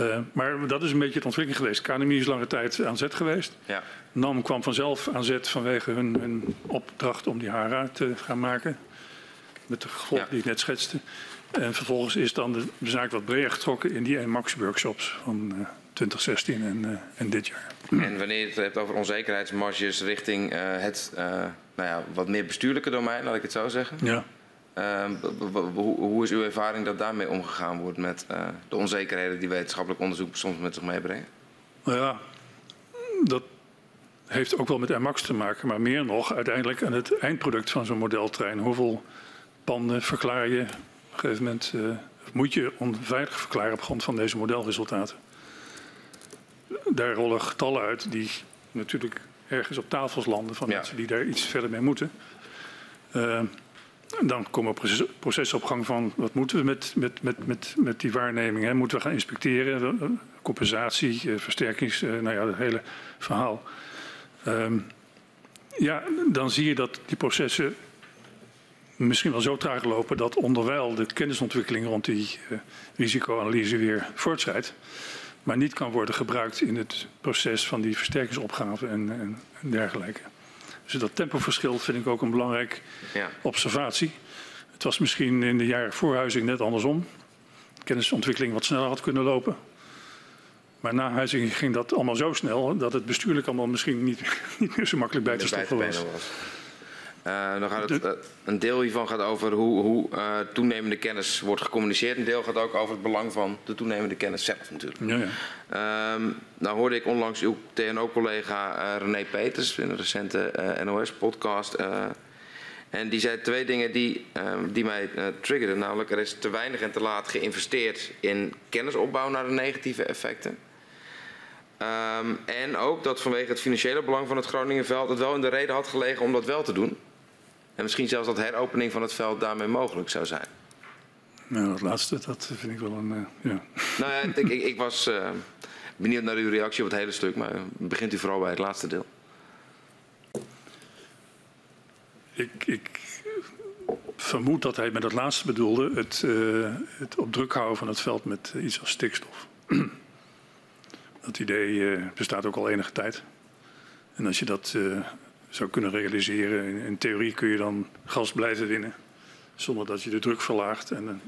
Uh, maar dat is een beetje het ontwikkeling geweest. KNMI is lange tijd aan zet geweest. Ja. NAM kwam vanzelf aan zet vanwege hun, hun opdracht om die HARA te gaan maken. Met de gevolgen die ik net schetste. En vervolgens is dan de zaak wat breder getrokken in die Max workshops van uh, 2016 en, uh, en, dit jaar. En wanneer je het hebt over onzekerheidsmarges richting het nou ja, wat meer bestuurlijke domein, laat ik het zo zeggen. Ja. Ehm, hoe is uw ervaring dat daarmee omgegaan wordt met uh, de onzekerheden die wetenschappelijk onderzoek soms met zich meebrengen? Nou ja, dat heeft ook wel met MAX te maken, maar meer nog uiteindelijk aan het eindproduct van zo'n modeltrein. Hoeveel panden verklaar je op een gegeven moment, uh, moet je onveilig verklaren op grond van deze modelresultaten? Daar rollen getallen uit die natuurlijk ergens op tafels landen van ja. mensen die daar iets verder mee moeten. Uh, dan komen processen op gang van wat moeten we met, met, met, met, met die waarneming? Hè? Moeten we gaan inspecteren? Eh, compensatie, eh, versterkings, eh, nou ja, het hele verhaal. Um, ja, dan zie je dat die processen misschien wel zo traag lopen dat onderwijl de kennisontwikkeling rond die risicoanalyse weer voortschrijdt, maar niet kan worden gebruikt in het proces van die versterkingsopgave en, en dergelijke. Dus dat tempoverschil vind ik ook een belangrijke ja. observatie. Het was misschien in de jaren voorhuizing net andersom. Kennisontwikkeling wat sneller had kunnen lopen. Maar na huizing ging dat allemaal zo snel dat het bestuurlijk allemaal misschien niet, niet meer zo makkelijk bij te stoppen was. Uh, dan gaat het, uh, een deel hiervan gaat over hoe, hoe uh, toenemende kennis wordt gecommuniceerd. Een deel gaat ook over het belang van de toenemende kennis zelf natuurlijk. Ja, ja. Um, nou hoorde ik onlangs uw TNO-collega René Peters in een recente NOS-podcast. en die zei twee dingen die, ehm, die mij triggerden. Namelijk er is te weinig en te laat geïnvesteerd in kennisopbouw naar de negatieve effecten. Um, en ook dat vanwege het financiële belang van het Groningenveld het wel in de reden had gelegen om dat wel te doen. En misschien zelfs dat heropening van het veld daarmee mogelijk zou zijn. Nou, dat laatste, dat vind ik wel een. Uh, ja. Nou ja, ik, ik, ik was uh, benieuwd naar uw reactie op het hele stuk, maar begint u vooral bij het laatste deel. Ik, ik vermoed dat hij met het laatste bedoelde het, uh, het op druk houden van het veld met iets als stikstof. dat idee bestaat ook al enige tijd. En als je dat zou kunnen realiseren. In, theorie kun je dan gas blijven winnen zonder dat je de druk verlaagt en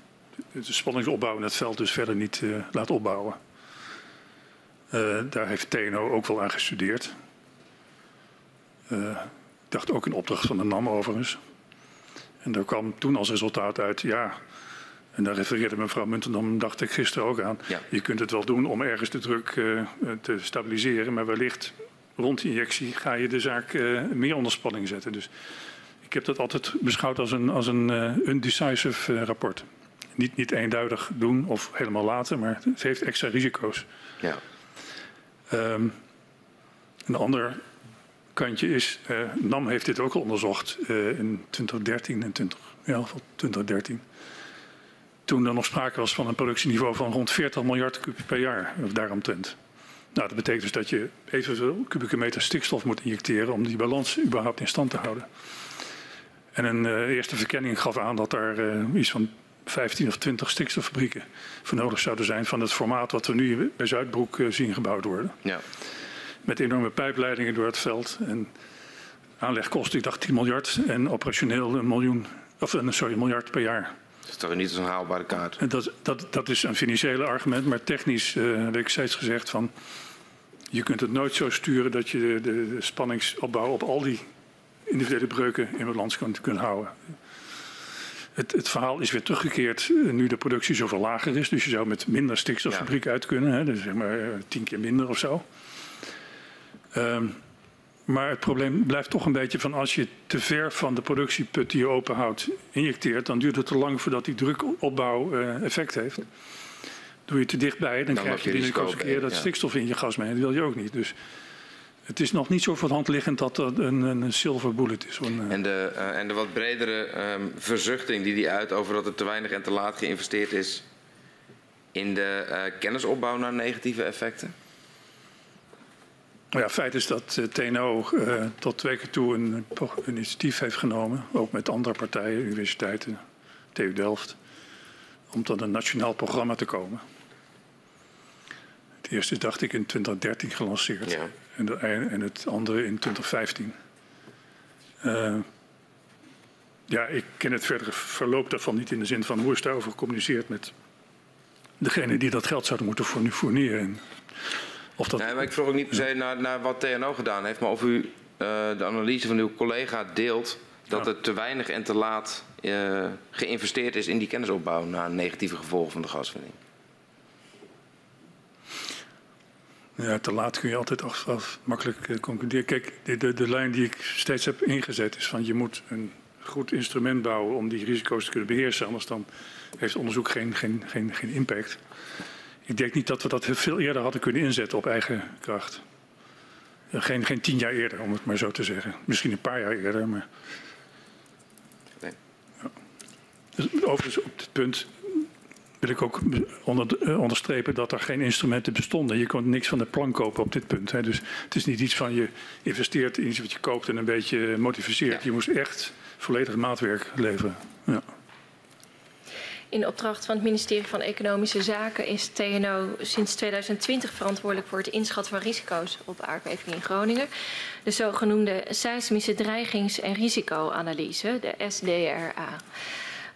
de spanningsopbouw in het veld dus verder niet uh, laat opbouwen. Uh, daar heeft TNO ook wel aan gestudeerd. Uh, ik dacht ook een opdracht van de NAM overigens. En daar kwam toen als resultaat uit, ja, en daar refereerde mevrouw Muntendam, dacht ik gisteren ook aan. Ja. Je kunt het wel doen om ergens de druk te stabiliseren, maar wellicht rond injectie ga je de zaak uh, meer onder spanning zetten. Dus ik heb dat altijd beschouwd als een, als een uh, undecisive uh, rapport. Niet, niet eenduidig doen of helemaal laten, maar het heeft extra risico's. Ja. Um, een ander kantje is, NAM heeft dit ook al onderzocht in 2013 en 20, ja, 2013 toen er nog sprake was van een productieniveau van rond 40 miljard kub per jaar, of daaromtrent. Nou, dat betekent dus dat je evenveel kubieke meter stikstof moet injecteren om die balans überhaupt in stand te houden. En een uh, eerste verkenning gaf aan dat er uh, iets van 15 of 20 stikstoffabrieken voor nodig zouden zijn van het formaat wat we nu bij Zuidbroek uh, zien gebouwd worden. Ja. Met enorme pijpleidingen door het veld. En aanlegkosten, ik dacht 10 miljard en operationeel een miljoen, of sorry, een miljard per jaar. Dat is toch niet zo'n haalbare kaart? En dat, dat, dat is een financiële argument, maar technisch heb ik steeds gezegd van je kunt het nooit zo sturen dat je de, de, spanningsopbouw op al die individuele breuken in balans kunt, kunt houden. Het, het, verhaal is weer teruggekeerd eh, nu de productie zoveel lager is. Dus je zou met minder stikstoffabriek ja. uit kunnen. Hè, dus zeg maar eh, tien keer minder of zo. Um, maar het probleem blijft toch een beetje van als je te ver van de productieput die je openhoudt injecteert, dan duurt het te lang voordat die drukopbouw uh, effect heeft. Doe je te dichtbij, dan, dan krijg je binnen een keer dat ja. stikstof in je gas mee. Dat wil je ook niet. Dus het is nog niet zo voor de hand liggend dat dat een, een silver bullet is. Een, en, de, uh, en de wat bredere um, verzuchting die die uit over dat er te weinig en te laat geïnvesteerd is in de uh, kennisopbouw naar negatieve effecten? Nou ja, feit is dat uh, TNO tot twee keer toe een, een, initiatief heeft genomen, ook met andere partijen, universiteiten, TU Delft, om tot een nationaal programma te komen. Het eerste is, dacht ik, in 2013 gelanceerd. Ja. En, de, en het andere in 2015. Uh, ja, ik ken het verdere verloop daarvan niet in de zin van hoe is daarover gecommuniceerd met degene die dat geld zouden moeten fourneren. Of dat... Nee, maar ik vroeg ook niet per se naar, naar wat TNO gedaan heeft, maar of u uh, de analyse van uw collega deelt dat ja. er te weinig en te laat uh, geïnvesteerd is in die kennisopbouw na negatieve gevolgen van de gaswinning. Ja, te laat kun je altijd af, af makkelijk uh, concluderen. Kijk, de, de, de lijn die ik steeds heb ingezet is van je moet een goed instrument bouwen om die risico's te kunnen beheersen. Anders dan heeft onderzoek geen, geen, geen, geen impact. Ik denk niet dat we dat veel eerder hadden kunnen inzetten op eigen kracht. Geen, geen tien jaar eerder, om het maar zo te zeggen. Misschien een paar jaar eerder, maar... Nee. Ja. Dus overigens op dit punt wil ik ook onder, uh, onderstrepen dat er geen instrumenten bestonden. Je kon niks van de plank kopen op dit punt. Hè. Dus het is niet iets van je investeert in iets wat je koopt en een beetje modificeert. Ja. Je moest echt volledig maatwerk leveren. Ja. In opdracht van het ministerie van Economische Zaken is TNO sinds 2020 verantwoordelijk voor het inschatten van risico's op aardbevingen in Groningen. De zogenoemde seismische dreigings- en risicoanalyse, de SDRA.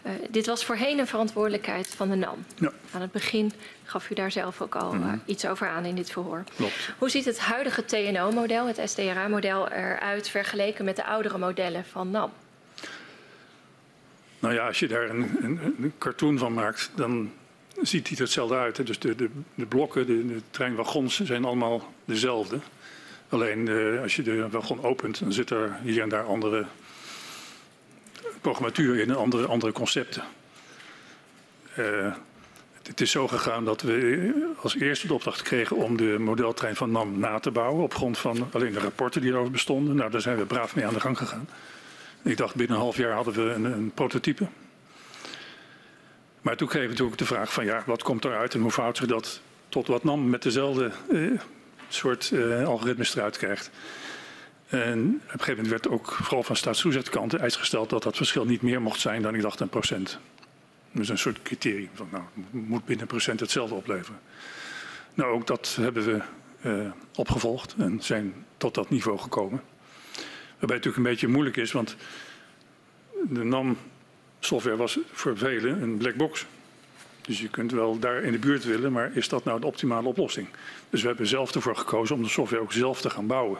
Uh, dit was voorheen een verantwoordelijkheid van de NAM. Ja. Aan het begin gaf u daar zelf ook al mm -hmm. uh, iets over aan in dit verhoor. Klopt. Hoe ziet het huidige TNO-model, het SDRA-model, eruit vergeleken met de oudere modellen van NAM? Nou ja, als je daar een, een, een cartoon van maakt, dan ziet hij hetzelfde uit. Hè. Dus de, de, de blokken, de, de, treinwagons zijn allemaal dezelfde. Alleen uh, als je de wagon opent, dan zit er hier en daar andere programmatuur in andere, andere concepten. Uh, het is zo gegaan dat we als eerste de opdracht kregen om de modeltrein van NAM na te bouwen. Op grond van alleen de rapporten die erover bestonden. Nou, daar zijn we braaf mee aan de gang gegaan. Ik dacht binnen een half jaar hadden we een, een prototype. Maar toen kregen we natuurlijk de vraag van ja, wat komt eruit en hoe verhoudt zich dat tot wat NAM met dezelfde uh, soort uh, algoritmes eruit krijgt. En op een gegeven moment werd ook vooral van staatstoezichtkant eis gesteld dat dat verschil niet meer mocht zijn dan ik dacht een procent. Dus een soort criterium van nou, moet binnen een procent hetzelfde opleveren. Nou, ook dat hebben we uh, opgevolgd en zijn tot dat niveau gekomen. Waarbij het natuurlijk een beetje moeilijk is, want de NAM-software was voor velen een black box. Dus je kunt wel daar in de buurt willen, maar is dat nou de optimale oplossing? Dus we hebben zelf ervoor gekozen om de software ook zelf te gaan bouwen.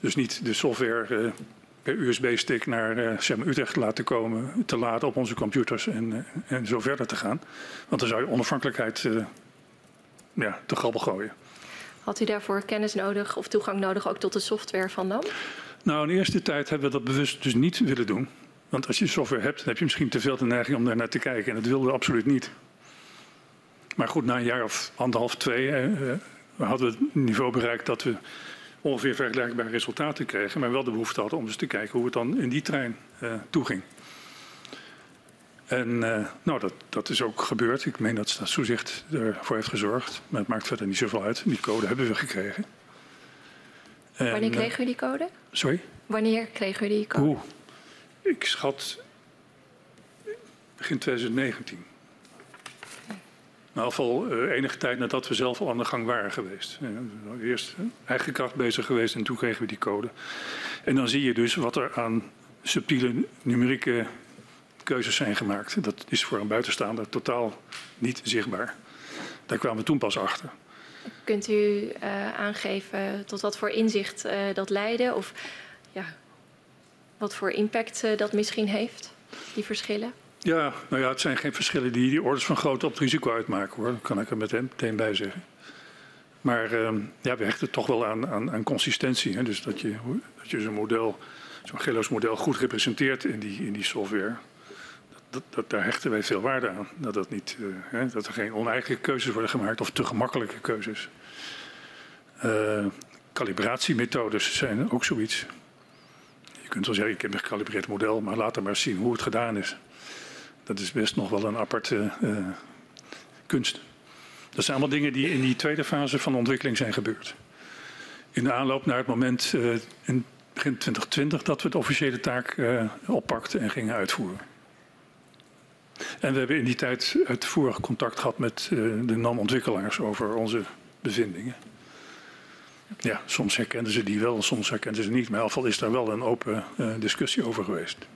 Dus niet de software uh, per USB-stick naar uh, zeg maar Utrecht laten komen, te laden op onze computers en, uh, en zo verder te gaan. Want dan zou je onafhankelijkheid ja, te grabbel gooien. Had u daarvoor kennis nodig of toegang nodig ook tot de software van NAM? Nou, in de eerste tijd hebben we dat bewust dus niet willen doen. Want als je software hebt, dan heb je misschien te veel de neiging om daar naar te kijken. En dat wilden we absoluut niet. Maar goed, na een jaar of anderhalf, twee, eh, hadden we het niveau bereikt dat we ongeveer vergelijkbare resultaten kregen. Maar wel de behoefte hadden om eens te kijken hoe het dan in die trein uh, toeging. En uh, nou, dat, dat is ook gebeurd. Ik meen dat Staatstoezicht ervoor heeft gezorgd. Maar het maakt verder niet zoveel uit. Die code hebben we gekregen. En, Wanneer kreeg u die code? Sorry? Wanneer kreeg u die code? Oeh, ik schat begin 2019. Ieder geval uh, enige tijd nadat we zelf al aan de gang waren geweest. Ja, eerst eigen kracht bezig geweest en toen kregen we die code. En dan zie je dus wat er aan subtiele numerieke keuzes zijn gemaakt. Dat is voor een buitenstaander totaal niet zichtbaar. Daar kwamen we toen pas achter. Kunt u uh, aangeven tot wat voor inzicht uh, dat leidde? Of ja, wat voor impact uh, dat misschien heeft, die verschillen? Ja, nou ja, het zijn geen verschillen die die orders van grootte op het risico uitmaken hoor. Dat kan ik er meteen, meteen bij zeggen. Maar uh, ja, we hechten toch wel aan, aan, consistentie. Hè? Dus dat je, dat je zo'n model, zo'n Gelos model goed representeert in die, in die software. Dat, dat, daar hechten wij veel waarde aan. Dat, dat, niet, uh, hè, dat er geen oneigenlijke keuzes worden gemaakt of te gemakkelijke keuzes. Uh, calibratiemethodes zijn ook zoiets. Je kunt wel zeggen, ik heb een gecalibreerd model, maar laat er maar zien hoe het gedaan is. Dat is best nog wel een aparte uh, kunst. Dat zijn allemaal dingen die in die tweede fase van de ontwikkeling zijn gebeurd. In de aanloop naar het moment uh, in begin 2020 dat we de officiële taak uh, oppakten en gingen uitvoeren. En we hebben in die tijd uitvoerig contact gehad met de NAM-ontwikkelaars over onze bevindingen. Ja, soms herkenden ze die wel, soms herkenden ze niet. Maar in ieder geval is daar wel een open discussie over geweest.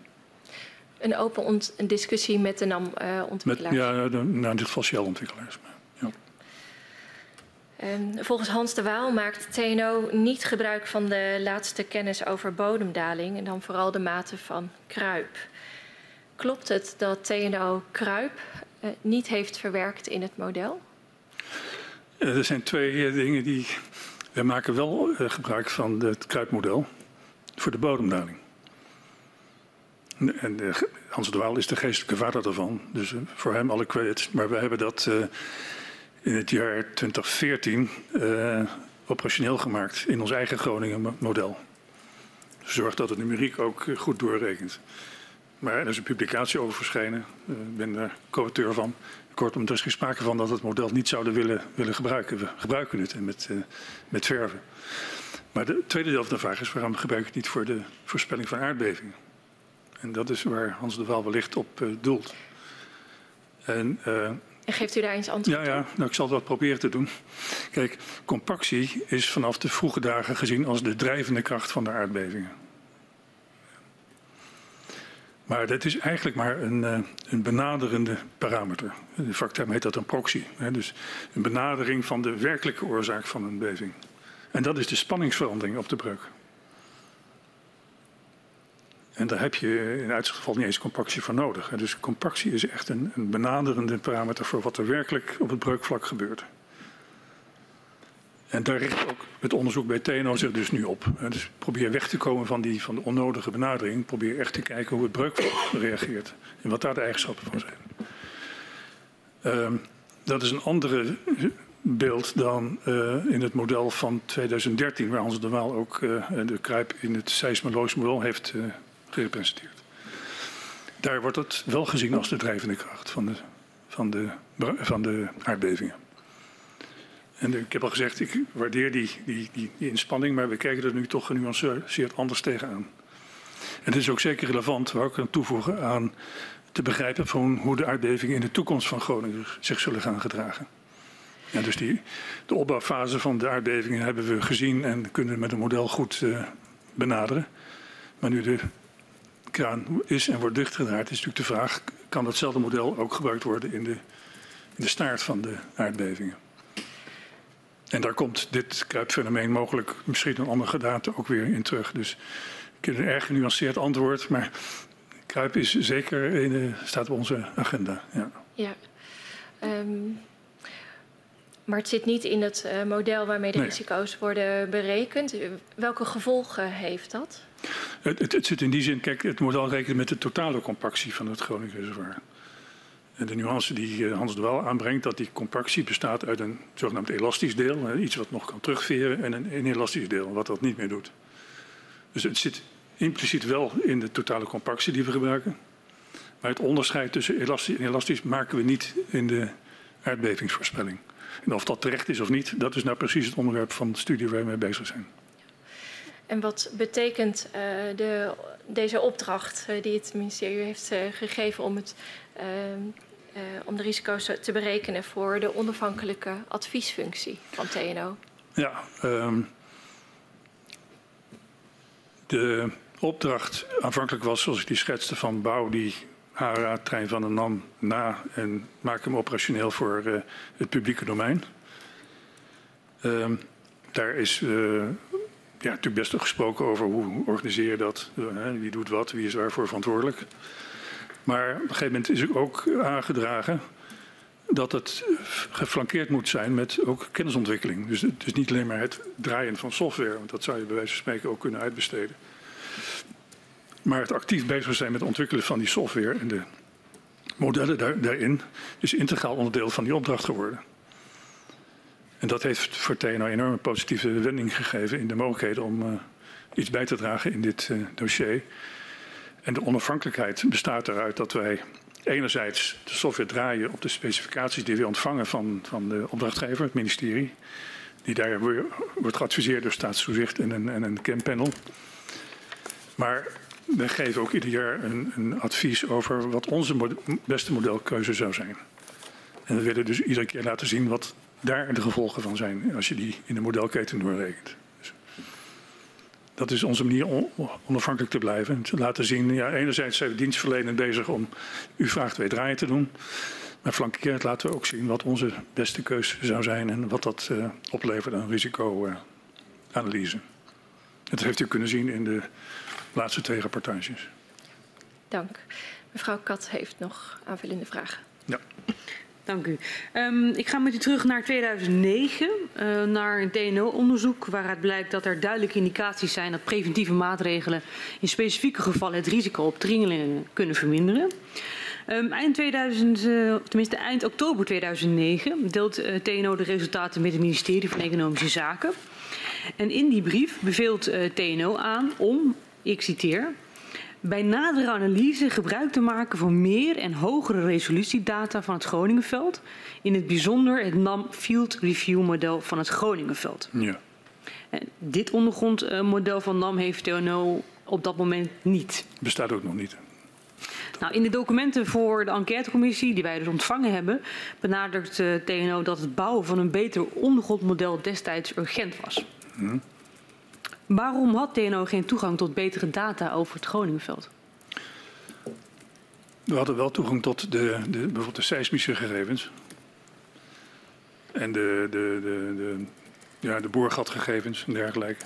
Een open een discussie met de NAM-ontwikkelaars? Uh, ja, de, nou, in dit geval Shell-ontwikkelaars. Ja. Um, volgens Hans de Waal maakt TNO niet gebruik van de laatste kennis over bodemdaling en dan vooral de mate van kruip. Klopt het dat TNO kruip uh, niet heeft verwerkt in het model? er zijn twee dingen die wij maken wel gebruik van het kruipmodel voor de bodemdaling. En uh, Hans de Waal is de geestelijke vader daarvan, dus uh, voor hem alle credits. Maar we hebben dat in het jaar 2014 operationeel gemaakt in ons eigen Groningen model. Zorg dat het numeriek ook goed doorrekent. Maar er is een publicatie over verschenen. Ik ben daar co-auteur van. Kortom, er is geen sprake van dat we het model niet zouden willen, willen gebruiken. We gebruiken het met, uh, met verven. Maar de tweede deel van de vraag is waarom gebruik je het niet voor de voorspelling van aardbevingen? En dat is waar Hans de Waal wellicht op uh, doelt. En, uh, en, geeft u daar eens antwoord op? Ja, ja nou, ik zal dat proberen te doen. Kijk, compactie is vanaf de vroege dagen gezien als de drijvende kracht van de aardbevingen. Maar dat is eigenlijk maar een, uh, een benaderende parameter. De vakterm heet dat een proxy. Hè, dus een benadering van de werkelijke oorzaak van een beving. En dat is de spanningsverandering op de breuk. En daar heb je in uitzichtgeval niet eens compactie voor nodig. Dus compactie is echt een, een benaderende parameter voor wat er werkelijk op het breukvlak gebeurt. En daar richt ook het onderzoek bij TNO zich dus nu op. Dus probeer weg te komen van, die, van de onnodige benadering. Probeer echt te kijken hoe het breukvlak reageert. En wat daar de eigenschappen van zijn. Um, dat is een andere beeld dan uh, in het model van 2013, waar Hans de Waal ook uh, de kruip in het seismologisch model heeft uh, gerepresenteerd. Daar wordt het wel gezien als de drijvende kracht van de, van de, van de aardbevingen. En ik heb al gezegd, ik waardeer die, die, die, inspanning, maar we kijken er nu toch genuanceerd anders tegenaan. En het is ook zeker relevant, waar ik aan toevoegen, aan te begrijpen van hoe de aardbevingen in de toekomst van Groningen zich zullen gaan gedragen. Ja, dus die, de opbouwfase van de aardbevingen hebben we gezien en kunnen met een model goed uh, benaderen. Maar nu de kraan is en wordt dichtgedraaid, is natuurlijk de vraag: kan datzelfde model ook gebruikt worden in de, in de staart van de aardbevingen? En daar komt dit kruipfenomeen mogelijk misschien een andere gedaante ook weer in terug. Dus ik heb een erg genuanceerd antwoord, maar kruip is zeker in, staat op onze agenda. Ja. ja. Um, maar het zit niet in het uh, model waarmee de nee. risico's worden berekend. Welke gevolgen heeft dat? Het, het, zit in die zin, kijk, het model rekent met de totale compactie van het Groningen reservoir. En de nuance die eh, Hans de aanbrengt, dat die compactie bestaat uit een zogenaamd elastisch deel, iets wat nog kan terugveren, en een inelastisch deel, wat dat niet meer doet. Dus het zit impliciet wel in de totale compactie die we gebruiken. Maar het onderscheid tussen elastisch en elastisch maken we niet in de aardbevingsvoorspelling. En of dat terecht is of niet, dat is nou precies het onderwerp van de studie waar we mee bezig zijn. En wat betekent uh, de, deze opdracht uh, die het ministerie heeft uh, gegeven om het om de risico's te berekenen voor de onafhankelijke adviesfunctie van TNO? Ja, um, de opdracht aanvankelijk was, zoals ik die schetste, van bouw die HRA-trein van de NAM na en maak hem operationeel voor het publieke domein. Um, daar is ja, natuurlijk best gesproken over hoe organiseer je dat, uh, wie doet wat, wie is waarvoor verantwoordelijk. Maar op een gegeven moment is ook aangedragen dat het geflankeerd moet zijn met ook kennisontwikkeling. Dus is niet alleen maar het draaien van software, want dat zou je bij wijze van spreken ook kunnen uitbesteden. Maar het actief bezig zijn met het ontwikkelen van die software en de modellen daar, daarin is integraal onderdeel van die opdracht geworden. En dat heeft voor TNO een enorme positieve wending gegeven in de mogelijkheden om uh, iets bij te dragen in dit uh, dossier. En de onafhankelijkheid bestaat eruit dat wij enerzijds de software draaien op de specificaties die we ontvangen van, van de opdrachtgever, het ministerie. Die daar wordt geadviseerd door staatstoezicht en een, en een campanel. Maar wij geven ook ieder jaar een, advies over wat onze beste modelkeuze zou zijn. En we willen dus iedere keer laten zien wat daar de gevolgen van zijn als je die in de modelketen doorrekent. Dus dat is onze manier om onafhankelijk te blijven. En te laten zien, ja, enerzijds zijn we dienstverlenend bezig om u vraagt twee draaien te doen. Maar flankerend laten we ook zien wat onze beste keuze zou zijn en wat dat uh, oplevert aan risicoanalyse. Uh, dat heeft u kunnen zien in de laatste twee rapportages. Dank. Mevrouw Kat heeft nog aanvullende vragen. Ja. Dank u. Um, ik ga met u terug naar 2009, uh, naar een TNO-onderzoek waaruit blijkt dat er duidelijke indicaties zijn dat preventieve maatregelen in specifieke gevallen het risico op dringelingen kunnen verminderen. Um, eind 2000, uh, tenminste eind oktober 2009 deelt uh, TNO de resultaten met het ministerie van Economische Zaken. En in die brief beveelt TNO aan om, ik citeer, bij nadere analyse gebruik te maken van meer en hogere resolutiedata van het Groningenveld. In het bijzonder het NAM Field Review model van het Groningenveld. Ja. En dit ondergrondmodel van NAM heeft TNO op dat moment niet. Bestaat ook nog niet. Nou, in de documenten voor de enquêtecommissie die wij dus ontvangen hebben, benadrukt uh, TNO dat het bouwen van een beter ondergrondmodel destijds urgent was. Hm. Waarom had TNO geen toegang tot betere data over het Groningenveld? We hadden wel toegang tot de, de, bijvoorbeeld de seismische gegevens. En de, de, de, de, ja, de boorgatgegevens en dergelijke.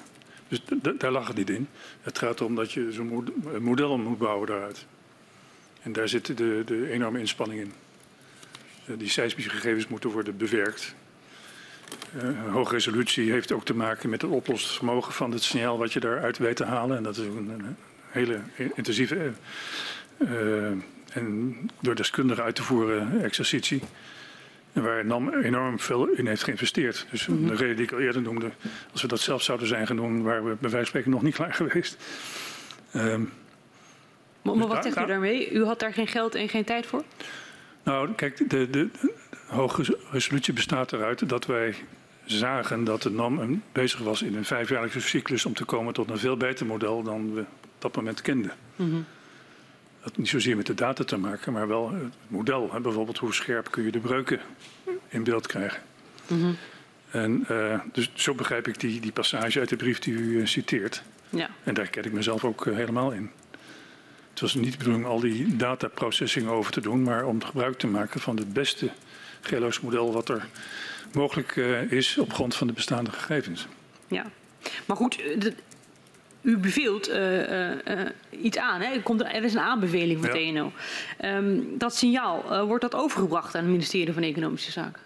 Dus daar lag het niet in. Het gaat erom dat je zo'n model moet bouwen daaruit. En daar zit de, de enorme inspanning in. Die seismische gegevens moeten worden bewerkt. Uh, hoge resolutie heeft ook te maken met het oplossingsvermogen van het signaal wat je daaruit weet te halen. En dat is een, een hele intensieve uh, en door deskundigen uit te voeren exercitie. En waar NAM enorm veel in heeft geïnvesteerd. Dus mm -hmm. de reden die ik al eerder noemde, als we dat zelf zouden zijn gaan doen, waren we bij wijze van spreken nog niet klaar geweest. Um, maar, maar wat zegt u daarmee? U had daar geen geld en geen tijd voor? Nou, kijk, de, de hoge resolutie bestaat eruit dat wij zagen dat de NAM bezig was in een vijfjaarlijkse cyclus om te komen tot een veel beter model dan we op dat moment kenden. Mm -hmm. Dat had niet zozeer met de data te maken, maar wel het model. Hè, bijvoorbeeld hoe scherp kun je de breuken in beeld krijgen. Mm -hmm. En uh, dus zo begrijp ik die, die passage uit de brief die u uh, citeert. Ja. En daar ken ik mezelf ook uh, helemaal in. Het was niet de bedoeling al die dataprocessing over te doen, maar om gebruik te maken van het beste geologisch model wat er mogelijk uh, is op grond van de bestaande gegevens. Ja, maar goed, de, u beveelt uh, uh, iets aan. Hè? Er, komt, er is een aanbeveling van ja. TNO. Um, dat signaal, wordt dat overgebracht aan het ministerie van Economische Zaken?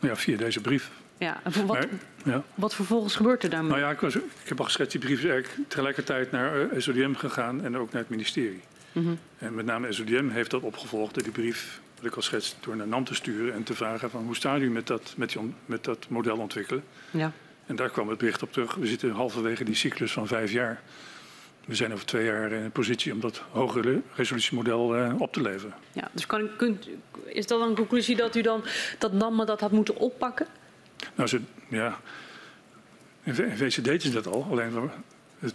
Ja, via deze brief. Ja, wat, Maar, ja. wat vervolgens gebeurt er daarmee? Nou ja, ik, was, ik heb al geschetst, die brief is eigenlijk tegelijkertijd naar SODM gegaan en ook naar het ministerie. Mm -hmm. En met name SODM heeft dat opgevolgd door die brief, wat ik al schets, door naar NAM te sturen en te vragen van hoe staat u met dat, met, die, met dat model ontwikkelen. Ja. En daar kwam het bericht op terug. We zitten halverwege die cyclus van vijf jaar. We zijn over twee jaar in een positie om dat hogere resolutiemodel uh, op te leveren. Ja, dus kan, kunt, is dat dan een conclusie dat u dan dat NAM dat had moeten oppakken? Nou, ze, ja, in wezen deden ze dat al, alleen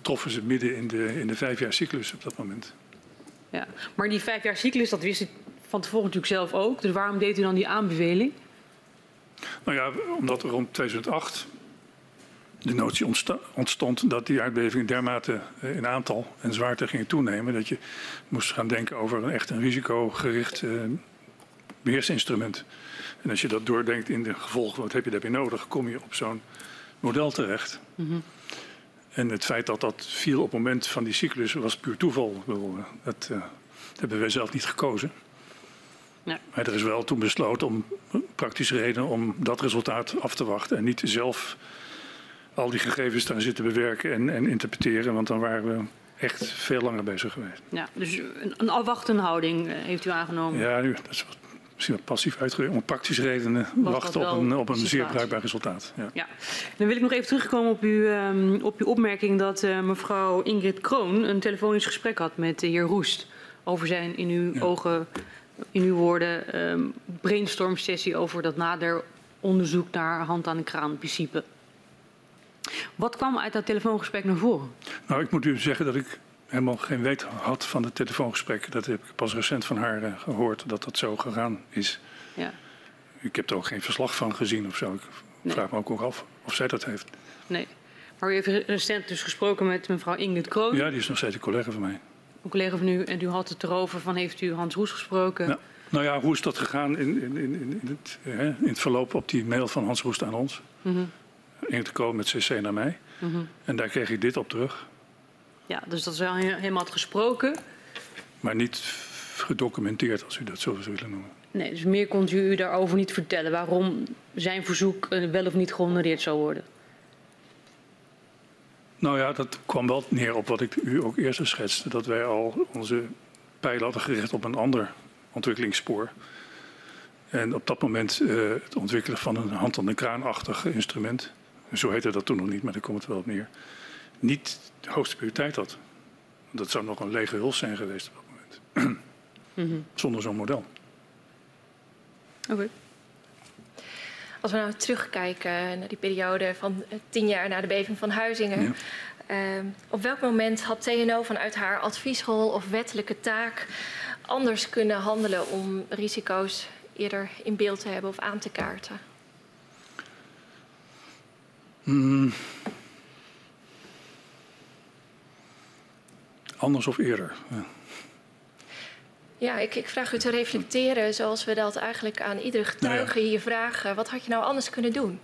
troffen ze midden in de, in de vijfjaarcyclus op dat moment. Ja, maar die vijfjaarcyclus, dat wist u van tevoren natuurlijk zelf ook. Dus waarom deed u dan die aanbeveling? Nou ja, omdat er rond 2008 de notie ontstond dat die aardbevingen dermate in aantal en zwaarte gingen toenemen dat je moest gaan denken over een echt een risicogericht uh, beheersinstrument. En als je dat doordenkt in de gevolgen, wat heb je daarbij nodig, kom je op zo'n model terecht. Mm -hmm. En het feit dat dat viel op het moment van die cyclus was puur toeval. Dat, uh, hebben wij zelf niet gekozen. Maar er is wel toen besloten om praktische redenen om dat resultaat af te wachten. En niet zelf al die gegevens daar zitten bewerken en, en interpreteren. Want dan waren we echt veel langer bezig geweest. Ja, dus een, een afwachtende houding heeft u aangenomen? Ja, nu, dat is wat misschien wat passief uitgedrukt, om praktische redenen Was wachten op een, op een zeer bruikbaar resultaat. Ja. ja. Dan wil ik nog even terugkomen op, uw, um, op uw opmerking dat uh, mevrouw Ingrid Kroon een telefonisch gesprek had met de heer Roest over zijn in uw ja. ogen, in uw woorden, um, brainstorm sessie over dat nader onderzoek naar hand aan de kraan principe. Wat kwam uit dat telefoongesprek naar voren? Nou, ik moet u zeggen dat ik helemaal geen weet had van het telefoongesprek. Dat heb ik pas recent van haar uh, gehoord, dat dat zo gegaan is. Ja. Ik heb er ook geen verslag van gezien of zo. Ik Nee. vraag me ook ook af of zij dat heeft. Nee. Maar u heeft recent dus gesproken met mevrouw Ingrid Kroon, Ja, die is nog steeds een collega van mij. Een collega van u. En u had het erover van heeft u Hans Roes gesproken? Ja. Nou ja, hoe is dat gegaan in, in, in, in, het, hè, in het verloop op die mail van Hans Roest aan ons? Mhm. Ingrid Kroon met cc naar mij. Mhm. En daar kreeg ik dit op terug. Ja, dus dat is wel he- helemaal gesproken. Maar niet gedocumenteerd, als u dat zo zou willen noemen. Nee, dus meer kon u u daarover niet vertellen waarom zijn verzoek eh, wel of niet gehonoreerd zou worden. Nou ja, dat kwam wel neer op wat ik u ook eerst schetste. Dat wij al onze pijlen hadden gericht op een ander ontwikkelingsspoor. En op dat moment eh, het ontwikkelen van een hand de kraanachtig instrument. Zo heette dat toen nog niet, maar daar komt het wel op neer. Niet de hoogste prioriteit had. Dat zou nog een lege huls zijn geweest op dat moment. Mhm. Zonder zo'n model. Oké. Als we nou terugkijken naar die periode van eh, tien jaar na de beving van Huizingen. Ja. eh, op welk moment had TNO vanuit haar adviesrol of wettelijke taak anders kunnen handelen om risico's eerder in beeld te hebben of aan te kaarten? Hmm. Anders of eerder. Ja. Ja, ik, ik vraag u te reflecteren zoals we dat eigenlijk aan iedere getuige hier vragen. Wat had je nou anders kunnen doen?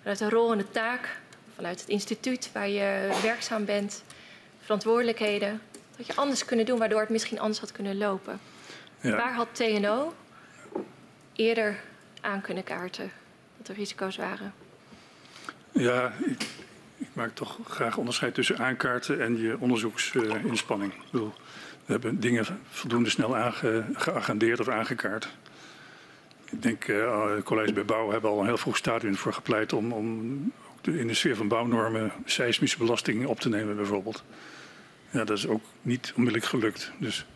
Vanuit de rol en de taak, vanuit het instituut waar je werkzaam bent, verantwoordelijkheden. Wat had je anders kunnen doen waardoor het misschien anders had kunnen lopen? Ja. Waar had TNO eerder aan kunnen kaarten dat er risico's waren? Ja, ik maak toch graag onderscheid tussen aankaarten en je onderzoeksinspanning. we hebben dingen voldoende snel aange, geagendeerd of aangekaart. Ik denk, uh, collega's bij bouw hebben al een heel vroeg stadium voor gepleit om, om de, in de sfeer van bouwnormen seismische belasting op te nemen bijvoorbeeld. Ja, dat is ook niet onmiddellijk gelukt. Dus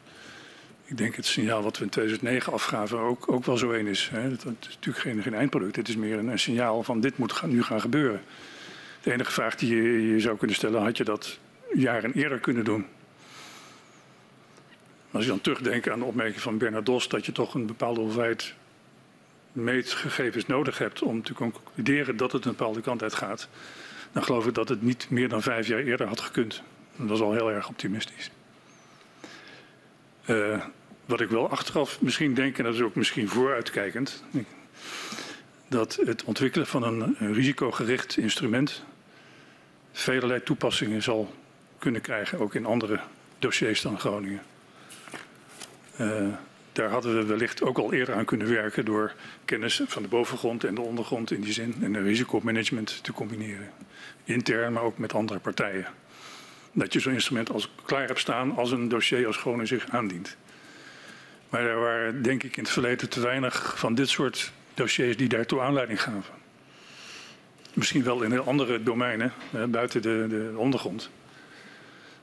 ik denk het signaal wat we in 2009 afgaven ook, ook wel zo één is. Het, het is natuurlijk geen, geen eindproduct. Het is meer een, signaal van dit moet nu gaan gebeuren. De enige vraag die je, je zou kunnen stellen, had je dat jaren eerder kunnen doen? Als je dan terugdenkt aan de opmerking van Bernard Dos dat je toch een bepaalde hoeveelheid meetgegevens nodig hebt om te concluderen dat het een bepaalde kant uit gaat, dan geloof ik dat het niet meer dan vijf jaar eerder had gekund. Dat was al heel erg optimistisch. Uh, wat ik wel achteraf misschien denk, en dat is ook misschien vooruitkijkend, dat het ontwikkelen van een risicogericht instrument velerlei toepassingen zal kunnen krijgen, ook in andere dossiers dan Groningen. Uh, daar hadden we wellicht ook al eerder aan kunnen werken door kennis van de bovengrond en de ondergrond in die zin en risicomanagement te combineren. Intern, maar ook met andere partijen. Dat je zo'n instrument als klaar hebt staan als een dossier als Groningen zich aandient. Maar er waren denk ik in het verleden te weinig van dit soort dossiers die daartoe aanleiding gaven. Misschien wel in andere domeinen, buiten de, de ondergrond.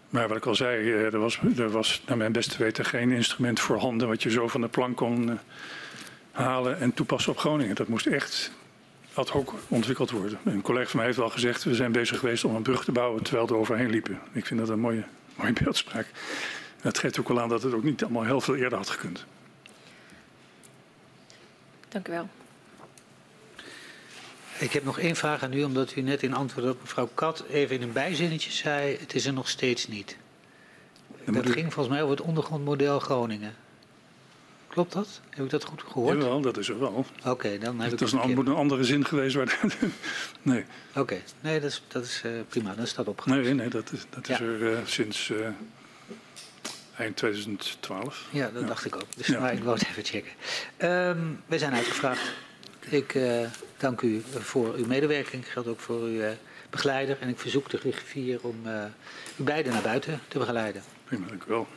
Maar wat ik al zei, er was, er was naar mijn beste weten geen instrument voorhanden wat je zo van de plank kon halen en toepassen op Groningen. Dat moest echt ad hoc ontwikkeld worden. Een collega van mij heeft al gezegd, we zijn bezig geweest om een brug te bouwen terwijl we er overheen liepen. Ik vind dat een mooie, mooie beeldspraak. Dat geeft ook wel aan dat het ook niet allemaal heel veel eerder had gekund. Dank u wel. Ik heb nog één vraag aan u, omdat u net in antwoord op mevrouw Kat even in een bijzinnetje zei: het is er nog steeds niet. Dan dat u- ging volgens mij over het ondergrondmodel Groningen. Klopt dat? Heb ik dat goed gehoord? Jawel, dat is er wel. Oké, dan heb ik is het een, verkeerd. moet een andere zin geweest. Waar nee, Oké, nee, dat is, dat is eh, prima. Dan staat opgenomen. nee, nee, dat is, dat is er eh, sinds eh, eind 2012. Ja, dat Ja. dacht ik ook. Dus Ja. maar ik wou het even checken. Ehm we zijn uitgevraagd. Ik eh, dank u voor uw medewerking. Geldt ook voor uw eh, begeleider. En ik verzoek de griffier om eh, u beiden naar buiten te begeleiden. Prima, dank u wel.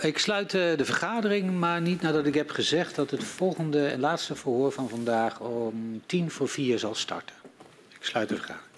Ik sluit eh, de vergadering, maar niet nadat ik heb gezegd dat het volgende en laatste verhoor van vandaag om tien voor vier zal starten. Ik Ik sluit de vergadering.